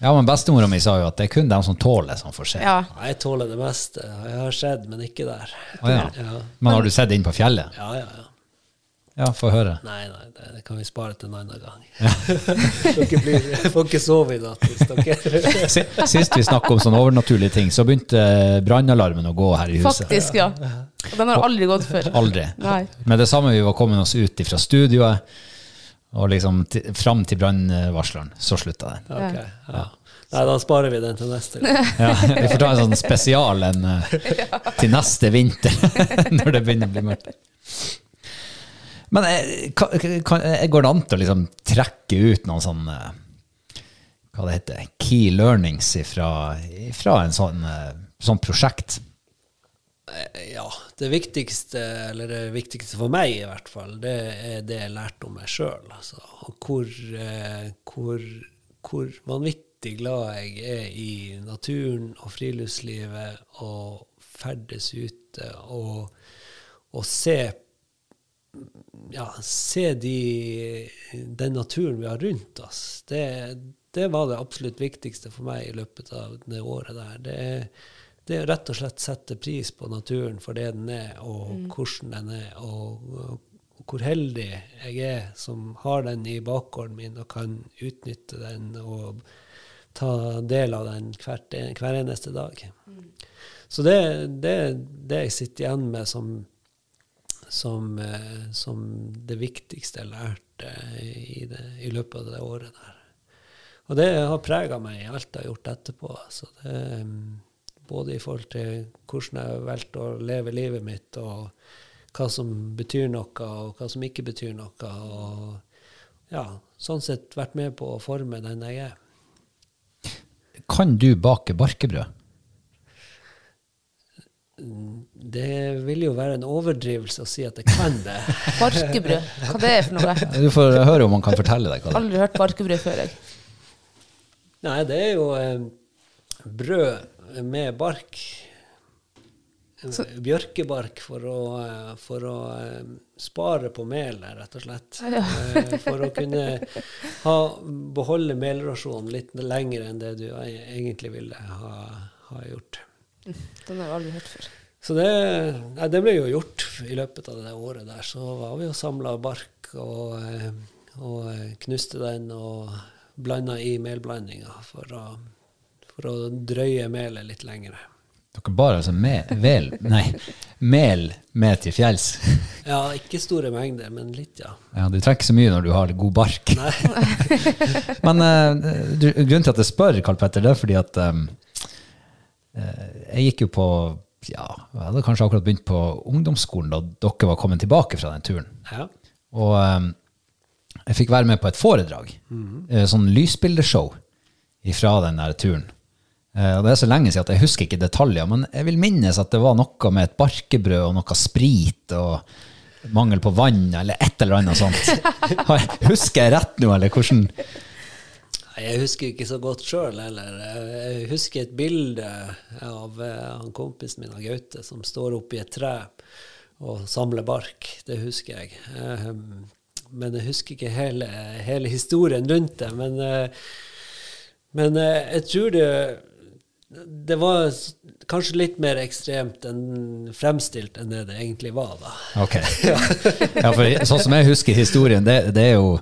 ja. men bestemora mi sa jo at det er kun dem som tåler, som får se. Ja. Jeg tåler det meste. Jeg har sett, men ikke der. Oh, ja. Men har du sett inn på fjellet? Ja, ja, ja. Ja, få høre. Nei, nei, det, det, kan vi spare til en annen gang. Ja. dere blir, får ikke sove i natt hvis dere Sist vi snakket om sånne overnaturlige ting, så begynte brannalarmen å gå her i huset. Faktisk, ja. Og den har aldri gått før. Aldri. Nei. Med det samme vi var kommet oss ut fra studioet, og liksom fram til brannvarsleren, så slutta den. Okay, ja. Nei, da sparer vi den til neste gang. ja, vi får ta en sånn spesial en, uh, til neste vinter, når det begynner å bli mørkt. Men eh, kan, kan, eh, går det an til å liksom trekke ut noen sånne hva det heter, key learnings fra en sånn, eh, sånn prosjekt? Ja, det viktigste, eller det viktigste for meg i hvert fall, det er det jeg lærte om meg sjøl. Altså. Hvor, hvor, hvor, vanvittig glad jeg er i naturen og friluftslivet og ferdes ute og, og se ja, se de, den naturen vi har rundt oss. Det, det, var det absolutt viktigste for meg i løpet av det året der. Det er, det er rett og slett sette pris på naturen for det den er, og mm. hvordan den er. Og, og, hvor heldig jeg er som har den i bakgården min og kan utnytte den og ta del av den hvert, hver eneste dag. Mm. Så det det, det jeg sitter igjen med som som, eh, som det viktigste jeg lærte i, det, i, løpet av det året der. Og det har prega meg i alt jeg har gjort etterpå. Altså det, mm, både i forhold til hvordan jeg har valgt å leve livet mitt, og hva som betyr noe, og hva som ikke betyr noe. Og ja, sånn sett vært med på å forme den jeg er. Kan du bake barkebrød? Det vil jo være en overdrivelse å si at jeg kan det. barkebrød, hva det er for noe? Du får høre om han kan fortelle deg hva det er. Aldri hørt barkebrød før, jeg. Nei, det er jo eh, brød med bark. Så. Bjørkebark for å, eh, for å eh, spare på melet, rett og slett. Ja. Eh, for å kunne ha, beholde melrasjonen litt lenger enn det du egentlig ville ha, ha gjort. Den har jeg aldri hørt før. Så det, nei, det, ble jo gjort i løpet av det året der. Så var vi og samla bark og, eh, og, eh, knuste den og blanda i melblandinga for å, for å drøye melet litt lenger. Dere bar altså med, vel, nei, mel med til fjells? Ja, ikke store mengder, men litt, ja. ja du trenger ikke så mye når du har god bark. Nei. men uh, grunnen til at jeg spør, Karl Petter, det er fordi at um, jeg gikk jo på ja, jeg hadde kanskje akkurat begynt på ungdomsskolen da dere var kommet tilbake fra den turen. Ja. Og um, jeg fikk være med på et foredrag. Mm -hmm. Sånn lysbildeshow fra den der turen. Uh, og Det er så lenge siden at jeg husker ikke detaljer, men jeg vil minnes at det var noe med et barkebrød og noe sprit og mangel på vann eller et eller annet sånt. Husker jeg rett nå, eller hvordan jeg husker ikke så godt sjøl heller. Jeg husker et bilde av han kompisen min Gaute som står oppi et tre og samler bark. Det husker jeg. Um, men jeg husker ikke hele, hele historien rundt det. Men, uh, men uh, jeg tror det det var kanskje litt mer ekstremt enn fremstilt enn det det egentlig var, da. Ok. ja, for sånn som jeg husker historien, det, det er jo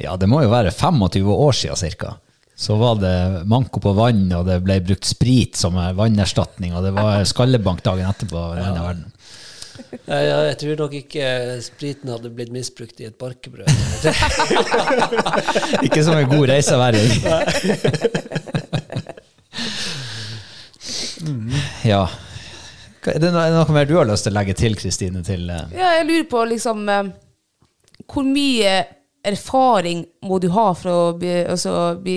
Ja, det må jo være 25 år siden ca. Så var det manko på vann, og det ble brukt sprit som er vannerstatning, og det var skallebank dagen etterpå. Ja. verden. Ja, ja, jeg tror nok ikke spriten hadde blitt misbrukt i et barkebrød. Ikke som en god reiseværing. ja. Er det noe mer du har lyst til å legge til, Kristine? Til, uh... Ja, jeg lurer på liksom uh, Hvor mye erfaring må du ha for å bli, altså, bli,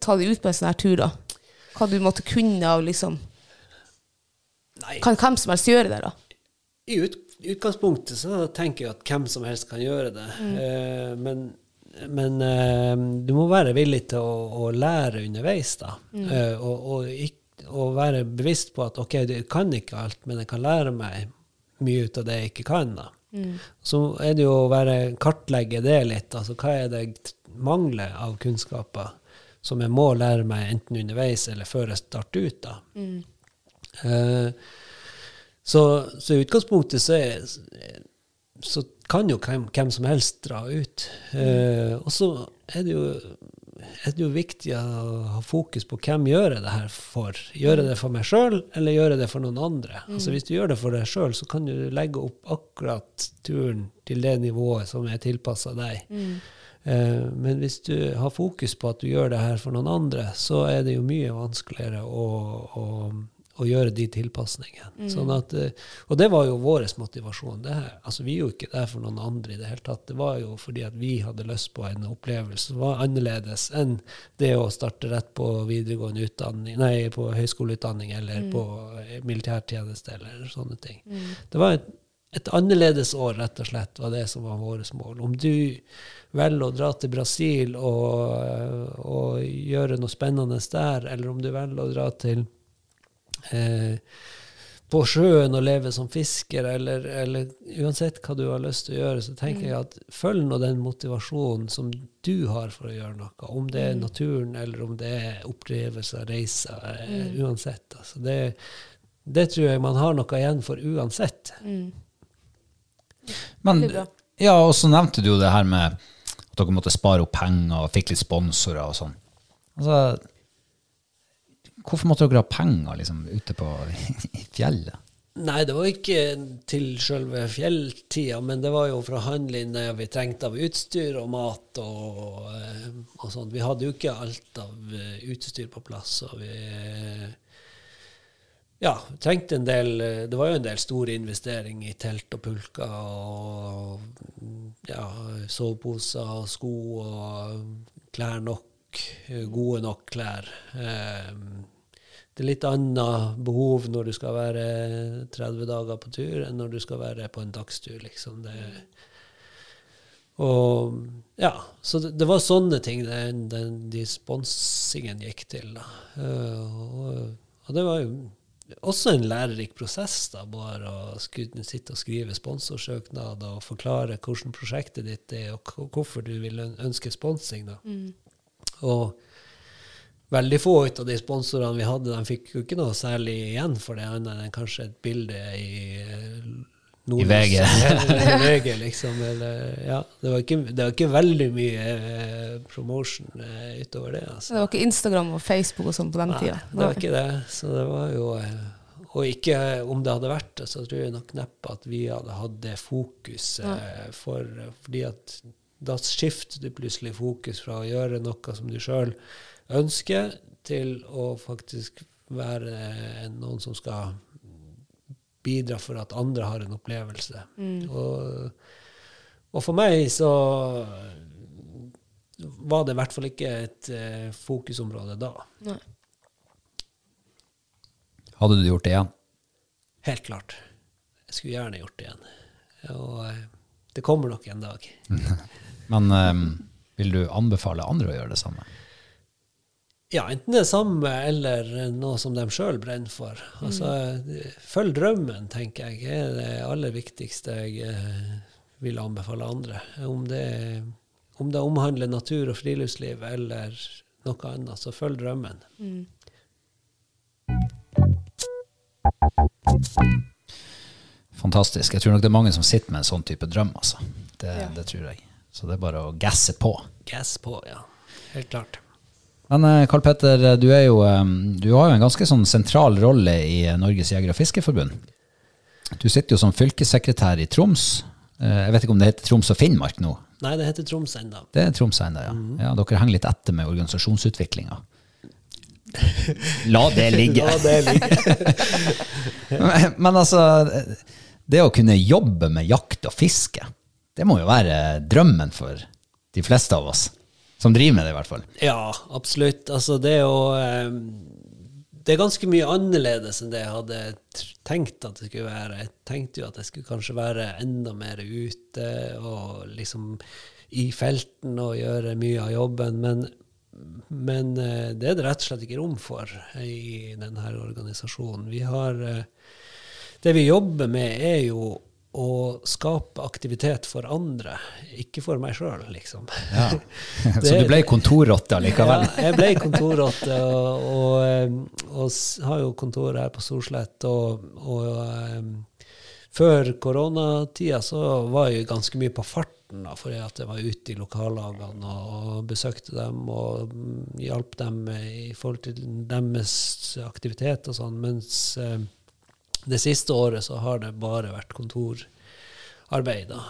ta deg ut på en sånn her tur, da? Hva du måtte kunne av liksom Nei. Kan hvem som helst gjøre det, da? I ut, utgangspunktet så tenker jeg at hvem som helst kan gjøre det. Eh, men men eh, du må være villig til å, å lære underveis, da. Eh, og, og, ikk- og være bevisst på at OK, du kan ikke alt, men jeg kan lære meg mye ut av det jeg ikke kan. da. Så er det jo å være, kartlegge det litt. altså Hva er det jeg mangler av kunnskaper som jeg må lære meg enten underveis eller før jeg starter ut? da. Eh, så, så i utgangspunktet så, er, så kan jo hvem, hvem som helst dra ut. Eh, og så er det, jo, er det jo viktig å ha fokus på hvem gjør jeg det her for. Gjør jeg det for meg sjøl, eller gjør jeg det for noen andre? Altså Hvis du gjør det for deg sjøl, så kan du legge opp akkurat turen til det nivået som er tilpassa deg. Eh, men hvis du har fokus på at du gjør det her for noen andre, så er det jo mye vanskeligere å, å, å gjøre de tilpasningene. Sånn at, eh, og det var jo vår motivasjon. Det her. Altså, vi er jo ikke der for noen andre i det hele tatt. Det var jo fordi at vi hadde lyst på en opplevelse som var annerledes enn det å starte rett på videregående utdanning, nei, på høyskoleutdanning eller på eh, militærtjeneste eller sånne ting. Det var et, et annerledes år, rett og slett, var det som var vårt mål. Om du velger å dra til Brasil og, og gjøre noe spennende der, eller om du velger å dra til eh, på sjøen og leve som fisker, eller, eller uansett hva du har lyst til å gjøre, så tenker jeg at følg nå den motivasjonen som du har for å gjøre noe. Om det er naturen, eller om det er opplevelser, reiser, mm. uansett. Altså det, det tror jeg man har noe igjen for uansett. Men, ja, og så nevnte du jo det her med at dere måtte spare opp penger og fikk litt sponsorer og sånn. Altså, hvorfor måtte dere ha penger liksom, ute på fjellet? Nei, det var ikke til selve fjelltida, men det var jo for å handle inn det vi trengte av utstyr og mat og, eh, og sånt. Vi hadde jo ikke alt av eh, utstyr på plass, og vi eh, ja, trengte en del Det var jo en del store investeringer i telt og pulker og ja, soveposer og sko og klær nok. Gode nok klær. Eh, det er litt annet behov når du skal være 30 dager på tur, enn når du skal være på en dagstur, liksom. Det, og ja, så det, det var sånne ting den, den, de sponsingen gikk til. Da. Eh, og, og det var jo også en lærerik prosess, da, bare å skulle sitte og skrive sponsorsøknader og forklare hvordan prosjektet ditt er, og hvorfor du vil ønske sponsing. Da. Og veldig få ut av de sponsorene vi hadde, de fikk jo ikke noe særlig igjen for det, annet enn kanskje et bilde i eh, I VG. eller VG, liksom. Eller, ja, det, var ikke, det var ikke veldig mye eh, promotion eh, utover det. Altså. Det var ikke Instagram og Facebook og sånn på den Nei, tida. det var ikke det. Så det var jo Og ikke om det hadde vært det, så tror jeg nok neppe at vi hadde hatt det fokuset. For, fordi at da skifter du plutselig fokus fra å gjøre noe som du sjøl ønsker, til å faktisk være noen som skal bidra for at andre har en opplevelse. Og, og for meg så var det i hvert fall ikke et uh, fokusområde da. Hadde du gjort det igjen? Helt klart. Jeg skulle gjerne gjort det igjen. Og eh, det kommer nok en dag. Men um, vil du anbefale andre å gjøre det samme? Ja, enten det samme eller noe som de sjøl brenner for. Altså, mm. Følg drømmen, tenker jeg, er det aller viktigste jeg vil anbefale andre. Om det, om det omhandler natur og friluftsliv eller noe annet, så følg drømmen. Mm. Fantastisk. Jeg tror nok det er mange som sitter med en sånn type drøm, altså. Det, ja. det tror jeg. Så det er bare å gasse på. Gass på, ja. Helt klart. Men eh, Karl Petter, du, er jo, eh, du har jo en ganske sånn sentral rolle i eh, Norges Jeger- og Fiskerforbund. Du sitter jo som fylkessekretær i Troms. Eh, Jeg vet ikke om det heter Troms og Finnmark nå. Nei, det heter Troms ennå. Det er Troms ennå, ja. ja. Dere henger litt etter med organisasjonsutviklinga. La det ligge. La det ligge. Men, men altså, det å kunne jobbe med jakt og fiske, det må jo være drømmen for de fleste av oss. Som driver med det, i hvert fall. Ja, absolutt. Altså, det er jo eh, Det er ganske mye annerledes enn det jeg hadde tenkt at det skulle være. Jeg tenkte jo at jeg skulle kanskje være enda mer ute og liksom i felten og gjøre mye av jobben, men, men eh, det er det rett og slett ikke rom for i denne organisasjonen. Vi har eh, Det vi jobber med, er jo å skape aktivitet for andre, ikke for meg sjøl, liksom. Ja. Så du ble kontorrotte likevel? Ja, jeg ble kontorrotte, og, og, og har jo kontor her på Storslett. Og, og um, før koronatida så var jeg ganske mye på farten, da, fordi at jeg var ute i lokallagene og besøkte dem og mm, hjalp dem i forhold til deres aktivitet og sånn. Mens eh, det siste året så har det bare vært kontorarbeid. da.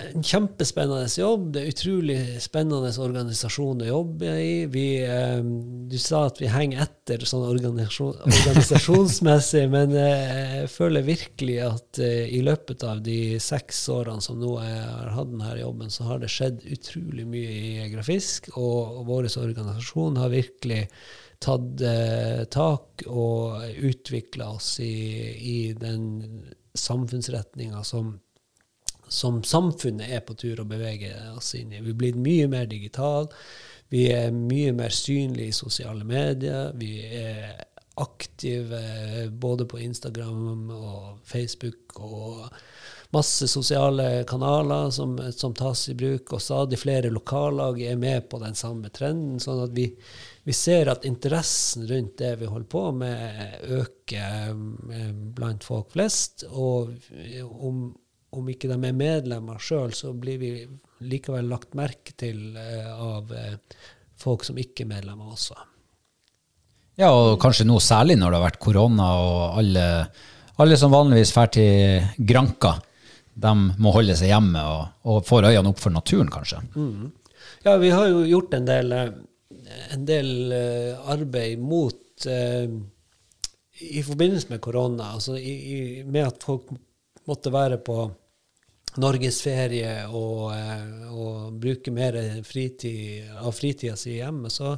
En kjempespennende jobb. Det er utrolig spennende organisasjon å jobbe i. Vi, eh, du sa at vi henger etter sånn organisasjon, organisasjonsmessig, men eh, jeg føler virkelig at eh, i løpet av de seks årene som nå jeg har hatt denne jobben, så har det skjedd utrolig mye i Grafisk, og, og vår organisasjon har virkelig tatt eh, tak og utvikla oss i, i den samfunnsretninga som som samfunnet er på tur å bevege oss inn i. Vi blir mye mer digital. Vi er mye mer synlige i sosiale medier. Vi er aktive både på Instagram og Facebook og masse sosiale kanaler som, som tas i bruk, og stadig flere lokallag er med på den samme trenden. sånn at vi, vi ser at interessen rundt det vi holder på med, øker eh, blant folk flest. Og om, om ikke de er medlemmer sjøl, så blir vi likevel lagt merke til eh, av eh, folk som ikke er medlemmer også. Ja, og kanskje nå særlig når det har vært korona og alle, alle som vanligvis drar til Granka, de må holde seg hjemme og, og får øynene opp for naturen, kanskje. Ja, vi har jo gjort en del, eh, en del arbeid mot eh, I forbindelse med korona, altså i, i, med at folk måtte være på norgesferie og, eh, og bruke mer fritid, av fritida si hjemme, så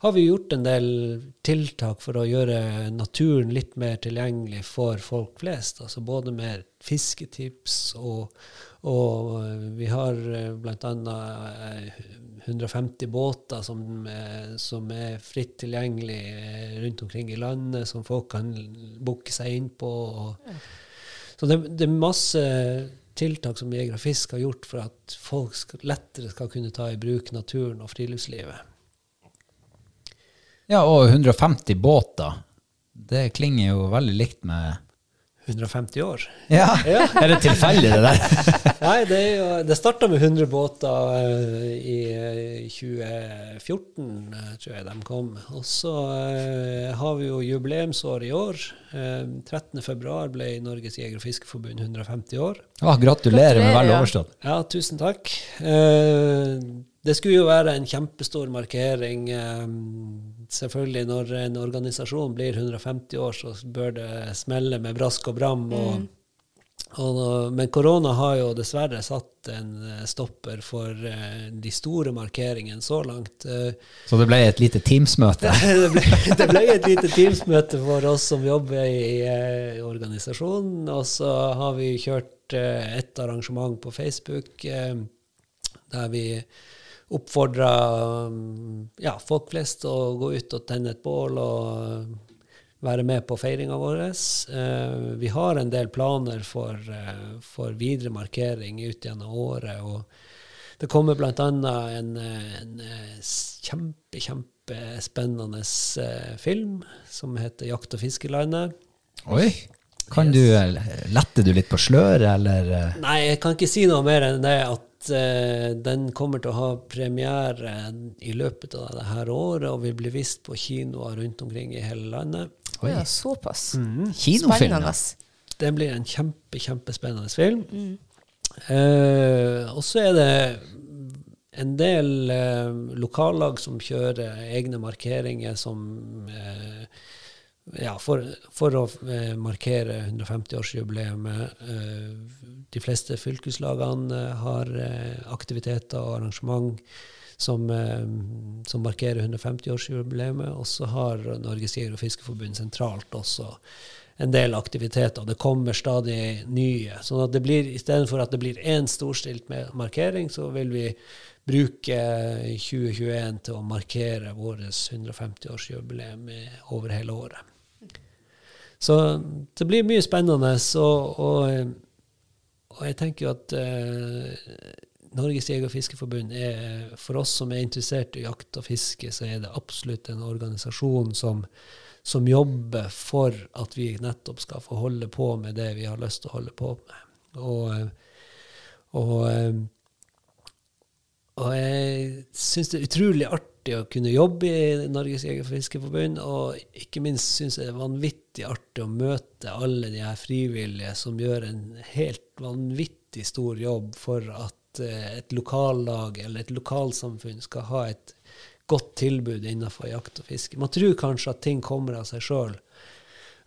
har vi gjort en del tiltak for å gjøre naturen litt mer tilgjengelig for folk flest. Altså både med fisketips og, og vi har bl.a. 150 båter som, eh, som er fritt tilgjengelig eh, rundt omkring i landet, som folk kan booke seg inn på. Så det, det er masse tiltak som Jeger og Fisk har gjort for at folk skal, lettere skal kunne ta i bruk naturen og friluftslivet. Ja, og 150 båter. Det klinger jo veldig likt med 150 år. Ja, er det tilfeldig det der? Nei, det, jo, det starta med 100 båter eh, i eh, 2014, eh, tror jeg de kom. Og så eh, har vi jo jubileumsår i år. Eh, 13.2 ble Norges Jeger- og Fiskerforbund 150 år. Ja, gratulerer med vel Gratulerer, overstått. Ja, tusen takk. Eh, det skulle jo være en kjempestor markering. Selvfølgelig, når en organisasjon blir 150 år, så bør det smelle med brask og bram. Og, og, men korona har jo dessverre satt en stopper for eh, de store markeringene så langt. Eh, Så det ble et lite Teams-møte. det, ble, det ble et lite Teams-møte for oss som jobber i eh, organisasjonen. Og så har vi kjørt eh, et arrangement på Facebook eh, der vi oppfordrer um, ja, folk flest å gå ut og tenne et bål og eh, være med på feiringa vår. Eh, vi har en del planer for, eh, for videre markering ut gjennom året. og det kommer bl.a. En, en kjempe, kjempe kjempespennende film som heter 'Jakt- og fiskelandet'. Oi. Kan du, Letter du litt på sløret, eller? Nei, jeg kan ikke si noe mer enn det at eh, den kommer til å ha premiere i løpet av dette året og vil bli vist på kinoer rundt omkring i hele landet. Oi. Ja, såpass. Kinofilm, Spennende. Det blir en kjempe, kjempespennende film. Eh, og så er det en del eh, lokallag som kjører egne markeringer som eh, ja, for, for å eh, markere 150-årsjubileet. Eh, de fleste fylkeslagene eh, har aktiviteter og arrangement som, som markerer 150-årsjubileet. Og så har Norges Jeger- og Fiskerforbund sentralt også en del aktiviteter. Det kommer stadig nye. sånn at det blir, Istedenfor at det blir én storstilt med markering, så vil vi bruke 2021 til å markere vårt 150-årsjubileum over hele året. Så det blir mye spennende. Og, og, og jeg tenker jo at eh, Norges Jeger- og Fiskerforbund er for oss som er interessert i jakt og fiske, så er det absolutt en organisasjon som, som jobber for at vi nettopp skal få holde på med det vi har lyst til å holde på med. Og, og, og jeg syns det er utrolig artig å kunne jobbe i Norges Jeger- og og ikke minst syns jeg det er vanvittig artig å møte alle de her frivillige som gjør en helt vanvittig stor jobb for at eh, et lokallag eller et lokalsamfunn skal ha et godt tilbud innenfor jakt og fiske. Man tror kanskje at ting kommer av seg sjøl.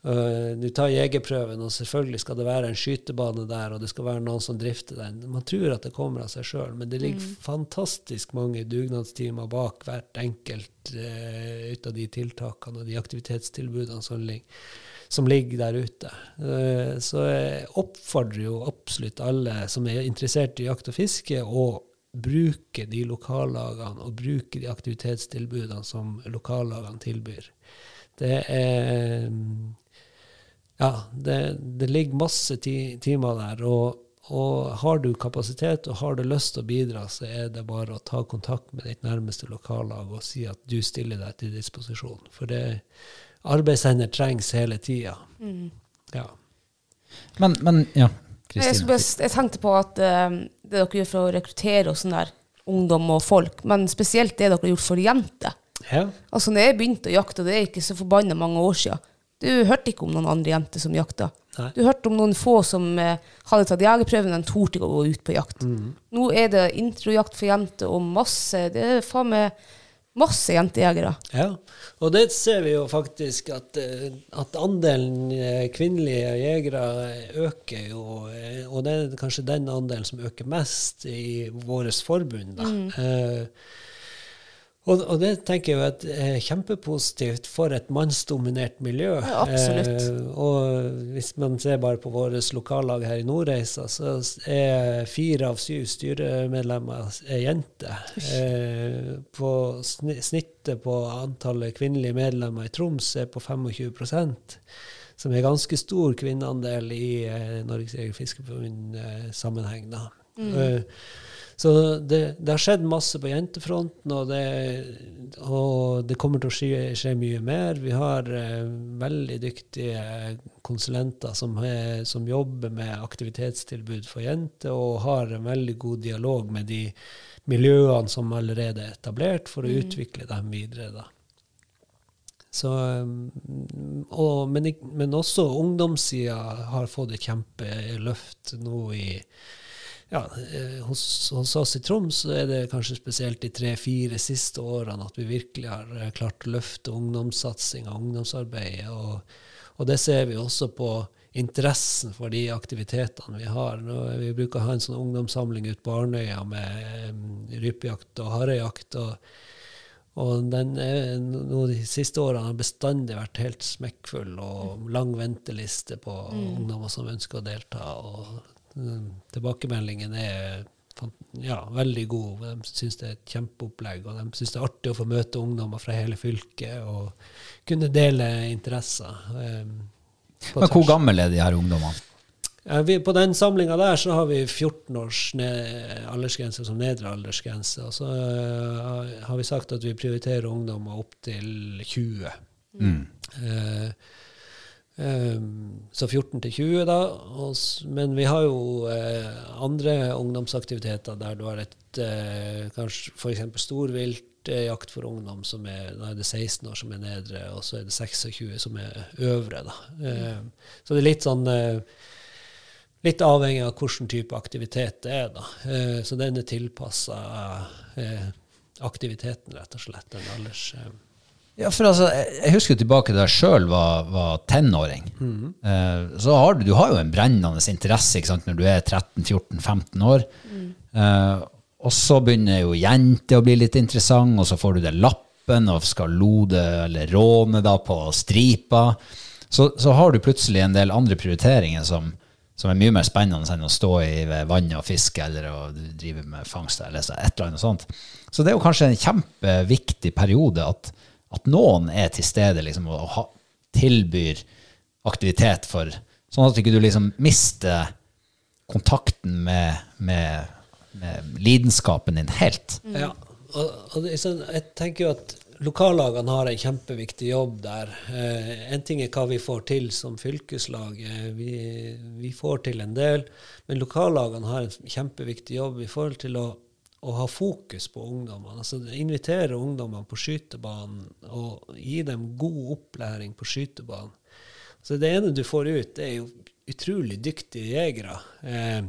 Du tar jegerprøven, og selvfølgelig skal det være en skytebane der, og det skal være noen som drifter den. Man tror at det kommer av seg sjøl, men det ligger fantastisk mange dugnadstimer bak hvert enkelt uh, ut av de tiltakene og de aktivitetstilbudene som ligger, som ligger der ute. Uh, så jeg oppfordrer jo absolutt alle som er interessert i jakt og fiske, å bruke de lokallagene og bruke de aktivitetstilbudene som lokallagene tilbyr. Det er Ja, det, det ligger masse ti, timer der. Og, og har du kapasitet og har du lyst til å bidra, så er det bare å ta kontakt med ditt nærmeste lokallag og si at du stiller deg til disposisjon. For det arbeidshender trengs hele tida. Ja. Men, men ja, Kristine. Jeg, jeg tenkte på at eh, det dere gjør for å rekruttere og sånn der, ungdom og folk, men spesielt det dere har gjort for jenter. ja. Altså, når jeg begynte å jakte, det er ikke så forbanna mange år siden, du hørte ikke om noen andre jenter som jakta. Nei. Du hørte om noen få som eh, hadde tatt jegerprøven, men torde ikke å gå ut på jakt. Nå er det introjakt for jenter og masse Det er faen meg masse jentejegere. Ja, og det ser vi jo faktisk at, eh, at andelen eh, kvinnelige jegere øker jo, eh, og det er kanskje den andelen som øker mest i vårt forbund. Da. Eh, og, og det tenker jeg at er kjempepositivt for et mannsdominert miljø. Ja, absolutt. Eh, og hvis man ser bare på våre lokallag her i Nordreisa, så er fire av syv styremedlemmer er jenter. Eh, på snittet på antallet kvinnelige medlemmer i Troms er på 25% som er ganske stor kvinneandel i eh, Norges Jeger- og Fiskerforbund-sammenheng. Eh, så det, det har skjedd masse på jentefronten, og det, og det kommer til å skje, skje mye mer. Vi har eh, veldig dyktige konsulenter som, er, som jobber med aktivitetstilbud for jenter, og har en veldig god dialog med de miljøene som allerede er etablert, for å utvikle dem videre. da. Så, um, og, men, men også ungdomssida har fått et kjempeløft nå i ja, eh, hos, hos oss i Troms så er det kanskje spesielt de tre-fire siste årene at vi virkelig har eh, klart å løfte ungdomssatsinga og ungdomsarbeidet. Og, og det ser vi også på interessen for de aktivitetene vi har. Nå, vi bruker å ha en sånn ungdomssamling ute på Arnøya med um, rypejakt og harejakt. og og den er, no, de siste årene har bestandig vært helt smekkfull, og lang venteliste på ungdommer som ønsker å delta. og mm, Tilbakemeldingen er ja, veldig god. De syns det er et kjempeopplegg, og de syns det er artig å få møte ungdommer fra hele fylket og kunne dele interesser. Um, Men hvor gammel gamle er de her ungdommene? Ja, vi, på den samlinga der så har vi 14 års aldersgrense som nedre aldersgrense. Og så uh, har vi sagt at vi prioriterer ungdommer opp til 20. Eh, eh, så 14 til 20, da. Men vi har jo eh, andre ungdomsaktiviteter der du har et eh, kanskje f.eks. storvilt eh, jakt for ungdom, som er, da er det 16 år som er nedre, og så er det 26 som er øvre. da. Eh, så det er litt sånn eh, Litt avhengig av hvilken type aktivitet det er. da. Eh, så den er tilpassa aktiviteten, rett og slett. Den alders... Ja, for altså, jeg husker tilbake da jeg sjøl var, var tenåring. Eh, så har du, du har jo en brennende interesse ikke sant, når du er 13-14-15 år. Eh, og så begynner jo jenter å bli litt interessant, og så får du den lappen og skal lode eller råne da på stripa. Så, så har du plutselig en del andre prioriteringer som, som er mye mer spennende enn å stå i ved vannet og fiske eller å drive med fangst eller et eller annet sånt. Så det er jo kanskje en kjempeviktig periode at, at noen er til stede liksom, og ha, tilbyr aktivitet for Sånn at ikke du liksom mister kontakten med, med, med lidenskapen din helt. Ja, og, og sånn, jeg tenker jo at lokallagene har en kjempeviktig jobb der. Eh, en ting er hva vi får til som fylkeslag. Eh, vi, vi får til en del. Men lokallagene har en kjempeviktig jobb i forhold til å, å ha fokus på ungdommene. Altså Invitere ungdommene på skytebanen og gi dem god opplæring på skytebanen. Så det ene du får ut, det er jo utrolig dyktige jegere. Eh,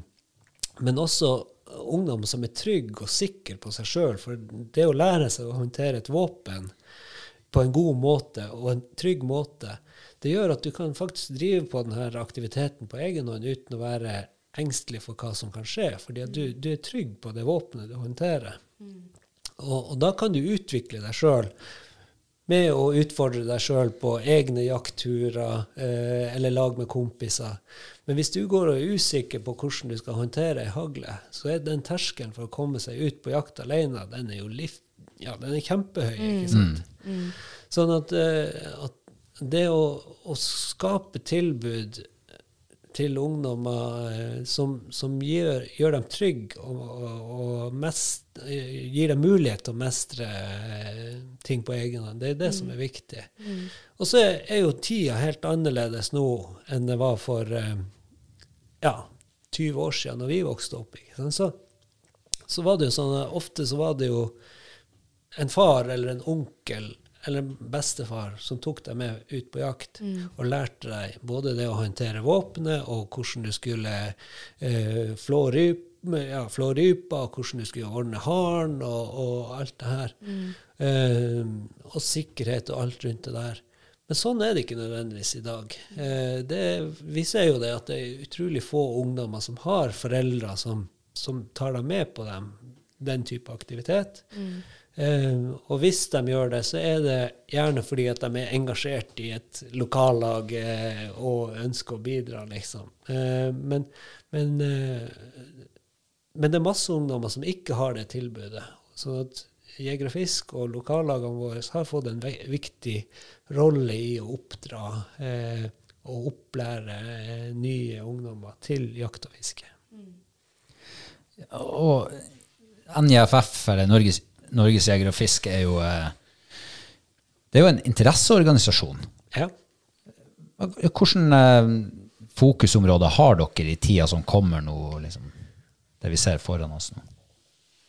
men også ungdom som er trygge og sikre på seg sjøl. For det å lære seg å håndtere et våpen på en god måte og en trygg måte, det gjør at du kan faktisk drive på denne aktiviteten på egen hånd uten å være engstelig for hva som kan skje. Fordi du, du er trygg på det våpenet du håndterer. Og, og da kan du utvikle deg sjøl med å utfordre deg sjøl på egne jaktturer eh, eller lag med kompiser. Men hvis du går og er usikker på hvordan du skal håndtere ei hagle, så er den terskelen for å komme seg ut på jakt alene, den er jo liv, ja, den er kjempehøy. ikke sant? Sånn at, eh, at det å, å skape tilbud til ungdommer eh, som, som gjør, gjør dem trygge og, og, og mest, eh, gir dem mulighet til å mestre eh, ting på egen hånd. Det er det som er viktig. Og så er, er jo tida helt annerledes nå enn det var for ja, 20 år siden, når vi vokste opp. Så, så var det jo sånn ofte så var det jo en far eller en onkel eller bestefar som tok deg med ut på jakt og lærte deg både det å håndtere våpenet og hvordan du skulle eh, flå, ryp, ja, flå rypa, og hvordan du skulle ordne haren og, og alt det her. Eh, og sikkerhet og alt rundt det der. Men sånn er det ikke nødvendigvis i dag. Eh, det, vi ser jo det at det er utrolig få ungdommer som har foreldre som, som tar dem med på dem, den type aktivitet. Eh, og hvis de gjør det, så er det gjerne fordi at de er engasjert i et lokallag eh, og ønsker å bidra, liksom. Eh, men, men, men det er masse ungdommer som ikke har det tilbudet. Så at Jeger og Fisk og lokallagene våre har fått en viktig rolle i å oppdra og opplære nye ungdommer til jakt og fiske. Og NJFF, eller Norges, Norges Jeger og Fisk, er jo eh, Det er jo en interesseorganisasjon. Ja. Hvilke eh, fokusområder har dere i tida som kommer nå, liksom, det vi ser foran oss nå?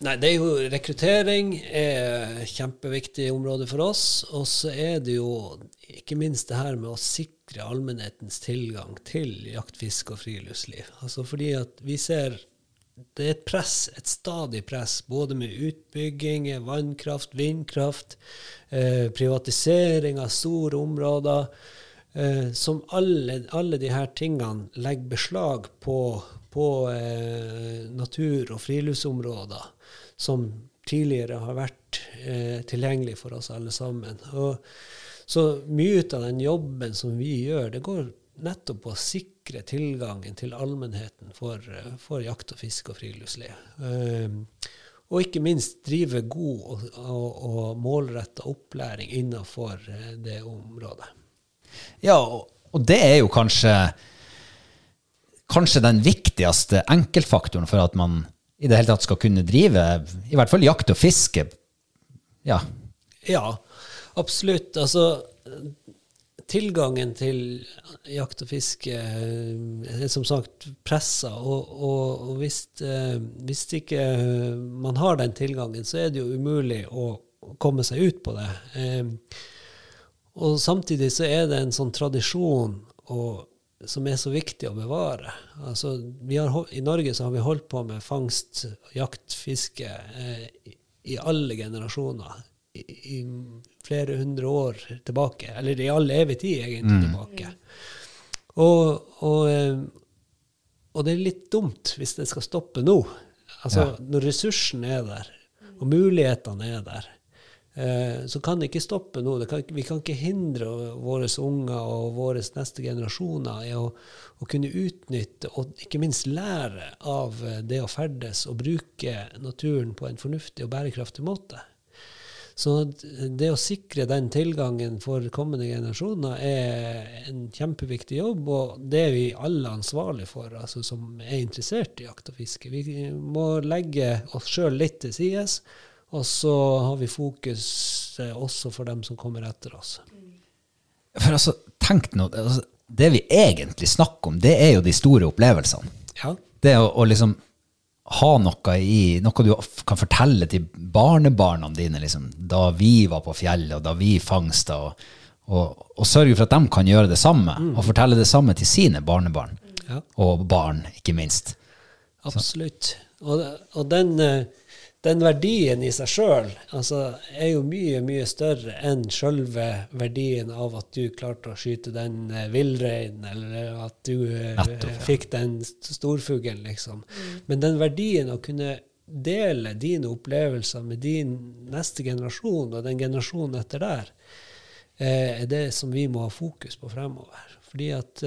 Nei, det er jo rekruttering er et kjempeviktig område for oss. Og så er det jo ikke minst det her med å sikre allmennhetens tilgang til jakt, fiske og friluftsliv. Altså fordi at vi ser det er et press, et stadig press, både med utbygging, vannkraft, vindkraft, eh, privatisering av store områder, eh, som alle, alle disse tingene legger beslag på, på eh, natur- og friluftsområder som tidligere har vært eh, tilgjengelig for oss alle sammen. Og, så mye av den jobben som vi gjør, det går nettopp på å sikre tilgangen til allmennheten for, eh, for jakt og fiske og friluftsliv. Um, og ikke minst drive god og, og, og målretta opplæring innenfor eh, det området. Ja, og, og det er jo kanskje kanskje den viktigste enkeltfaktoren for at man i det hele tatt skal kunne drive i hvert fall jakt og fiske. Ja. Ja, absolutt. Altså, tilgangen til jakt og fiske eh, er som sagt pressa, og, og, og hvis, eh, hvis ikke man har den tilgangen, så er det jo umulig å komme seg ut på det. Eh, og samtidig så er det en sånn tradisjon og, som er så viktig å bevare. Altså, har, I Norge så har vi holdt på med fangst, jakt, fiske i alle generasjoner. I, flere hundre år tilbake. Eller i all evig tid, egentlig, mm. tilbake. Og, og, eh, og, det er litt dumt hvis det skal stoppe nå. Altså, ja. Når ressursen er der, og mulighetene er der, Eh, så kan det ikke stoppe nå. Kan, vi kan ikke hindre våre unger og våre neste generasjoner i å, å, kunne utnytte og ikke minst lære av det å ferdes og bruke naturen på en fornuftig og bærekraftig måte. Så det å sikre den tilgangen for kommende generasjoner er en kjempeviktig jobb, og det er vi alle ansvarlige for, altså som er interessert i jakt og fiske. Vi må legge oss sjøl litt til sides og så har vi fokus eh, også for dem som kommer etter oss. For altså, tenk nå, altså, Det vi egentlig snakker om, det er jo de store opplevelsene. Ja. Det å, å liksom ha noe i Noe du kan fortelle til barnebarna dine, liksom, da vi var på fjellet, og da vi fangsta, og, og, og, sørge for at de kan gjøre det samme, mm. og fortelle det samme til sine barnebarn. Ja. Og barn, ikke minst. Absolutt. Og, og den uh, den verdien i seg sjøl altså, er jo mye, mye større enn sjølve verdien av at du klarte å skyte den eh, villreinen, eller at du eh, Nettopp, ja. fikk den storfuglen, liksom. Mm. Men den verdien å kunne dele dine opplevelser med din neste generasjon, og den generasjonen etter der, eh, er det som vi må ha fokus på fremover. Fordi at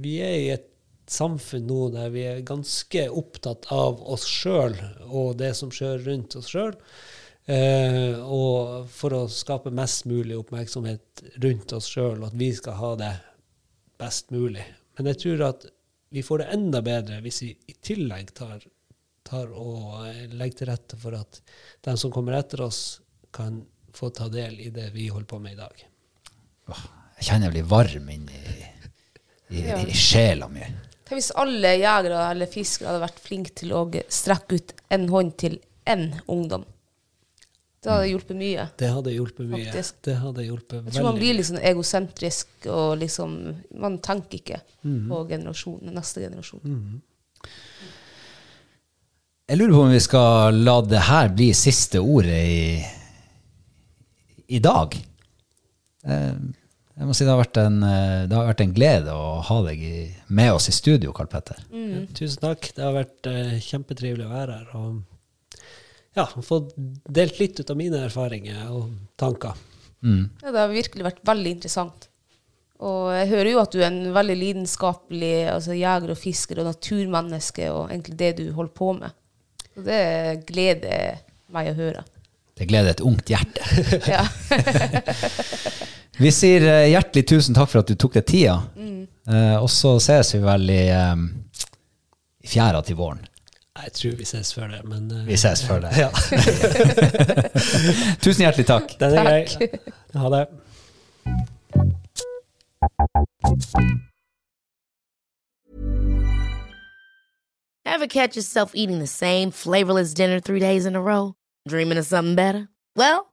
vi er i et samfunn nå der vi er ganske opptatt av oss sjøl og det som skjer rundt oss sjøl. Eh, og for å skape mest mulig oppmerksomhet rundt oss sjøl, og at vi skal ha det best mulig. Men jeg tror at vi får det enda bedre hvis vi i tillegg tar, tar og eh, legger til rette for at de som kommer etter oss, kan få ta del i det vi holder på med i dag. Jeg kjenner jeg blir varm inni i, i, i sjela mi. Tenk hvis alle jegere eller fiskere hadde vært flinke til å strekke ut en hånd til én ungdom. Det hadde hjulpet mye. Det hadde hjulpet mye. Faktisk. Det hadde hjulpet Jeg tror man blir liksom egosentrisk og liksom Man tenker ikke mm. på generasjon, neste generasjon. Mm. Jeg lurer på om vi skal la det her bli siste ordet i, i dag. Eh, jeg må si det har vært en, eh, har vært en glede å ha deg i, med oss i studio, Karl Petter. Mm. Ja, tusen takk. Det har vært uh, kjempetrivelig å være her. Og ja, fått delt litt ut av mine erfaringer og tanker. Mm. Ja, det har virkelig vært veldig interessant. Og jeg hører jo at du er en veldig lidenskapelig altså jeger og fisker og naturmenneske, og egentlig det du holder på med. Og det gleder meg å høre. Det gleder et ungt hjerte. ja. Vi sier uh, hjertelig tusen takk for at du tok deg tida. Mm. Uh, og så ses vi vel i, um, i fjæra til våren. Jeg tror vi ses før det, men uh, Vi ses før det. Ja. tusen hjertelig takk. Den er grei. Ha det. Ever catch yourself eating the same flavorless dinner three days in a row? Dreaming of something better? Well,